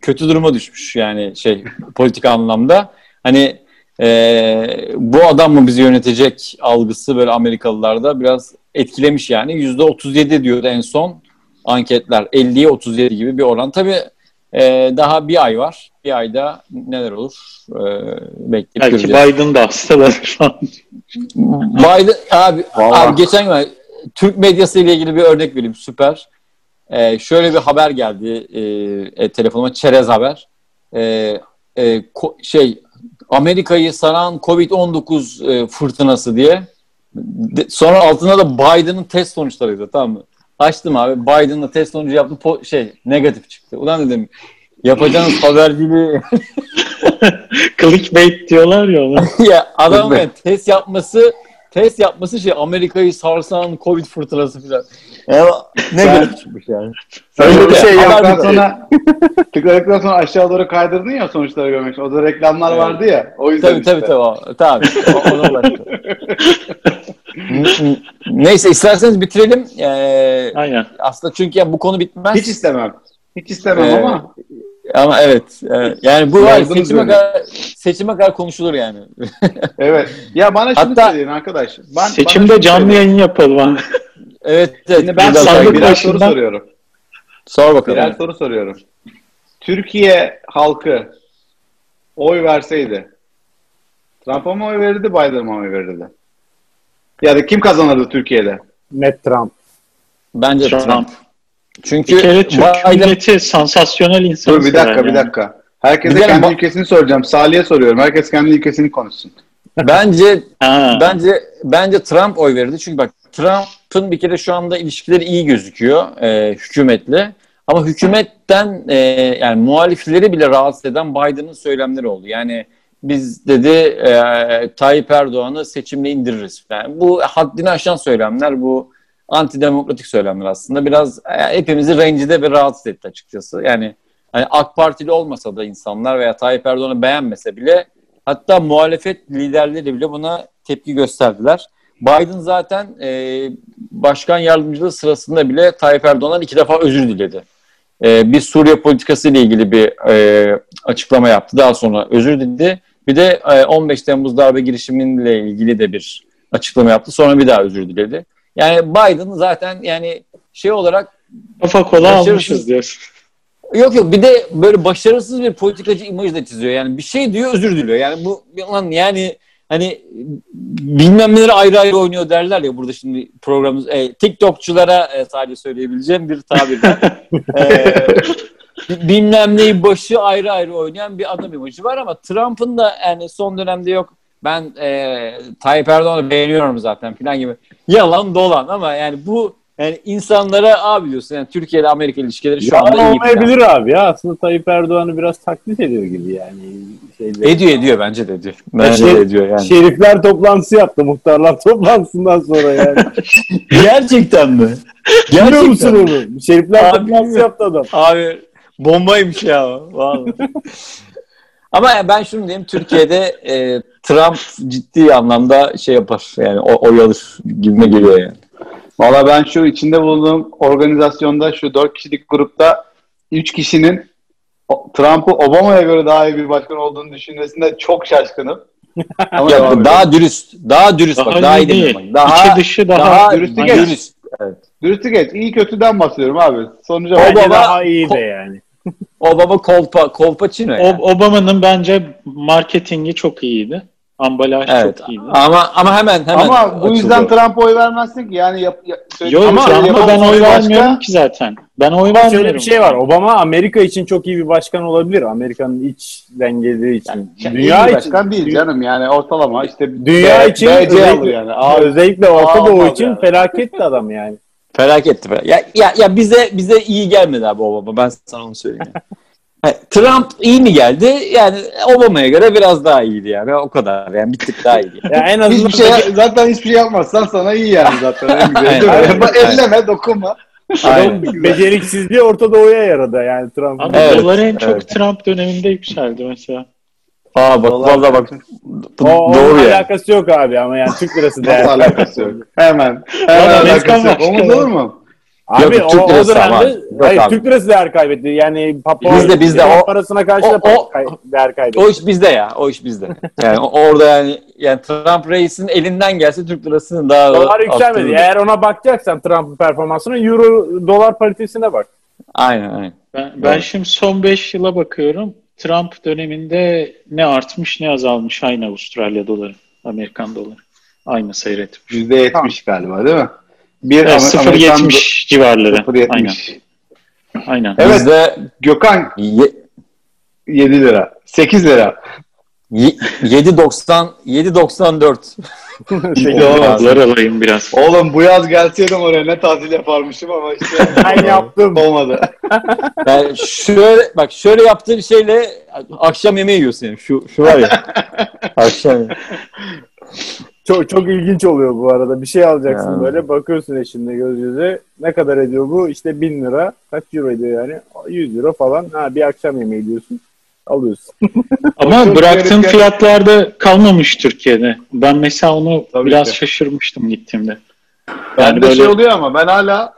kötü duruma düşmüş yani şey politika anlamda. Hani e, bu adam mı bizi yönetecek algısı böyle Amerikalılarda biraz etkilemiş yani. %37 diyordu en son anketler 50'ye 37 gibi bir oran. Tabii e, daha bir ay var. Bir ayda neler olur e, bekleyip Belki göreceğiz. Biden da hastalanır şu an. Biden abi, Vallahi. abi geçen gün Türk medyası ile ilgili bir örnek vereyim süper. E, şöyle bir haber geldi e, e, telefonuma çerez haber. E, e, ko- şey Amerika'yı saran Covid-19 e, fırtınası diye. De- sonra altına da Biden'ın test sonuçlarıydı tamam mı? Açtım abi. Biden'la test sonucu yaptı. Po- şey negatif çıktı. Ulan dedim yapacağınız [laughs] haberciliği Clickbait diyorlar ya ona. [laughs] ya adam Dur be. yani test yapması test yapması şey Amerika'yı sarsan Covid fırtınası falan. Ya, negatif çıkmış yani. Öyle bir şey yok. Tıkladıktan sonra, tıkladıktan sonra aşağı doğru kaydırdın ya sonuçları görmek için. O da reklamlar Evet. vardı ya. O yüzden Tabii işte. tabii tabii. N- n- Neyse isterseniz bitirelim. Ee, Aynen. aslında çünkü ya bu konu bitmez. Hiç istemem. Hiç istemem Ee, ama. Ama evet. evet. Yani bu var seçime beni. kadar, seçime kadar konuşulur yani. [laughs] Evet. Ya bana şunu Hatta- söyleyin arkadaş. Ben, Seçimde canlı söyleyin. yayın yapalım. evet. evet. Şimdi ben sandık birer başında- soru soruyorum. Sor bakalım. Birer soru soruyorum. Türkiye halkı oy verseydi Trump'a mı oy verirdi, Biden'a mı oy verirdi? Ya da kim kazanırdı Türkiye'de? Net Trump. Bence Trump. Trump. Çünkü Bir kere Türk Biden milleti sansasyonel insan. Dur bir dakika, bir dakika. Herkese Bir dakika, kendi bak- ülkesini soracağım. Salih'e soruyorum. Herkes kendi ülkesini konuşsun. bence Ha. Bence bence Trump oy verirdi. Çünkü bak Trump'ın bir kere şu anda ilişkileri iyi gözüküyor e, hükümetle. Ama hükümetten e, yani muhalifleri bile rahatsız eden Biden'ın söylemleri oldu. Yani biz dedi e, Tayyip Erdoğan'ı seçimle indiririz. Yani bu haddini aşan söylemler, bu antidemokratik söylemler aslında biraz e, hepimizi rencide ve rahatsız etti açıkçası. Yani hani AK Partili olmasa da insanlar veya Tayyip Erdoğan'ı beğenmese bile Hatta muhalefet liderleri bile buna tepki gösterdiler. Biden zaten e, başkan yardımcılığı sırasında bile Tayyip Erdoğan'dan iki defa özür diledi. E, bir Suriye politikası ile ilgili bir e, açıklama yaptı. Daha sonra özür diledi. Bir de e, 15 Temmuz darbe girişimiyle ilgili de bir açıklama yaptı. Sonra bir daha özür diledi. Yani Biden zaten yani şey olarak Kafa kola almışız diyorsun. Yok yok bir de böyle başarısız bir politikacı imajı da çiziyor. Yani bir şey diyor özür diliyor. Yani bu lan yani hani bilmem neleri ayrı ayrı oynuyor derler ya burada şimdi programımız e, TikTokçulara e, sadece söyleyebileceğim bir tabirle. [laughs] e, bilmem neyi başı ayrı ayrı oynayan bir adam imajı var ama Trump'ın da yani son dönemde yok ben e, Tayyip Erdoğan'ı beğeniyorum zaten filan gibi yalan dolan ama yani bu yani insanlara abi diyorsun yani Türkiye ile Amerika ilişkileri şu Yalan anda iyi olmayabilir abi ya. Aslında Tayyip Erdoğan'ı biraz taklit ediyor gibi yani. Şeyleri. Ediyor ediyor bence de ediyor. Bence Şey- de ediyor yani. Şerifler toplantısı yaptı muhtarlar toplantısından sonra yani. [laughs] Gerçekten mi? Biliyor musun onu? Şerifler Abi, toplantısı yaptı adam. Abi bombaymış ya. Vallahi. [laughs] Ama yani ben şunu diyeyim Türkiye'de e, Trump ciddi anlamda şey yapar yani o, oy alır gibime geliyor yani. Valla ben şu içinde bulunduğum organizasyonda şu dört kişilik grupta üç kişinin Trump'ı Obama'ya göre daha iyi bir başkan olduğunu düşünmesinde çok şaşkınım. [laughs] Ama Ya, daha dürüst, daha dürüst Daha bak, daha iyi değil. bak. Daha, İçi dışı daha, daha dürüstlük dürüst. geç. Evet. Dürüstlük geç. İyi kötüden bahsediyorum abi. Sonuca Obama- daha iyi de yani. Obama kolpa, kolpaçino yani. Ob- Obama'nın bence marketingi çok iyiydi. Ambalaj evet. çok iyiydi. Ama ama hemen hemen Ama bu yüzden. Trump'a oy vermezsin ki. Yani yap, yap, Yok şeyi Trump'a ben oy Başka- vermiyorum ki zaten. Ben oy Ama vermiyorum. şöyle bir şey var. Obama Amerika için çok iyi bir başkan olabilir. Amerika'nın iç dengeleri için. Yani Dünya iyi bir için. başkan değil canım yani ortalama işte Dünya B- için BC özellikle, alır yani. Özellikle Orta Doğu için yani. felaket adam yani. Felaketti. fe- Ya, ya, ya bize bize iyi gelmedi abi Obama. Ben sana onu söyleyeyim. yani. [laughs] Trump iyi mi geldi? Yani Obama'ya göre biraz daha iyiydi yani. O kadar. Yani bir tık daha iyiydi. [laughs] Ya en azından hiçbir şey zaten hiçbir şey yapmazsan sana iyi yani zaten. En mi? Aynen. Elleme, dokunma. Aynen. beceriksizliği Orta Doğu'ya yaradı yani Trump. Abi Evet, dolar en çok evet. Trump döneminde yükseldi mesela. Aa bak Vallahi- vallahi bak. Bu O, doğru ya. alakası yok abi ama yani Türk lirası Nasıl değerli. alakası yok? [laughs] Hemen. Hemen alakası yok. Omuz olur mu? Abi Yok, o, Türk o lirası dönemde ama. Hayır abi. Türk lirası değer kaybetti. Yani Papua Bizde- bizde o- parasına karşı da o- o- kay- değer kaybetti. O iş bizde ya. O iş bizde. Yani o- orada yani yani Trump reisin elinden gelse Türk lirasının daha Dolar yükselmedi. Eğer ona bakacaksan Trump'ın performansına euro dolar paritesine bak. Aynen aynen. Ben, ben şimdi son 5 yıla bakıyorum. Trump döneminde ne artmış ne azalmış aynı Avustralya doları, Amerikan doları. Aynı seyretmiş. Yüzde yetmiş galiba değil mi? Bir Evet, Amer- Amerikan 0.70 civarları. do- 0.70. Aynen. Aynen. Evet. Bizde Gökhan ye- 7 lira. 8 lira. Ye- 7.90 7.94. Bir de dolar alayım biraz. Oğlum bu yaz gelseydim oraya ne tatil yaparmışım ama işte [laughs] Ben yaptım. olmadı. [laughs] Yani şöyle bak şöyle yaptığın şeyle akşam yemeği yiyorsun yani. Şu şu var ya. [laughs] akşam. Çok çok ilginç oluyor bu arada. Bir şey alacaksın Ya. böyle bakıyorsun eşinle göz göze. Ne kadar ediyor bu? İşte 1000 lira. Kaç euro ediyor yani? 100 euro falan. Ha bir akşam yemeği diyorsun. Alıyorsun. [laughs] Ama garip fiyatlarda kalmamış Türkiye'de. Ben mesela onu Tabii biraz ki. şaşırmıştım gittiğimde. Bende Yani böyle- şey oluyor ama ben hala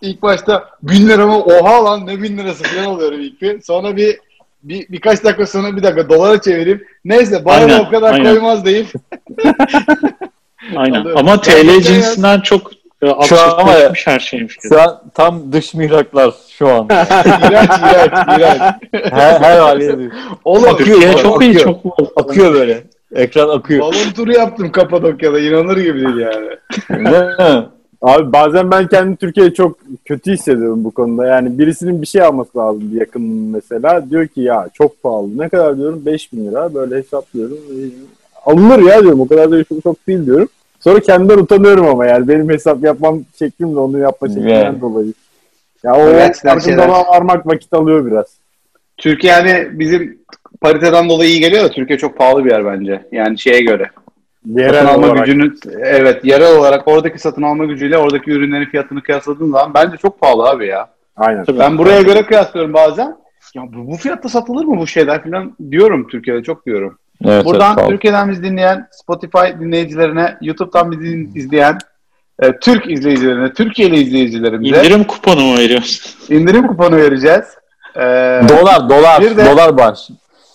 ilk başta bin lira mı oha lan ne bin lirası falan oluyorum ilk bir. Sonra bir, bir birkaç dakika sonra bir dakika dolara çevireyim. Neyse bana da o kadar aynen. koymaz deyip. [laughs] Aynen. Alıyorum. Ama Ben TL cinsinden çok Şu an ama- her şeymiş. Şu an tam dış mihraklar şu an. [laughs] iğrenç iğrenç iğrenç. Her, her haliyle. Oğlum Türkiye Akıyor, çok iyi, akıyor. çok bol. Akıyor böyle. Ekran akıyor. balon turu yaptım Kapadokya'da inanır gibi değil yani. [laughs] Abi bazen ben kendimi Türkiye'de çok kötü hissediyorum bu konuda. Yani birisinin bir şey alması lazım bir yakınının mesela. Diyor ki ya çok pahalı. Ne kadar diyorum? 5000 lira. Böyle hesaplıyorum. Alınır ya diyorum. O kadar da çok, çok değil diyorum. Sonra kendimden utanıyorum ama yani benim hesap yapmam şeklimle onu yapma şeklimden Yani. dolayı. Ya o Gerçekten farkında şeyler. varmak vakit alıyor biraz. Türkiye hani bizim pariteden dolayı iyi geliyor da Türkiye çok pahalı bir yer bence. Yani şeye göre. Yerel satın alma olarak. gücünü evet yerel olarak oradaki satın alma gücüyle oradaki ürünlerin fiyatını kıyasladığın zaman bence çok pahalı abi ya. Aynen. Tabii. Ben buraya göre kıyaslıyorum bazen. Ya bu, bu fiyatta satılır mı bu şeyler falan diyorum Türkiye'de çok diyorum. Evet, Buradan evet. Türkiye'den bizi dinleyen Spotify dinleyicilerine, YouTube'dan bizi izleyen e, Türk izleyicilerine, Türkiye'li izleyicilerimize İndirim kuponu mu veriyorsun? [laughs] indirim kuponu vereceğiz. E, Dolar, dolar, Bir de- dolar baş.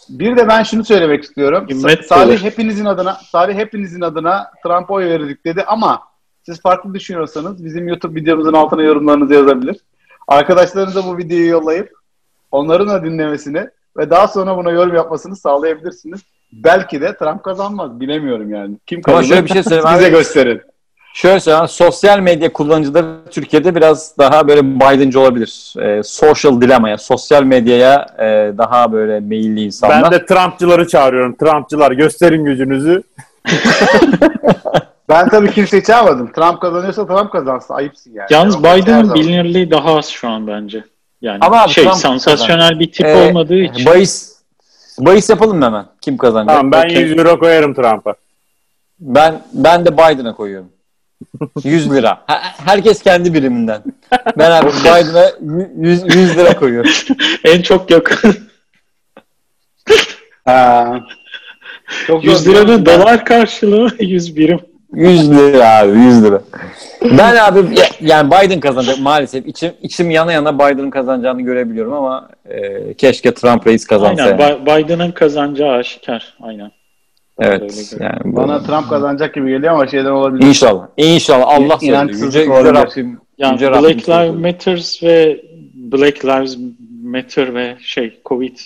Bir de ben şunu söylemek istiyorum. Himmet Sa- Salih olur. hepinizin adına Salih hepinizin adına Trump'a oy verirdik dedi ama siz farklı düşünüyorsanız bizim YouTube videomuzun altına yorumlarınızı yazabilir. Arkadaşlarınıza bu videoyu yollayıp onların da dinlemesini ve daha sonra buna yorum yapmasını sağlayabilirsiniz. Belki de Trump kazanmaz. Bilemiyorum yani. Kim Ama kazanır? şöyle bir şey söyleyeyim [laughs] Bize gösterin. Şöyle söyleyeyim, sosyal medya kullanıcıları Türkiye'de biraz daha böyle Biden'cı olabilir. Ee, social dilemaya, sosyal medyaya e, daha böyle meyilli insanlar. Ben de Trumpçıları çağırıyorum. Trumpçılar gösterin gücünüzü. [laughs] Ben tabii kimseyi çağırmadım. Trump kazanıyorsa Trump kazansın. Ayıpsın yani. Yalnız her Biden'ın bilinirliği daha az şu an bence. Yani Ama abi şey Trump sansasyonel bir tip Ee, olmadığı için. Bahis, bahis yapalım mı hemen? Kim kazanacak? Tamam ben Okey. 100 euro koyarım Trump'a. Ben ben de Biden'a koyuyorum. [laughs] 100 lira. Herkes kendi biriminden. Ben abi [laughs] Biden'a 100, 100 lira koyuyorum. [laughs] En çok yakın. Ha. Çok 100 zor. liranın dolar karşılığı 100 birim. 100 lira abi 100 lira. Ben [laughs] abi ya- yani Biden kazanacak maalesef. İçim, içim yana yana Biden'ın kazanacağını görebiliyorum ama e, keşke Trump reis kazansa. Aynen. yani. Bi- Biden'ın kazanacağı aşikar. Aynen. Evet. Yani bu- Bana Trump kazanacak gibi geliyor ama şeyden olabilir. İnşallah. İnşallah. Allah söylüyor. Yüce, yüce. Rabbim. Yani Yüce Black söylüyor. Lives Matters ve Black Lives Matter ve şey Covid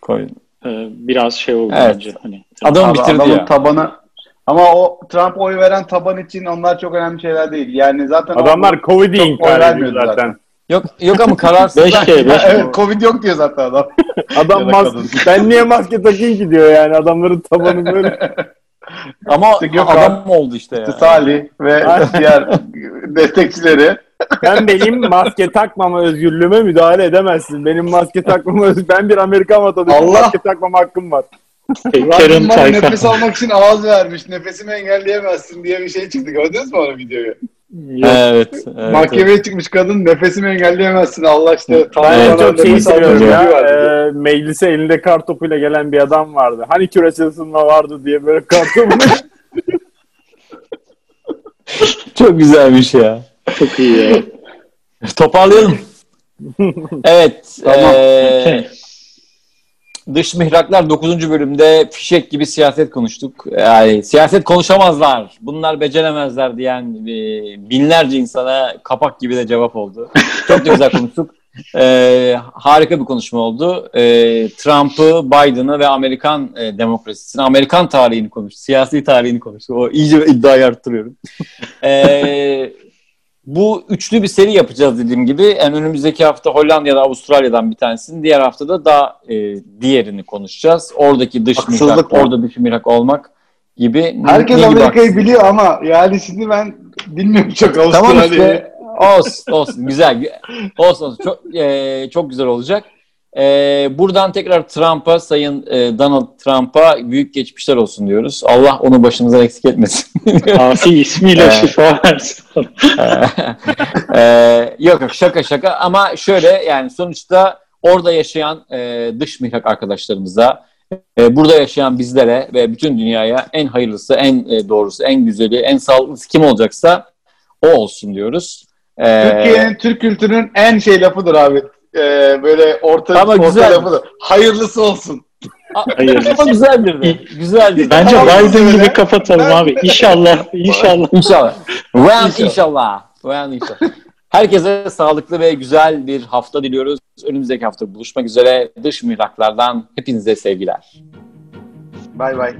Koy. e, biraz şey oldu Evet. bence. Hani, Adam bitirdi adamın ya. tabanı ama o Trump oy veren taban için onlar çok önemli şeyler değil. Yani zaten Adamlar Covid'i inkar ediyor zaten. zaten. Yok yok ama kararsız. 5G, 5G. evet, Covid yok diyor zaten adam. [laughs] Adam Ya da mas kadın. ben niye maske takayım ki diyor yani adamların tabanı [laughs] böyle. ama İşte Gökhan, adam oldu işte ya. İşte Salih ve diğer destekçileri. Ben benim maske takmama özgürlüğüme müdahale edemezsin. Benim maske takmama öz- ben bir Amerikan vatandaşıyım. Allah! Maske takmama hakkım var. Karen Rabbim bana Tayfa. nefes almak için ağız vermiş. Nefesimi engelleyemezsin diye bir şey çıktı. Gördünüz mü o videoyu? Yok. Evet. evet, evet. Mahkemeye çıkmış kadın nefesimi engelleyemezsin. Allah işte. Ben en çok şeyi seviyorum ya. E, meclise elinde kar topuyla gelen bir adam vardı. Hani küresel ısınma vardı diye böyle kar. [laughs] Çok güzelmiş ya. Çok iyi ya. Toparlayalım. [laughs] evet. Tamam. Okey. Dış mihraklar 9. bölümde fişek gibi siyaset konuştuk. Yani siyaset konuşamazlar, bunlar beceremezler diyen e, binlerce insana kapak gibi de cevap oldu. Çok güzel konuştuk. [laughs] E, harika bir konuşma oldu. E, Trump'ı, Biden'ı ve Amerikan e, demokrasisini, Amerikan tarihini konuştuk. Siyasi tarihini konuştuk. O iyice iddiayı arttırıyorum. [laughs] E, bu üçlü bir seri yapacağız dediğim gibi. Yani önümüzdeki hafta Hollanda ya da Avustralya'dan bir tanesini, diğer haftada da e, diğerini konuşacağız. Oradaki dış Haksızlık mihrak, var. orada dış mihrak olmak gibi. Herkes gibi Amerika'yı haksızlık? biliyor ama yani şimdi ben bilmiyorum çok Tamam Avustralya'yı. işte. Olsun, olsun. Güzel. Olsun, olsun. Çok, e, çok güzel olacak. E, buradan tekrar Trump'a, Sayın e, Donald Trump'a büyük geçmişler olsun diyoruz. Allah onu başımıza eksik etmesin. [laughs] Afi ismiyle şifa versin. [laughs] Ee, yok yok şaka şaka ama şöyle yani sonuçta orada yaşayan e, dış mihrak arkadaşlarımıza e, burada yaşayan bizlere ve bütün dünyaya en hayırlısı, en e, doğrusu, en güzeli, en sağlıklısı kim olacaksa o olsun diyoruz. Ee, Türkiye'nin Türk kültürünün en şey lafıdır abi. Ee, böyle orta, Ama orta güzel. lafıdır. Hayırlısı olsun. [laughs] Hayırlısı. ama güzeldir de. Güzeldir. Bence Tamam, Biden öyle. gibi kapatalım abi. [laughs] İnşallah, inşallah. İnşallah. Well İnşallah. inşallah. Well inşallah. Herkese sağlıklı ve güzel bir hafta diliyoruz. Önümüzdeki hafta buluşmak üzere. Dış mihraklardan hepinize sevgiler. Bay bay.